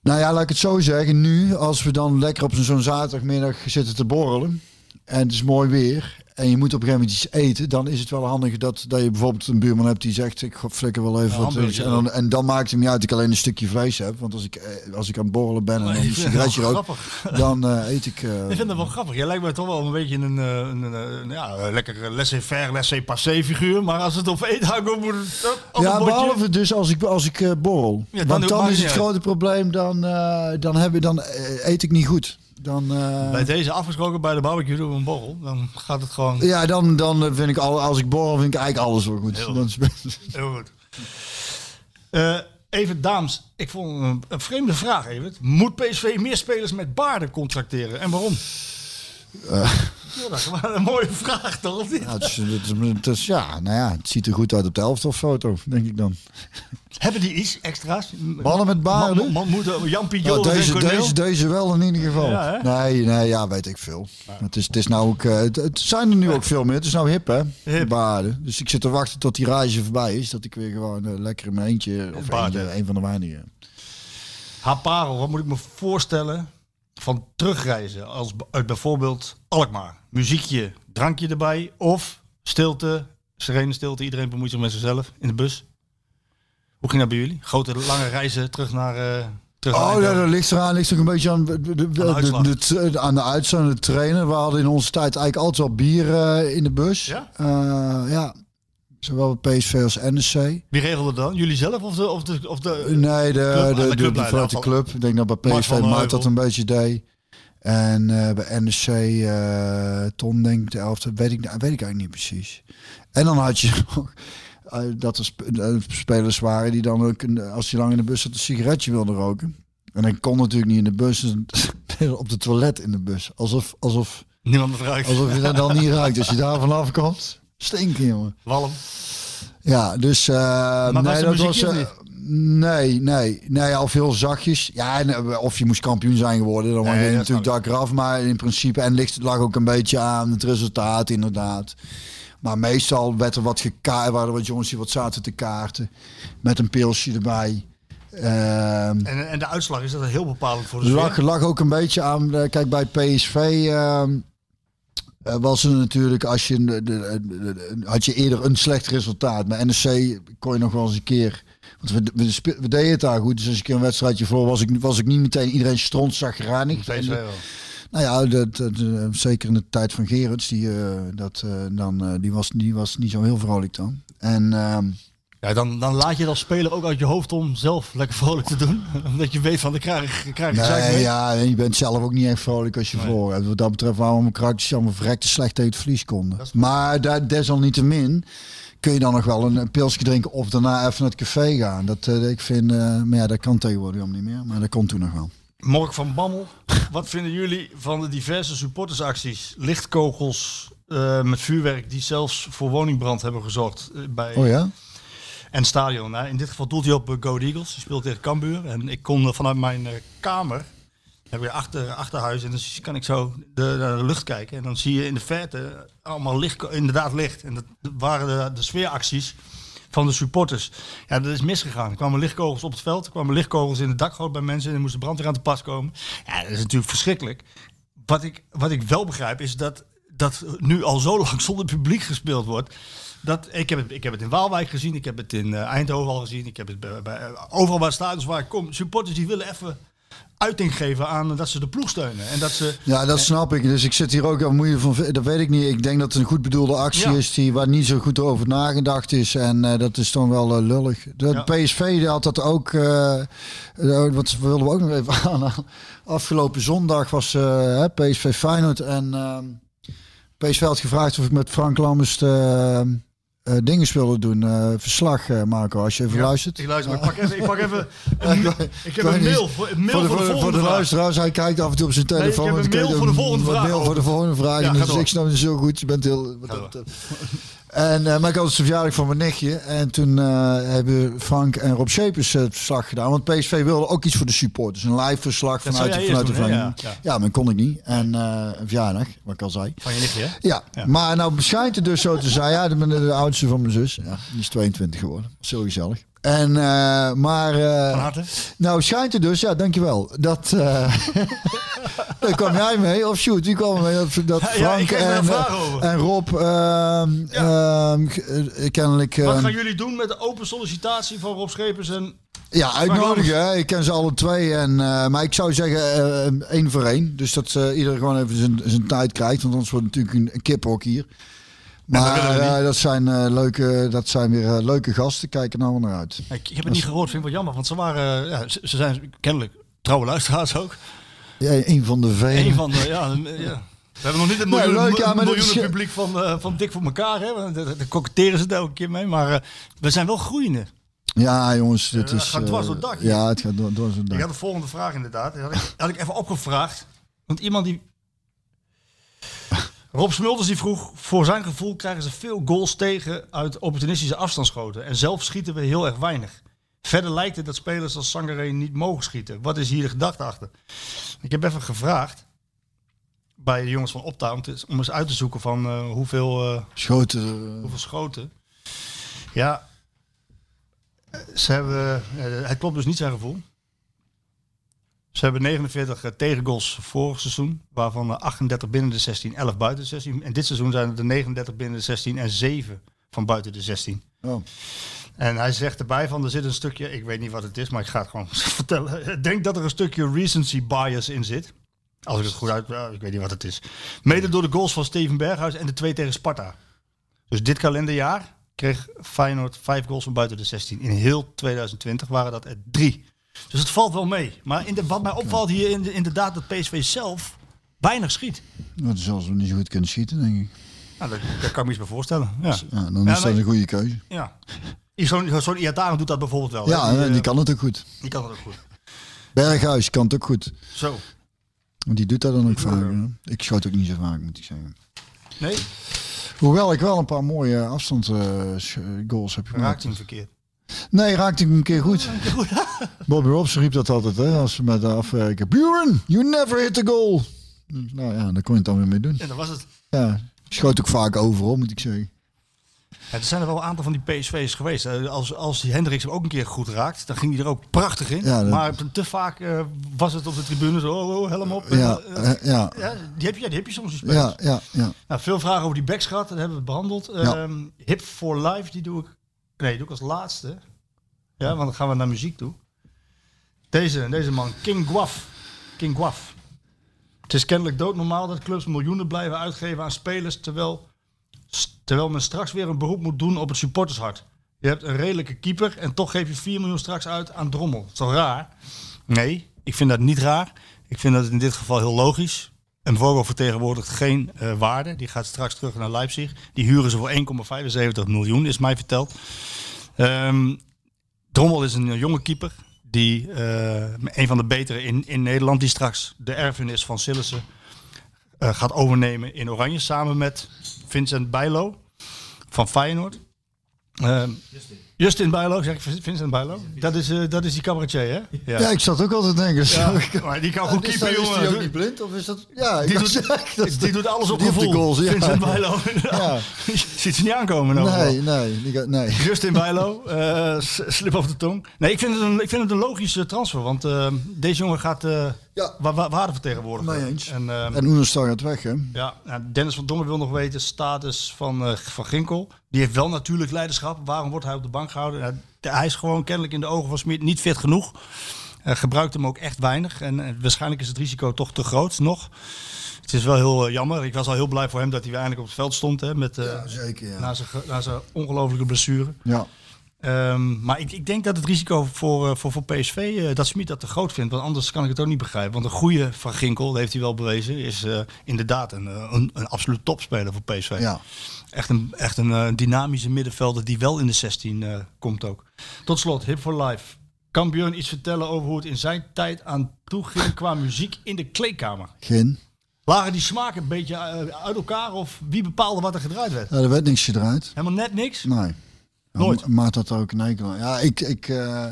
Speaker 6: nou ja, laat ik het zo zeggen. Nu, als we dan lekker op zo'n zaterdagmiddag zitten te borrelen. En het is mooi weer. En je moet op een gegeven moment iets eten. Dan is het wel handig dat, dat je bijvoorbeeld een buurman hebt die zegt... Ik flikker wel even wat. En dan, en dan maakt het niet uit dat ik alleen een stukje vlees heb. Want als ik, eh, als ik aan het borrelen ben en een sigaretje rook... Dan eh, eet ik... eh,
Speaker 4: Ik vind dat wel grappig. Jij lijkt me toch wel een beetje een, een, een, een ja, lekker laissez-faire, laissez-passer figuur. Maar als het op eten hangt, moet het
Speaker 6: ja, behalve dus als ik, als ik borrel.
Speaker 4: Ja, dan
Speaker 6: Want dan is het grote probleem, dan, dan, heb je, dan eet ik niet goed. Dan, eh,
Speaker 4: Bij deze afgesproken bij de barbecue doen we een borrel. Dan gaat het gewoon
Speaker 6: Ja, dan, dan vind ik al, als ik borrel, vind ik eigenlijk alles wel goed.
Speaker 4: Heel
Speaker 6: Dan is-
Speaker 4: heel goed. Eh, even dames, ik vond een, een vreemde vraag even. Moet PSV meer spelers met baarden contracteren? En waarom?
Speaker 6: Eh.
Speaker 4: Ja, dat is wel een mooie vraag toch?
Speaker 6: Ja, het is, het is, het is- ja, nou ja, het ziet er goed uit op de elftalfoto, denk ik dan.
Speaker 4: Hebben die iets extra's?
Speaker 6: Mannen met baarden?
Speaker 4: Man, moeten Jampie,
Speaker 6: Nou,
Speaker 4: Joris
Speaker 6: deze, deze, deze wel in ieder geval.
Speaker 4: Ja,
Speaker 6: nee, nee, ja, weet ik veel. Het, is, het is nou ook, eh, het, het zijn er nu ook veel meer. Het is nou hip, hè?
Speaker 4: Hip.
Speaker 6: Baarden. Dus ik zit te wachten tot die reizen voorbij is. Dat ik weer gewoon eh, lekker in mijn eentje, of eentje, een van de weinigen.
Speaker 4: Ha parel, wat moet ik me voorstellen van terugreizen? Als uit bijvoorbeeld Alkmaar. Muziekje, drankje erbij of stilte, serene stilte. Iedereen bemoeit zich met zichzelf in de bus. Hoe ging dat bij jullie? Grote, lange reizen terug naar... eh terug naar
Speaker 6: Oh, ja, dat ligt eraan. Ligt ook een beetje aan de, de, de,
Speaker 4: Aan de
Speaker 6: aan uitslag, trainer. We hadden in onze tijd eigenlijk altijd wel bier eh, in de bus.
Speaker 4: Ja?
Speaker 6: Eh, ja. Zowel bij PSV als NEC.
Speaker 4: Wie regelde dat dan? Jullie zelf of de... Of de, of de
Speaker 6: Nee, de,
Speaker 4: club-
Speaker 6: de, de, vanuit de
Speaker 4: af-
Speaker 6: club. Ik denk dat bij PSV Maart dat een beetje deed. En eh, bij NEC eh Ton denk ik de elfde. Weet ik, weet ik eigenlijk niet precies. En dan had je nog eh, dat er sp- spelers waren die dan ook als je lang in de bus zat een sigaretje wilden roken. En ik kon natuurlijk niet in de bus. Dus op de toilet in de bus. Alsof, alsof,
Speaker 4: Niemand het ruikt.
Speaker 6: alsof je dat dan niet ruikt. Als je daar vanaf komt. Stinken, jongen.
Speaker 4: Walm.
Speaker 6: Ja, dus eh
Speaker 4: was
Speaker 6: nee, dat was eh, nee, nee, nee, al veel zachtjes. Ja, en, eh, of je moest kampioen zijn geworden, dan
Speaker 4: Nee,
Speaker 6: mag je natuurlijk dak eraf. Maar in principe en ligt het lag ook een beetje aan het resultaat, inderdaad. Maar meestal werd er wat gekaart, waren wat jongens die wat zaten te kaarten met een pilsje erbij. Ehm
Speaker 4: En, en de uitslag, is dat heel bepalend voor de
Speaker 6: lag, lag ook een beetje aan. Kijk, bij PSV ehm, eh, was er natuurlijk als je de, de- had je eerder een slecht resultaat. Bij NEC kon je nog wel eens een keer. Want we, we, we deden het daar goed. Dus als ik een keer een wedstrijdje voor was ik, was ik niet meteen iedereen stront.
Speaker 4: PSV wel.
Speaker 6: Nou ja, dat, dat, eh, zeker in de tijd van Gerrits, die, eh, dat, eh, dan, eh, die, was, die was niet zo heel vrolijk dan. En ehm,
Speaker 4: Ja, dan, dan laat je het als speler ook uit je hoofd om zelf lekker vrolijk te doen. Omdat je weet van, de krijg ik krijg ik gezeik
Speaker 6: Nee,
Speaker 4: mee.
Speaker 6: ja, en je bent zelf ook niet echt vrolijk als je voor hebt. Wat dat betreft waarom karakters allemaal verrekte slecht tegen het vlies konden. Maar daar, desalniettemin kun je dan nog wel een, een pilsje drinken of daarna even naar het café gaan. Dat eh, ik vind, eh, maar ja, dat kan tegenwoordig allemaal niet meer. Maar dat kon toen nog wel.
Speaker 4: Mork van Bammel, wat vinden jullie van de diverse supportersacties? Lichtkogels eh, met vuurwerk die zelfs voor woningbrand hebben gezorgd bij
Speaker 6: Oh ja?
Speaker 4: En stadion. hè. In dit geval doelt hij op eh, Go Eagles. Hij speelt tegen Cambuur. En ik kon eh, vanuit mijn eh, kamer, heb je achter, achterhuis, en dan kan ik zo de, de lucht kijken. En dan zie je in de verte allemaal licht, inderdaad licht. En dat waren de, de sfeeracties van de supporters. Ja, dat is misgegaan. Er kwamen lichtkogels op het veld, er kwamen lichtkogels in het dakgoot bij mensen en moest de brandweer aan te pas komen. Ja, dat is natuurlijk verschrikkelijk. Wat ik, wat ik wel begrijp is dat, dat nu al zo lang zonder publiek gespeeld wordt. Dat, ik, heb het, ik heb het in Waalwijk gezien, ik heb het in eh, Eindhoven al gezien, ik heb het bij, bij- overal waar stadions waar ik kom. Supporters die willen even uiting geven aan dat ze de ploeg steunen. En dat ze,
Speaker 6: Ja, dat snap ik. Dus ik zit hier ook, wat moet je van, dat weet ik niet. Ik denk dat het een goed bedoelde actie
Speaker 4: Ja.
Speaker 6: is die, waar niet zo goed over nagedacht is. En eh, dat is dan wel eh, lullig. De
Speaker 4: Ja.
Speaker 6: PSV had dat ook, eh, eh, wat wilden we ook nog even aanhalen. Afgelopen zondag was eh, PSV Feyenoord en ehm, PSV had gevraagd of ik met Frank Lammers eh, dingen wilde doen. eh, verslag eh, maken, als je even luistert.
Speaker 4: Ik luister, maar ik pak even, ik pak even een,
Speaker 6: Ja,
Speaker 4: ik heb een mail voor, een mail
Speaker 6: voor de,
Speaker 4: voor de
Speaker 6: voor,
Speaker 4: volgende
Speaker 6: de
Speaker 4: vraag.
Speaker 6: luisteraars, hij kijkt af en toe op zijn telefoon.
Speaker 4: ik heb een mail voor de volgende vraag
Speaker 6: mail voor de volgende vraag.
Speaker 4: Ja,
Speaker 6: dus ik snap het zo goed. Je bent heel... En, eh, maar ik had het de verjaardag van mijn nichtje. En toen eh, hebben Frank en Rob Schepers het verslag gedaan. Want PSV wilde ook iets voor de supporters. Een live verslag
Speaker 4: Dat
Speaker 6: vanuit, de, vanuit de
Speaker 4: doen. Ja,
Speaker 6: Ja, maar kon ik niet. En eh, een verjaardag, wat ik al zei.
Speaker 4: Van je nichtje, hè?
Speaker 6: Ja, maar nou schijnt het dus zo te zijn. Ja, ben de, de oudste van mijn zus. Ja, die is 22 geworden. Heel gezellig. En, eh, maar... eh,
Speaker 4: Van harte.
Speaker 6: nou, schijnt het dus, ja, dankjewel. Dat, eh daar kwam jij mee, of shoot, wie kwam mee? Dat, dat
Speaker 4: Ja,
Speaker 6: Frank en, en Rob ehm, ehm, ge- eh, kennelijk...
Speaker 4: Wat
Speaker 6: ehm,
Speaker 4: gaan jullie doen met de open sollicitatie van Rob Schepers en...
Speaker 6: ja, uitnodigen. hè. Ik ken ze alle twee. En, maar ik zou zeggen één voor één. Dus dat eh ieder gewoon even zijn, zijn tijd krijgt. Want anders wordt het natuurlijk een, een kiphok hier.
Speaker 4: Dat
Speaker 6: Maar
Speaker 4: niet.
Speaker 6: eh, dat, zijn, eh, leuke, dat zijn weer eh, leuke gasten. Kijken er allemaal naar uit.
Speaker 4: Ik, ik heb het niet gehoord, vind ik wel jammer, want ze waren... Ja, ze, ze zijn kennelijk trouwe luisteraars ook.
Speaker 6: Ja, een van de vele.
Speaker 4: Eén van de... Ja, ja. We hebben nog niet het
Speaker 6: Nee,
Speaker 4: miljoen,
Speaker 6: leuk, ja, maar dat
Speaker 4: miljoenen publiek van, eh, van Dik voor elkaar. Hè? Want Daar daar koketteren ze het elke keer mee. Maar eh, we zijn wel groeiende.
Speaker 6: Ja, jongens, dit is.
Speaker 4: het gaat dwars
Speaker 6: eh,
Speaker 4: door het dak hier.
Speaker 6: Ja, het gaat door, dwars door het
Speaker 4: Ik
Speaker 6: dak.
Speaker 4: had de volgende vraag inderdaad. Die had ik, had ik even opgevraagd. Want iemand die... Rob Smulders die vroeg... Voor zijn gevoel krijgen ze veel goals tegen uit opportunistische afstandsschoten. En zelf schieten we heel erg weinig. Verder lijkt het dat spelers als Sangaré niet mogen schieten. Wat is hier de gedachte achter? Ik heb even gevraagd bij de jongens van Opta om, te- om eens uit te zoeken van eh, hoeveel, eh,
Speaker 6: Schoten.
Speaker 4: hoeveel schoten. Ja, eh, ze hebben, eh, het klopt dus niet zijn gevoel. Ze hebben 49 eh, tegengoals vorig seizoen, waarvan er 38 binnen de 16, 11 buiten de 16. En dit seizoen zijn het er 39 binnen de 16 en 7 van buiten de 16.
Speaker 6: oh.
Speaker 4: En hij zegt erbij van, er zit een stukje, ik weet niet wat het is, maar ik ga het gewoon vertellen. Ik denk dat er een stukje recency bias in zit. Als ik het goed uit, ja, ik weet niet wat het is. Mede door de goals van Steven Berghuis en de twee tegen Sparta. Dus dit kalenderjaar kreeg Feyenoord vijf goals van buiten de 16. In heel 2020 waren dat er drie. Dus het valt wel mee. Maar in de, wat mij opvalt hier in de, inderdaad dat PSV zelf weinig schiet.
Speaker 6: Dat is als we niet zo goed kunnen schieten, denk ik.
Speaker 4: Nou, dat, daar kan ik me iets bij voorstellen. Ja,
Speaker 6: Ja, dan
Speaker 4: Ja,
Speaker 6: is dat een goede keuze.
Speaker 4: ja. Zo'n zo'n Iataren doet dat bijvoorbeeld wel.
Speaker 6: Ja, die, die
Speaker 4: eh,
Speaker 6: kan het ook goed.
Speaker 4: die kan het ook goed.
Speaker 6: Berghuis kan het ook goed.
Speaker 4: Zo.
Speaker 6: Want die doet dat dan ook vaak. hè. Ik schoot ook niet zo vaak, moet ik zeggen.
Speaker 4: Nee,
Speaker 6: Hoewel ik wel een paar mooie afstand eh, heb
Speaker 4: raakt
Speaker 6: gemaakt.
Speaker 4: hij hem verkeerd.
Speaker 6: Nee, raakte ik hem een keer goed. Bobby Robson riep dat altijd, hè, als we met de afwerken. Buren, you never hit the goal. Dus, nou ja, daar kon je het dan weer mee doen.
Speaker 4: En dat was het.
Speaker 6: Ja, schoot ook vaak overal, moet ik zeggen.
Speaker 4: Ja, er zijn er wel een aantal van die PSV's geweest. Eh, Als, als die Hendricks hem ook een keer goed raakt, dan ging hij er ook prachtig in.
Speaker 6: Ja, dat-
Speaker 4: Maar te vaak eh, was het op de tribune zo, oh, oh, helm op.
Speaker 6: Ja,
Speaker 4: Eh,
Speaker 6: ja,
Speaker 4: ja, die, heb je, ja, die heb je soms spelers.
Speaker 6: ja, ja, ja.
Speaker 4: Nou, veel vragen over die backs gehad, dat hebben we behandeld. Ehm, Hip for Life, die doe ik. Nee, doe ik als laatste. Ja, want dan gaan we naar muziek toe. Deze, deze man, King Guaf. King Guaf. Het is kennelijk doodnormaal dat clubs miljoenen blijven uitgeven aan spelers, terwijl, terwijl men straks weer een beroep moet doen op het supportershart. Je hebt een redelijke keeper en toch geef je 4 miljoen straks uit aan Drommel. Toch raar? Nee, ik vind dat niet raar. Ik vind dat in dit geval heel logisch. En Vogel vertegenwoordigt geen eh, waarde. Die gaat straks terug naar Leipzig. Die huren ze voor 1,75 miljoen, is mij verteld. Ehm, Drommel is een jonge keeper. Die eh, een van de betere in, in Nederland. Die straks de erfenis van Sillissen eh, gaat overnemen in Oranje. Samen met Vincent Bijlo van Feyenoord. Ehm, Justin Bijlo, zeg ik Vincent Bijlo? Dat is, eh, dat is die cabaretier, hè?
Speaker 6: Ja, ik zat ook altijd te denken.
Speaker 4: Ja, maar die kan goed
Speaker 6: Is
Speaker 4: keeper,
Speaker 6: hij- is
Speaker 4: jongen.
Speaker 6: die ook niet blind? Of is dat... Ja, ik
Speaker 4: Die doet,
Speaker 6: zeggen, dat
Speaker 4: die doet alles op
Speaker 6: die
Speaker 4: gevoel.
Speaker 6: goals, ja.
Speaker 4: Vincent Bijlo.
Speaker 6: Ja.
Speaker 4: Ziet ze niet aankomen. nou.
Speaker 6: Nee, nee, nee.
Speaker 4: Justin Bijlo, s- slip over de tong. Nee, ik vind het een, ik vind het een logische transfer. Want eh, deze jongen gaat eh
Speaker 6: Ja.
Speaker 4: wa wa waarde vertegenwoordigen.
Speaker 6: Eens.
Speaker 4: En, eh,
Speaker 6: En Oenerstal gaat weg, hè?
Speaker 4: ja, nou, Dennis van Dongen wil nog weten status van, van Ginkel. Die heeft wel natuurlijk leiderschap. Waarom wordt hij op de bank gehouden? Nou, de- hij is gewoon kennelijk in de ogen van Smit niet fit genoeg. Gebruikt hem ook echt weinig. En waarschijnlijk is het risico toch te groot nog. Het is wel heel eh, jammer. Ik was al heel blij voor hem dat hij weer eindelijk op het veld stond. Hè, met, eh,
Speaker 6: Ja, zeker, ja.
Speaker 4: Na zijn, ge- na zijn ongelofelijke blessure.
Speaker 6: Ja.
Speaker 4: Ehm, maar ik, ik denk dat het risico voor, eh, voor, voor PSV, dat Smit dat te groot vindt. Want anders kan ik het ook niet begrijpen. Want een goede Van Ginkel, dat heeft hij wel bewezen, is inderdaad een, een, een absoluut topspeler voor PSV.
Speaker 6: Ja.
Speaker 4: Echt een, echt een dynamische middenvelder die wel in de 16 eh, komt ook. Tot slot, Hip for Life. Kan Björn iets vertellen over hoe het in zijn tijd aan toe ging qua muziek in de kleedkamer?
Speaker 6: Geen.
Speaker 4: Lagen die smaken een beetje eh, uit elkaar of wie bepaalde wat er gedraaid werd?
Speaker 6: Ja, er werd niks gedraaid.
Speaker 4: Helemaal net niks?
Speaker 6: Nee.
Speaker 4: Nooit?
Speaker 6: Ja, er ook aan. Ja, ik, ik, eh,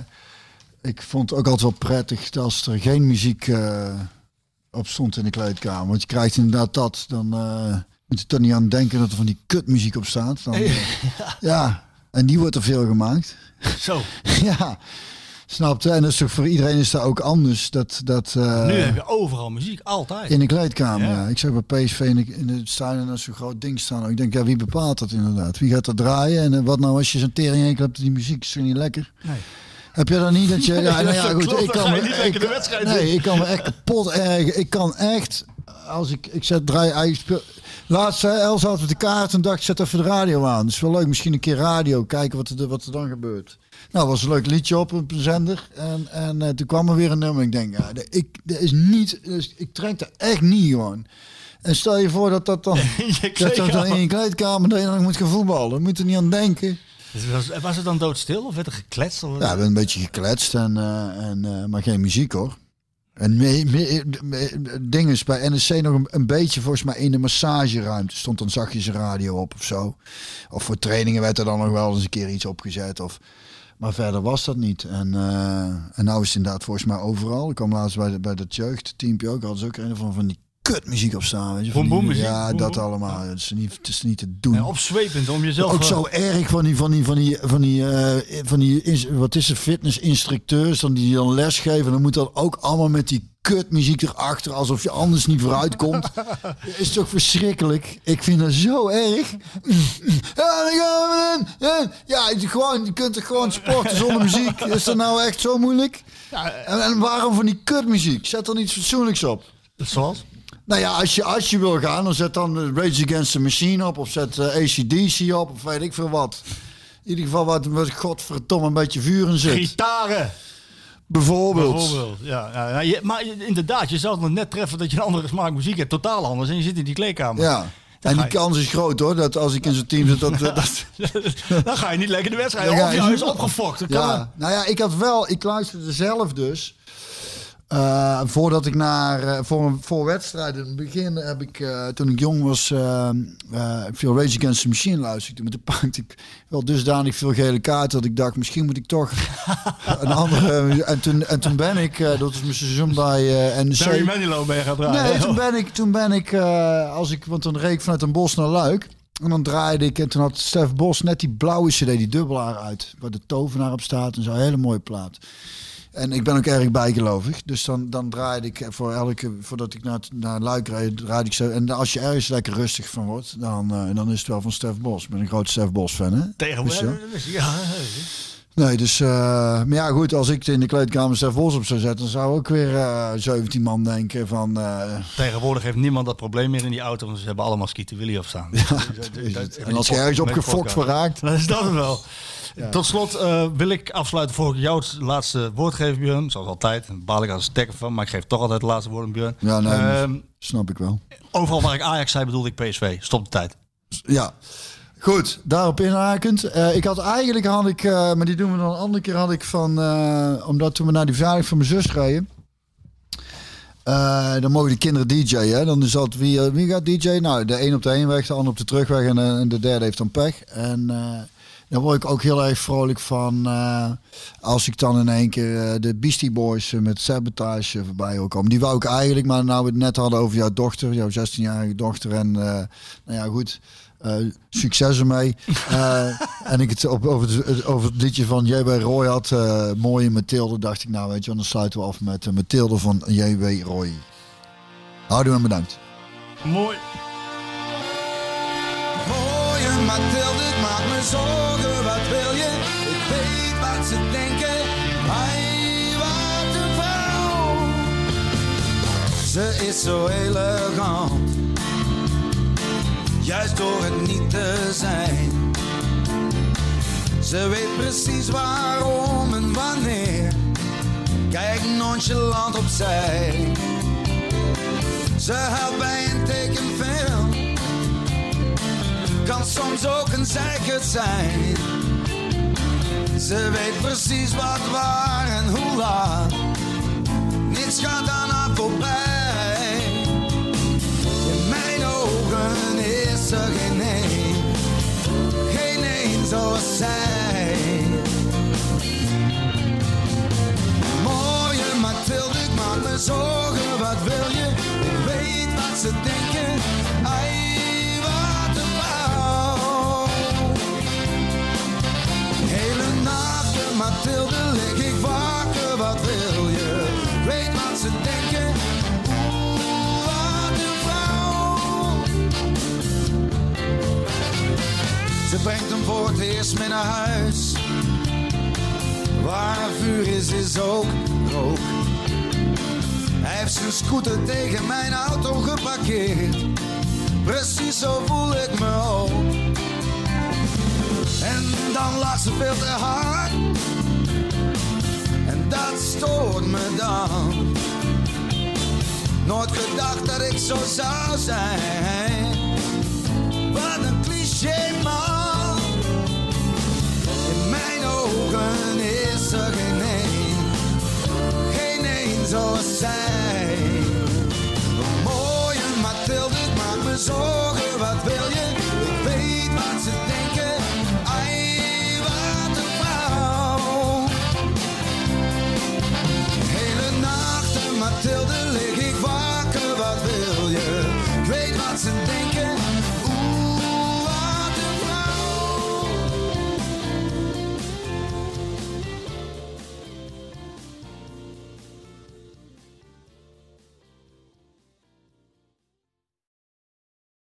Speaker 6: ik vond het ook altijd wel prettig als er geen muziek eh, op stond in de kleedkamer. Want je krijgt inderdaad dat, dan eh, moet je toch niet aan denken dat er van die kutmuziek op staat. Dan, eh, ja, en die wordt er veel gemaakt.
Speaker 4: Zo.
Speaker 6: ja, snapte. En dat is toch voor iedereen is dat ook anders. Dat, dat, eh,
Speaker 4: Nu heb je overal muziek, altijd.
Speaker 6: in de kleedkamer,
Speaker 4: Ja.
Speaker 6: ja. Ik zag bij PSV in de, in de stadion als zo'n groot ding staan. Ik denk, ja, wie bepaalt dat inderdaad? Wie gaat er draaien? En eh, wat nou als je zo'n tering hebt, die muziek is niet lekker?
Speaker 4: Nee.
Speaker 6: Heb je dan niet dat je... Ja,
Speaker 4: Ja,
Speaker 6: nou ja,
Speaker 4: dat
Speaker 6: goed,
Speaker 4: klopt,
Speaker 6: ik kan, me- ik-
Speaker 4: de wedstrijd
Speaker 6: Nee, ik kan me echt kapot ergen. Ik kan echt... Als ik, ik zet draai... hij speel- Laatst, hè, Els had met de kaart en dacht, zet even de radio aan. Dat is wel leuk, misschien een keer radio, kijken wat er, wat er dan gebeurt. Nou, was een leuk liedje op een zender. En, en eh, toen kwam er weer een nummer. Ik denk, ja, ik, dat is niet... dus ik trek er echt niet gewoon. En stel je voor dat dat dan,
Speaker 4: je
Speaker 6: dat dat dan in je kleedkamer dat je dan moet gaan voetballen. Daar moet je er niet aan denken.
Speaker 4: Was, was het dan doodstil of werd er gekletst? Of
Speaker 6: Ja, we hebben een beetje gekletst, en, eh, en, eh, maar geen muziek hoor. En me, me, me- ding is bij NSC nog een, een beetje volgens mij in de massageruimte. Stond dan zachtjes een radio op of zo. Of voor trainingen werd er dan nog wel eens een keer iets opgezet. Of, maar verder was dat niet. En, eh, en nou is het inderdaad volgens mij overal. Ik kwam laatst bij, bij dat jeugdteampje ook. Hadden ze ook een van, van die kutmuziek op staan. Weet je, die-
Speaker 4: muziek,
Speaker 6: Ja, dat allemaal. Het is, niet, het is niet te doen.
Speaker 4: Ja, opzwepend om jezelf...
Speaker 6: Ook
Speaker 4: eh,
Speaker 6: zo erg van die, van die, van die, van die, eh, van die wat is het, fitnessinstructeurs dan die dan lesgeven. Dan moet dat ook allemaal met die kutmuziek erachter, alsof je anders niet vooruit komt. is toch verschrikkelijk? Ik vind dat zo erg. Ja, dan dan. Je, gewoon, je kunt er gewoon sporten zonder muziek. Is dat nou echt zo moeilijk? En, en waarom van die kutmuziek? Zet er iets fatsoenlijks op.
Speaker 4: Zoals?
Speaker 6: Nou ja, als je, als je wil gaan, dan zet dan eh, Rage Against the Machine op. Of zet eh, ACDC op. Of weet ik veel wat. In ieder geval wat, wat godverdomme een beetje vuur in zit.
Speaker 4: Gitaren.
Speaker 6: Bijvoorbeeld.
Speaker 4: Bijvoorbeeld. Ja, ja, maar inderdaad, je zou het net treffen dat je een andere smaak muziek hebt. Totaal anders. En je zit in die kleedkamer.
Speaker 6: Ja. En die kans is groot hoor, dat als ik in zo'n team zit, dat... dat
Speaker 4: Dan ga je niet lekker de wedstrijd.
Speaker 6: Dan
Speaker 4: Of
Speaker 6: je-
Speaker 4: juist opgefokt.
Speaker 6: Ja, nou ja, ik had wel, ik luisterde zelf dus. Eh, voordat ik naar, eh, voor, voor wedstrijden, in het begin heb ik, eh, toen ik jong was, veel Rage Against the Machine luisterde. Maar toen pakte ik wel dusdanig veel gele kaarten dat ik dacht, misschien moet ik toch een andere... En toen, en toen ben ik, dat was mijn seizoen bij NEC.
Speaker 4: Barry Manilow je gaan draaien.
Speaker 6: Nee, toen ben ik, toen ben ik als ik, want dan reed ik vanuit een bos naar Luik. En dan draaide ik, en toen had Stef Bos net die blauwe cd, die dubbelaar uit. Waar de tovenaar op staat en zo, hele mooie plaat. En ik ben ook erg bijgelovig. Dus dan, dan draaide ik voor elke, voordat ik naar, naar Luik reed, draaide ik zo. En als je ergens lekker rustig van wordt, dan, eh, dan is het wel van Stef Bos. Ik ben een groot Stef Bos fan, hè?
Speaker 4: Tegenwoordig.
Speaker 6: Dus,
Speaker 4: Ja,
Speaker 6: Nee, dus... eh, maar ja, goed, als ik in de kleedkamer Stef Bos op zou zetten, dan zou ook weer eh 17 man denken van... eh,
Speaker 4: Tegenwoordig heeft niemand dat probleem meer in die auto, want ze hebben allemaal Skeeter Willy op staan.
Speaker 6: En als je ergens op gefokt voor raakt.
Speaker 4: Dan is dat het Tot slot eh, wil ik afsluiten voor ik jou het laatste woord geef, Björn. Zoals altijd. Daar baal ik als stekker van, maar ik geef toch altijd het laatste woord aan Björn.
Speaker 6: Ja, nee,
Speaker 4: Ehm,
Speaker 6: snap ik wel.
Speaker 4: overal waar ik Ajax zei, bedoelde ik PSV. Stop de tijd.
Speaker 6: Ja. Goed, daarop inhakend. Eh, ik had eigenlijk, had ik, eh, maar die doen we dan een andere keer, had ik van, omdat toen we naar die verjaardag van mijn zus reden, eh, dan mogen de kinderen DJ'en. Dan is dat wie, wie gaat DJ? Nou, de een op de heenweg, de ander op de terugweg en, en de derde heeft dan pech. En daar word ik ook heel erg vrolijk van eh, als ik dan in één keer eh, de Beastie Boys eh, met Sabotage voorbij hoor komen. Die wou ik eigenlijk, maar nou we het net hadden over jouw dochter, jouw 16-jarige dochter. En eh, nou ja, goed. Eh, succes ermee. Eh, en ik het op, over, het, over het liedje van J.W. Roy had, eh, mooie Mathilde, dacht ik nou weet je, dan sluiten we af met uh, Mathilde van J.W. Roy. Houdoe en bedankt.
Speaker 8: Mooi.
Speaker 9: Mathilde, ik maak me zorgen, wat wil je? Ik weet wat ze denken, ai, wat een vrouw. Ze is zo elegant, juist door het niet te zijn. Ze weet precies waarom en wanneer, kijk nonchalant opzij. Ze helpt bij een tekenfilm kan soms ook een zeikert zijn. Ze weet precies wat waar en hoe laat. Niets gaat aan haar voorbij. In mijn ogen is er geen één, geen één zoals zij. Mooie Mathilde, ik maak me zorgen, wat wil je? Ik weet wat ze denken. Lig ik wakker, wat wil je? Weet wat ze denken. Oeh, wat een vrouw. Ze brengt hem voor het eerst mee naar huis. Waar vuur is, is ook rook. Hij heeft zijn scooter tegen mijn auto geparkeerd. Precies zo voel ik me ook. En dan lacht ze veel te hard. Dat stoort me dan. Nooit gedacht dat ik zo zou zijn. Wat een cliché man. In mijn ogen is er geen één, geen één zoals zij. Mooie Mathilde, ik maak me zorgen, wat wil